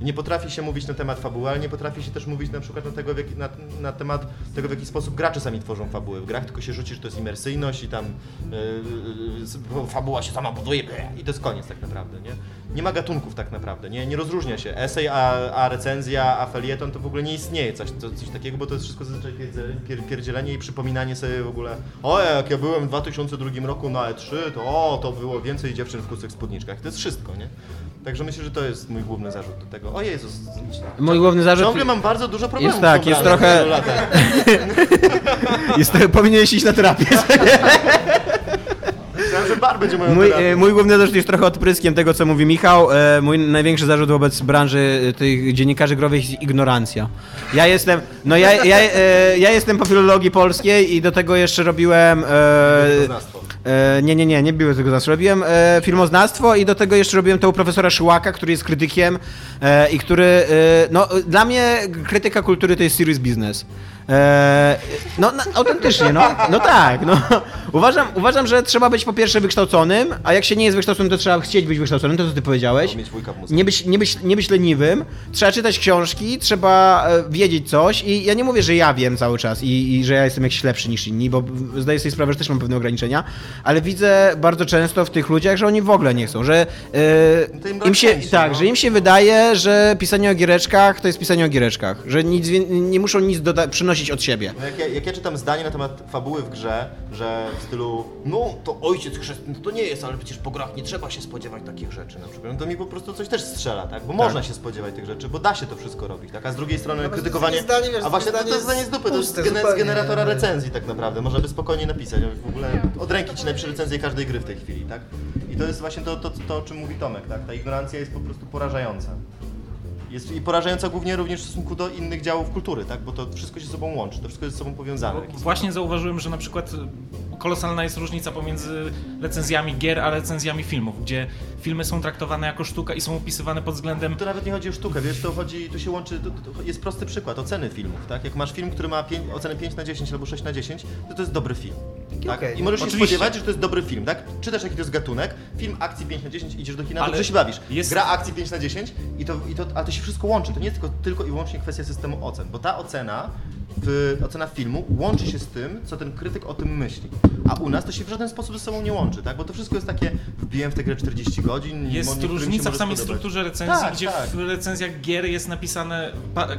Nie potrafi się mówić na temat fabuły, ale nie potrafi się też mówić na przykład na, tego, na, na temat tego, w jaki sposób gracze sami tworzą fabuły w grach, tylko się rzuci, że to jest imersyjność i tam yy, fabuła się sama buduje i to jest koniec tak naprawdę, nie? Nie ma gatunków tak naprawdę, nie, nie rozróżnia się. Esej, a, a recenzja, a felieton to w ogóle nie istnieje coś, coś takiego, bo to jest wszystko zazwyczaj pierdzie- pier, pierdzielenie i przypominanie sobie w ogóle o, jak ja byłem w 2002 roku na E3, to o, to było więcej dziewczyn w krótkich spódniczkach. To jest wszystko, nie? Także myślę, że to jest mój główny zarzut do tego. O Jezus, Mój główny zarzut... ciągle mam bardzo dużo problemów Jest tak, jest trochę-. Jest, powinieneś iść na terapię. Będzie moją Mój, terapią. e, mój główny zarzut jest trochę odpryskiem tego, co mówi Michał. E, Mój największy zarzut wobec branży e, tych dziennikarzy growych jest ignorancja. Ja jestem, no ja, ja, ja jestem po filologii polskiej i do tego jeszcze robiłem... E, nie, nie, nie, nie było tego znawstwa. Robiłem e, filmoznawstwo i do tego jeszcze robiłem to u profesora Szyłaka, który jest krytykiem e, i który, no dla mnie krytyka kultury to jest serious business. E, no, no autentycznie, no, no tak, no. Uważam, uważam, że trzeba być po pierwsze wykształconym, a jak się nie jest wykształconym, to trzeba chcieć być wykształconym, to co ty powiedziałeś. Nie być, nie, być, nie być leniwym, trzeba czytać książki, trzeba e, wiedzieć coś i ja nie mówię, że ja wiem cały czas i, i że ja jestem jakiś lepszy niż inni, bo zdaję sobie sprawę, że też mam pewne ograniczenia, ale widzę bardzo często w tych ludziach, że oni w ogóle nie chcą, że e, To im się, szczęścia, tak, no. że im się wydaje, że pisanie o giereczkach to jest pisanie o giereczkach, że nic, nie muszą nic przynosić od siebie. No jak, ja, jak ja czytam zdanie na temat fabuły w grze, że w stylu, no to ojciec chrzestny to, to nie jest, ale przecież po grach nie trzeba się spodziewać takich rzeczy na przykład. No to mi po prostu coś też strzela, tak? Bo można się spodziewać tych rzeczy, bo da się to wszystko robić, tak? A z drugiej strony No to krytykowanie. zdanie, wiesz, a właśnie to, zdanie to jest zdanie z dupy, to jest z, generatora recenzji tak naprawdę. Można by spokojnie napisać. W ogóle od ręki ci napisze recenzję każdej gry w tej chwili, tak? I to jest właśnie to, to, to o czym mówi Tomek, tak? Ta ignorancja jest po prostu porażająca. Jest i porażająca głównie również w stosunku do innych działów kultury, tak? Bo to wszystko się ze sobą łączy, to wszystko jest ze sobą powiązane. Właśnie zauważyłem, że na przykład kolosalna jest różnica pomiędzy recenzjami gier a recenzjami filmów, gdzie filmy są traktowane jako sztuka i są opisywane pod względem To nawet nie chodzi o sztukę, wiesz, to chodzi, to się łączy, to, to jest prosty przykład, oceny filmów, tak? Jak masz film, który ma pięć, ocenę 5 na 10 albo 6 na 10, to to jest dobry film. Tak? okej, I możesz się oczywiście. spodziewać, że to jest dobry film, tak? Czytasz jaki to jest gatunek, film akcji 5 na 10, idziesz do kina, Ale dobrze się bawisz. jest- Gra akcji 5 na 10 i to, i to, ale to się wszystko łączy, to nie jest tylko, tylko i wyłącznie kwestia systemu ocen, bo ta ocena, ocena filmu łączy się z tym, co ten krytyk o tym myśli. A u nas to się w żaden sposób ze sobą nie łączy, tak? Bo to wszystko jest takie, wbiłem w tę grę 40 godzin, Jest różnica w samej spodobać. strukturze recenzji, Tak, gdzie tak. w recenzjach gier jest napisane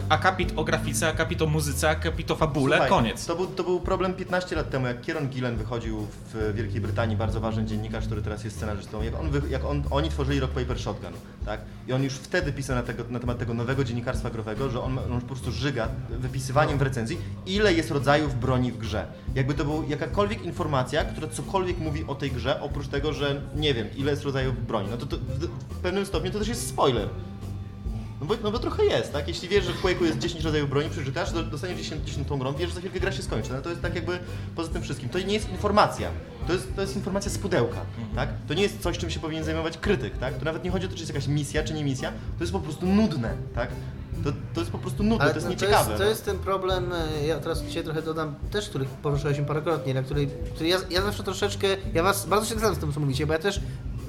akapit o grafice, akapit o muzyce, akapit o fabule, Słuchaj, koniec. To był, to był problem 15 lat temu, jak Kieron Gillen wychodził w Wielkiej Brytanii, bardzo ważny dziennikarz, który teraz jest scenarzystą. Jak, on, jak on, oni tworzyli Rock Paper Shotgun, tak? I on już wtedy pisał na, tego, na temat tego nowego dziennikarstwa growego, że on, on po prostu żyga wypisywaniem w recenzji, ile jest rodzajów broni w grze. Jakby to był jakakolwiek informacja, która cokolwiek mówi o tej grze, oprócz tego, że nie wiem, ile jest rodzajów broni. No to, to w, w pewnym stopniu to też jest spoiler. No bo, no bo trochę jest, tak? Jeśli wiesz, że w Quake'u jest 10 rodzajów broni, przeczytasz, do- dostaniesz 10, 10 tą grą, wiesz, że za chwilkę gra się skończy. No to jest tak jakby poza tym wszystkim. To nie jest informacja. To jest, to jest informacja z pudełka, tak? To nie jest coś, czym się powinien zajmować krytyk, tak? To nawet nie chodzi o to, czy jest jakaś misja, czy nie misja. To jest po prostu nudne, tak? To, to jest po prostu nudne, Ale to jest no, nieciekawe. To jest, to jest ten problem, e, ja teraz dzisiaj trochę dodam, też który poruszyłeś parokrotnie, na której, który ja, ja zawsze troszeczkę, ja was bardzo się zgadzam z tym, co mówicie, bo ja też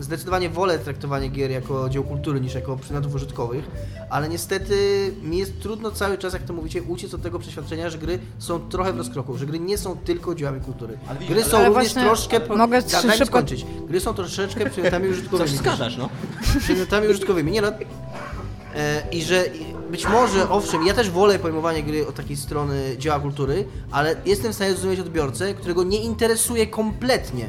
zdecydowanie wolę traktowanie gier jako dzieł kultury niż jako przedmiotów użytkowych, ale niestety mi jest trudno cały czas, jak to mówicie, uciec od tego przeświadczenia, że gry są trochę w rozkroku, że gry nie są tylko dziełami kultury. Ale Gry ale- są Ale również troszkę... po- mogę Da- szybko- skończyć. Gry są troszeczkę przedmiotami użytkowymi. Coś zgadzasz, no. przedmiotami użytkowymi. Nie no. E, I że i być może, owszem, ja też wolę pojmowanie gry od takiej strony dzieła kultury, ale jestem w stanie zrozumieć odbiorcę, którego nie interesuje kompletnie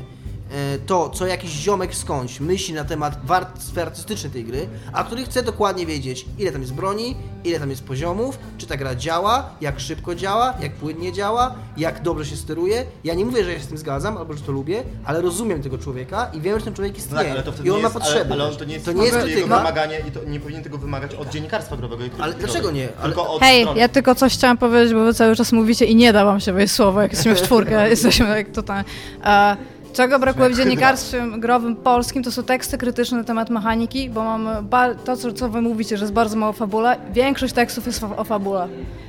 to, co jakiś ziomek skądś myśli na temat warstwy artystycznej tej gry, a który chce dokładnie wiedzieć, ile tam jest broni, ile tam jest poziomów, czy ta gra działa, jak szybko działa, jak płynnie działa, jak dobrze się steruje. Ja nie mówię, że ja się z tym zgadzam, albo że to lubię, ale rozumiem tego człowieka i wiem, że ten człowiek Tak, istnieje. ale to wtedy I on nie ma jest, potrzeby. Ale, ale on to nie jest, to nie jest jego wymaganie i to nie powinien tego wymagać od dziennikarstwa growego. i Ale dlaczego nie? Ale- Tylko od Hej, strony. ja tylko coś chciałam powiedzieć, bo wy cały czas mówicie i nie da wam się wejść słowo, jak jesteśmy w czwórkę, jesteśmy jak tutaj. E, czego brakuje w dziennikarstwie growym polskim, to są teksty krytyczne na temat mechaniki, bo mamy to, co, co wy mówicie, że jest bardzo mało fabula, większość tekstów jest fa- o fabule.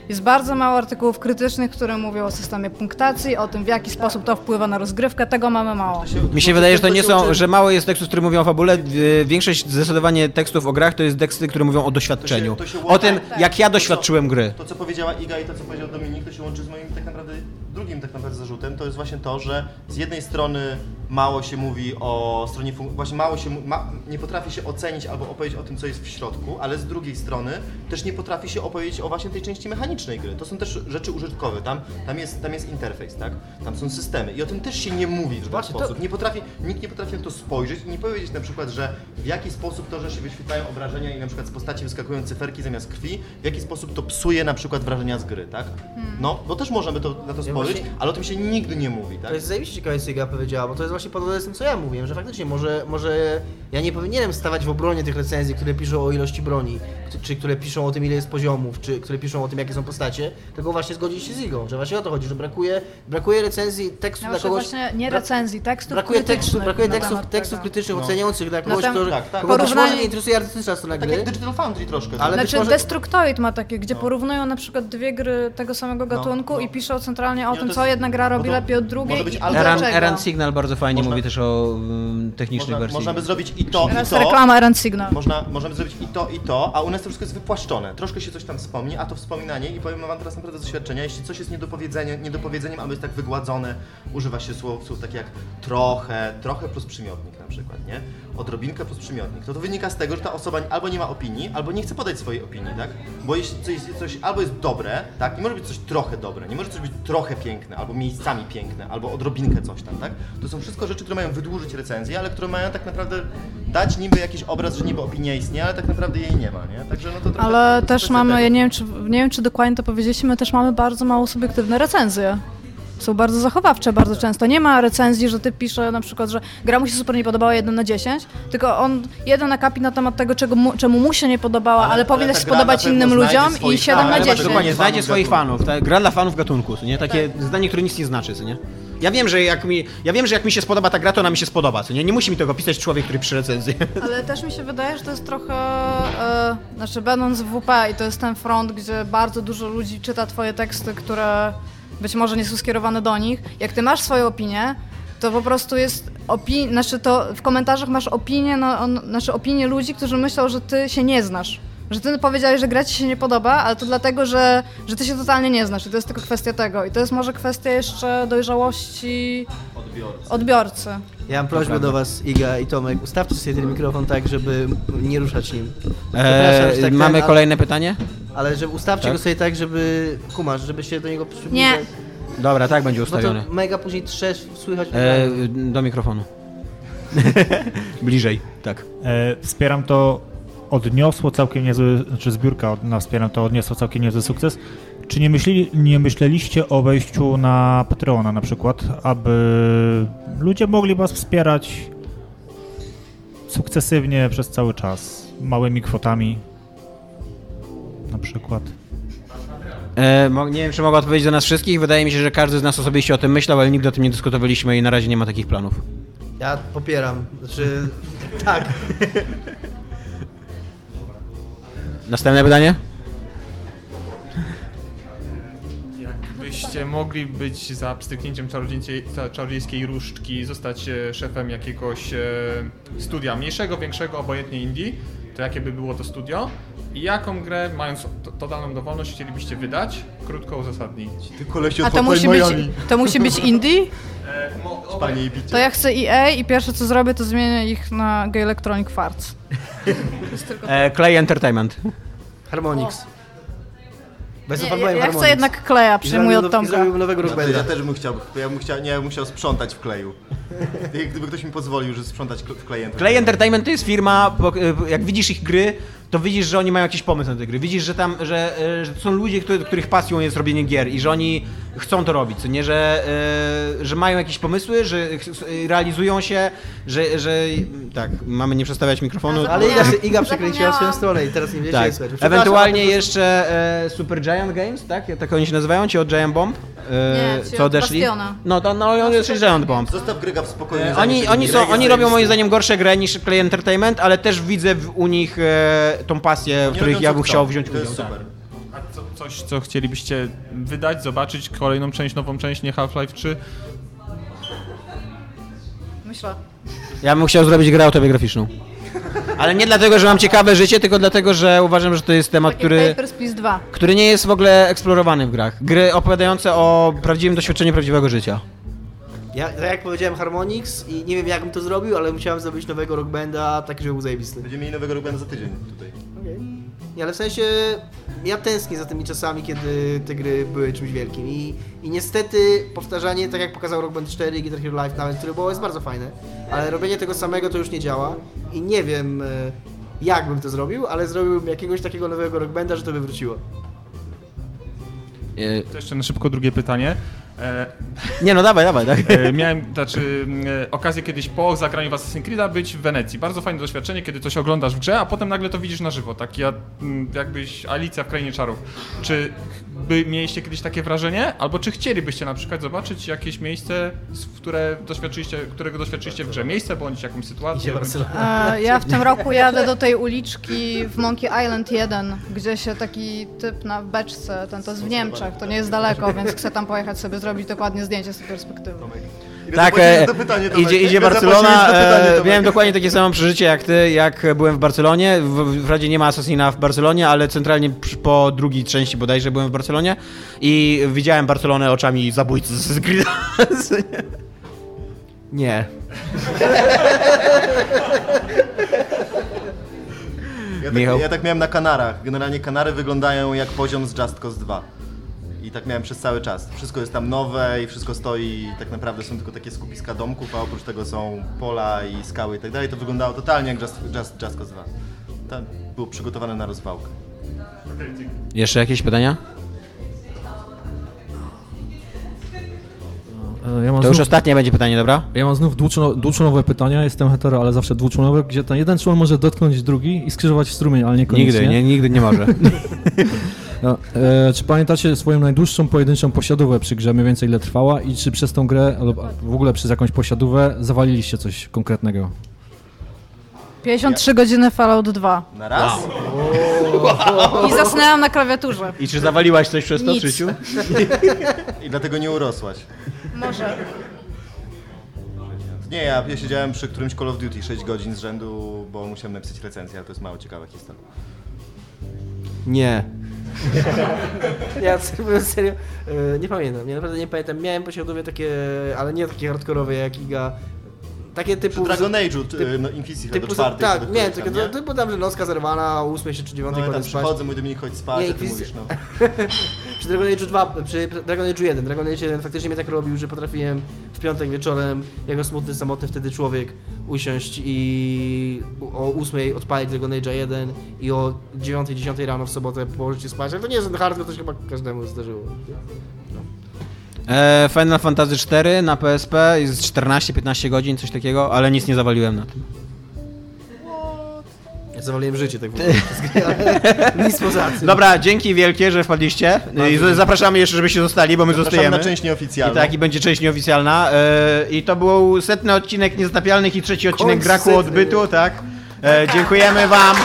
Jest bardzo mało artykułów krytycznych, które mówią o systemie punktacji, o tym, w jaki sposób to wpływa na rozgrywkę, tego mamy mało. Mi się wydaje, że to nie są, że mało jest tekstów, które mówią o fabule. Większość zdecydowanie tekstów o grach to jest teksty, które mówią o doświadczeniu. To się- to się O tym, jak ja doświadczyłem gry. To, co powiedziała Iga i to, co powiedział Dominik, to się łączy z moim tak naprawdę drugim tak naprawdę zarzutem. To jest właśnie to, że z jednej strony mało się mówi o stronie właśnie mało się ma, nie potrafi się ocenić albo opowiedzieć o tym, co jest w środku, ale z drugiej strony też nie potrafi się opowiedzieć o właśnie tej części mechanicznej gry. To są też rzeczy użytkowe. Tam, tam, jest, tam jest interfejs, tak? Tam są systemy i o tym też się nie mówi w ten Właśnie, to- sposób. Nie potrafi, nikt nie potrafi na to spojrzeć i nie powiedzieć na przykład, że w jaki sposób to, że się wyświetlają obrażenia i na przykład z postaci wyskakują cyferki zamiast krwi, w jaki sposób to psuje na przykład wrażenia z gry, tak? No, bo też możemy to, na to spojrzeć, właśnie- ale o tym się nigdy nie mówi, tak? To jest zajebiście ciekawe, co Iga powiedziała, bo to jest właśnie podobne z tym, co ja mówiłem, że faktycznie może, może ja nie powinienem stawać w obronie tych recenzji, które piszą o ilości broni, czy- które piszą o tym, ile jest poziomów, czy które piszą o tym, jakie są postacie, tylko właśnie zgodzić się z Igą, że właśnie o to chodzi, że brakuje, brakuje recenzji, tekstu Ja dla kogoś... właśnie nie recenzji, tekstów Brakuje krytycznych tekstów, brakuje tekstów, tekstów tego. krytycznych, No. oceniających dla kogoś, tem- kto, tak, tak. Porównanie- może nie interesuje artystyczna strona Tak gry, jak Digital Foundry troszkę. Ale tak? Znaczy może- Destructoid ma takie, gdzie porównują na przykład dwie gry tego samego gatunku no. i piszą centralnie o tym, to co jedna gra robi lepiej od drugiej może być i, Signal bardzo fajnie Można- mówi też o mm, technicznej Można, wersji. można by zrobić i to, i Teraz to. reklama Eran Signal. Można, możemy zrobić i to, i to, a u nas to wszystko jest wypłaszczone. Troszkę się coś tam wspomni, a to wspominanie i powiem wam teraz naprawdę z doświadczenia, jeśli coś jest niedopowiedzeniem, niedopowiedzeniem albo jest tak wygładzone, używa się słów, słów takich jak trochę, trochę plus przymiotnik na przykład, nie? Odrobinkę plus przymiotnik. To to wynika z tego, że ta osoba albo nie ma opinii, albo nie chce podać swojej opinii, tak? Bo jeśli coś, coś albo jest dobre, tak? Nie może być coś trochę dobre, nie może coś być trochę piękne, albo miejscami piękne, albo odrobinkę coś tam, tak? To są wszystko rzeczy, które mają wydłużyć recenzję, ale które mają tak naprawdę dać niby jakiś obraz, że niby opinia istnieje, ale tak naprawdę jej nie ma, nie? Także no to trochę, Ale to też mamy, tego. ja nie wiem, czy, nie wiem czy dokładnie to powiedzieliśmy, my też mamy bardzo mało subiektywne recenzje. Są bardzo zachowawcze bardzo często. Nie ma recenzji, że ty pisze na przykład, że gra mu się super nie podobała 1 na 10, tylko on jeden akapi na temat tego, czego mu, czemu mu się nie podobała, ale, Ale- powinna ta się spodobać innym ludziom i swoich 7 fanów. na Ale 10. Dokładnie, znajdzie swoich fanów. Tak? Gra dla fanów gatunku, nie? Takie zdanie, które nic nie znaczy, co nie? Ja wiem, że jak mi, ja wiem, że jak mi się spodoba ta gra, to ona mi się spodoba, co nie? Nie musi mi tego pisać człowiek, który przy recenzji. Ale też mi się wydaje, że to jest trochę, e, znaczy będąc w WP i to jest ten front, gdzie bardzo dużo ludzi czyta twoje teksty, które być może nie są skierowane do nich. Jak ty masz swoją opinię, to po prostu jest opi- znaczy to w komentarzach masz opinię, no, on, znaczy opinię ludzi, którzy myślą, że ty się nie znasz. Że ty powiedziałeś, że gra ci się nie podoba, ale to dlatego, że, że ty się totalnie nie znasz i to jest tylko kwestia tego. I to jest może kwestia jeszcze dojrzałości Odbiorcy. odbiorcy. Ja mam prośbę do was, Iga i Tomek, ustawcie sobie ten mikrofon tak, żeby nie ruszać nim. Eee, tak mamy ten, ale- kolejne pytanie? Ale że ustawcie Tak? go sobie tak, żeby, kumasz, żeby się do niego przybliżać. Nie. Dobra, tak będzie Bo ustawione. to mega później trzesz, słychać E, ekranie. do mikrofonu. Bliżej, tak. E, wspieram to, odniosło całkiem niezły, znaczy zbiórka od nas wspieram to, odniosło całkiem niezły sukces. Czy nie, myśleli, nie myśleliście o wejściu na Patreona na przykład, aby ludzie mogli was wspierać sukcesywnie przez cały czas, małymi kwotami na przykład? E, mo- nie wiem, czy mogę odpowiedzieć za nas wszystkich. Wydaje mi się, że każdy z nas osobiście o tym myślał, ale nigdy o tym nie dyskutowaliśmy i na razie nie ma takich planów. Ja popieram, znaczy, tak. Następne pytanie? Jakbyście mogli być za pstryknięciem czarodziejskiej, różdżki, zostać e, szefem jakiegoś e, studia, mniejszego, większego, obojętnie indie, to jakie by było to studio? I jaką grę, mając to, totalną dowolność, chcielibyście wydać? Krótko uzasadnić. Ty kolesiu A to musi, być, to musi być indie? E, mo. To ja chcę EA i pierwsze co zrobię, to zmienię ich na Gay Electronic Farts. E, Clay Entertainment. Harmonix. Bez Nie, ja, chcę jednak Kleja, przyjmuję od Tomka. zrobił nowego Ja, Rockbanda. ja też bym chciał, ja bym chciał, nie, ja bym chciał sprzątać w kleju. Gdyby ktoś mi pozwolił, że sprzątać w klientów. Clay Entertainment to jest firma, jak widzisz ich gry, to widzisz, że oni mają jakiś pomysł na te gry. Widzisz, że tam, że, e, że to są ludzie, których pasją jest robienie gier i że oni chcą to robić, co nie, że, e, że mają jakieś pomysły, że ch- realizują się, że, że tak, mamy nie przestawiać mikrofonu. Ale Iga, Iga przekręciła swoją stronę i teraz nie wiecie Tak. Przepraszam, Ewentualnie jeszcze e, Super Giant Games, tak? Tak oni się nazywają, ci od Giant Bomb? E, Nie, co od odeszli? Bastiona. No to no, oni odeszli z Giant Bomb. Zostaw Gryga w spokoju. E, Oni, oni, są, oni jest robią moim zdaniem gorsze gry niż Play Entertainment, ale też widzę w, u nich e, tą pasję, w których ja bym chciał wziąć udział. jest tak. super. A co, coś, co chcielibyście wydać, zobaczyć, kolejną część, nową część, nie Half-Life 3? Myślę. Ja bym chciał zrobić grę autobiograficzną. Ale nie dlatego, że mam ciekawe życie, tylko dlatego, że uważam, że to jest temat, Takie który, Papers, Please 2. który nie jest w ogóle eksplorowany w grach. Gry opowiadające o prawdziwym doświadczeniu prawdziwego życia. Ja, tak jak powiedziałem Harmonix i nie wiem jak bym to zrobił, ale musiałem zrobić nowego Rock Banda, taki, żeby był zajebisty. Będziemy mieli nowego Rubena za tydzień tutaj. Nie, ale w sensie ja tęsknię za tymi czasami, kiedy te gry były czymś wielkim i, i niestety powtarzanie, tak jak pokazał Rock Band 4 i Guitar Hero Live nawet, które było jest bardzo fajne, ale robienie tego samego to już nie działa i nie wiem e, jak bym to zrobił, ale zrobiłbym jakiegoś takiego nowego Rock Banda, że to by wróciło. E, To jeszcze na szybko drugie pytanie. E, Nie no, dawaj, dawaj, tak. e, miałem znaczy, e, okazję kiedyś po zagraniu w Assassin's Creed'a być w Wenecji. Bardzo fajne doświadczenie, kiedy coś oglądasz w grze, a potem nagle to widzisz na żywo. Tak ja, mm, jakbyś Alicja w Krainie Czarów. Czy by mieliście kiedyś takie wrażenie? Albo czy chcielibyście na przykład zobaczyć jakieś miejsce, które doświadczyliście, którego doświadczyliście w grze? Miejsce bądź jakąś sytuację? bądź... Ja w tym roku jadę do tej uliczki w Monkey Island 1, gdzie się taki typ na beczce, ten to jest w Niemczech, to nie jest daleko, więc chcę tam pojechać sobie zrobić dokładnie zdjęcie z tej perspektywy. Ile Tak, zapłaciłeś e, za pytanie, Tomek? idzie, idzie Ile Barcelona. zapłaciłeś za pytanie, E, Tomek? miałem dokładnie takie samo przeżycie jak ty, jak byłem w Barcelonie. W, w razie nie ma Assassina w Barcelonie, ale centralnie przy- po drugiej części bodajże byłem w Barcelonie i widziałem Barcelonę oczami zabójcy z Grida. Nie. Ja Michał? tak, ja tak miałem na Kanarach. Generalnie Kanary wyglądają jak poziom z Just Cause 2. I tak miałem przez cały czas. Wszystko jest tam nowe i wszystko stoi tak naprawdę są tylko takie skupiska domków, a oprócz tego są pola i skały i tak dalej. To wyglądało totalnie jak Just, Just, Just Cause 2. Tam było przygotowane na rozwałkę. Jeszcze jakieś pytania? Ja mam To już znów, ostatnie będzie pytanie, dobra? ja mam znów dwuczłono- dwuczłonowe pytania, jestem hetero, ale zawsze dwuczłonowe, gdzie ten jeden człon może dotknąć drugi i skrzyżować strumień, ale niekoniecznie. Nigdy, nie, nigdy nie może. No, e, czy pamiętacie swoją najdłuższą pojedynczą posiadówę przy grze, mniej więcej ile trwała i czy przez tą grę, lub w ogóle przez jakąś posiadówę zawaliliście coś konkretnego? 53 godziny Fallout 2. Na raz? I zasnęłam na klawiaturze. I czy zawaliłaś coś przez to w Nic. życiu? I dlatego nie urosłaś. Może. Nie, ja, ja siedziałem przy którymś Call of Duty 6 godzin z rzędu, bo musiałem napisać recenzję, ale to jest mało ciekawa historia. Nie. Ja serio, serio e, nie pamiętam, ja naprawdę nie pamiętam. Miałem posiadłowie takie, ale nie takie hardkorowe jak Iga. Takie Przy typu... Dragon Age'u, typ- ty, no, Inquisition do typu, czwartej. tak, do nie? typu tam, że nocka zerwana, o 8 czy 9 No ja tam przychodzę, mój Dominik, chodź spać, Nie, a ty mówisz, no. przy Dragon Age 2, przy Dragon Age 1, Dragon Age 1 faktycznie mnie tak robił, że potrafiłem w piątek wieczorem, jako smutny, samotny wtedy człowiek, usiąść i o 8 odpalić Dragon Age 1 i o 9-10 rano w sobotę położyć się spać. Ale to nie jest hardcore, to się chyba każdemu zdarzyło. E, Final Fantasy 4 na PSP jest 14-15 godzin, coś takiego, ale nic nie zawaliłem na tym. Ja zawaliłem życie tak nic poza tym. Dobra, dzięki wielkie, że wpadliście. I zapraszamy jeszcze, żebyście zostali, bo my Zapraszamy zostajemy. na część nieoficjalną. I tak, i będzie część nieoficjalna. E, I to był setny odcinek Niezatapialnych i trzeci odcinek Końc Graku setny. Odbytu, tak? E, dziękujemy wam.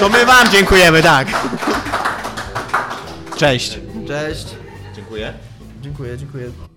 To my wam dziękujemy, tak. Cześć. Cześć. Dziękuję. Dziękuję, dziękuję.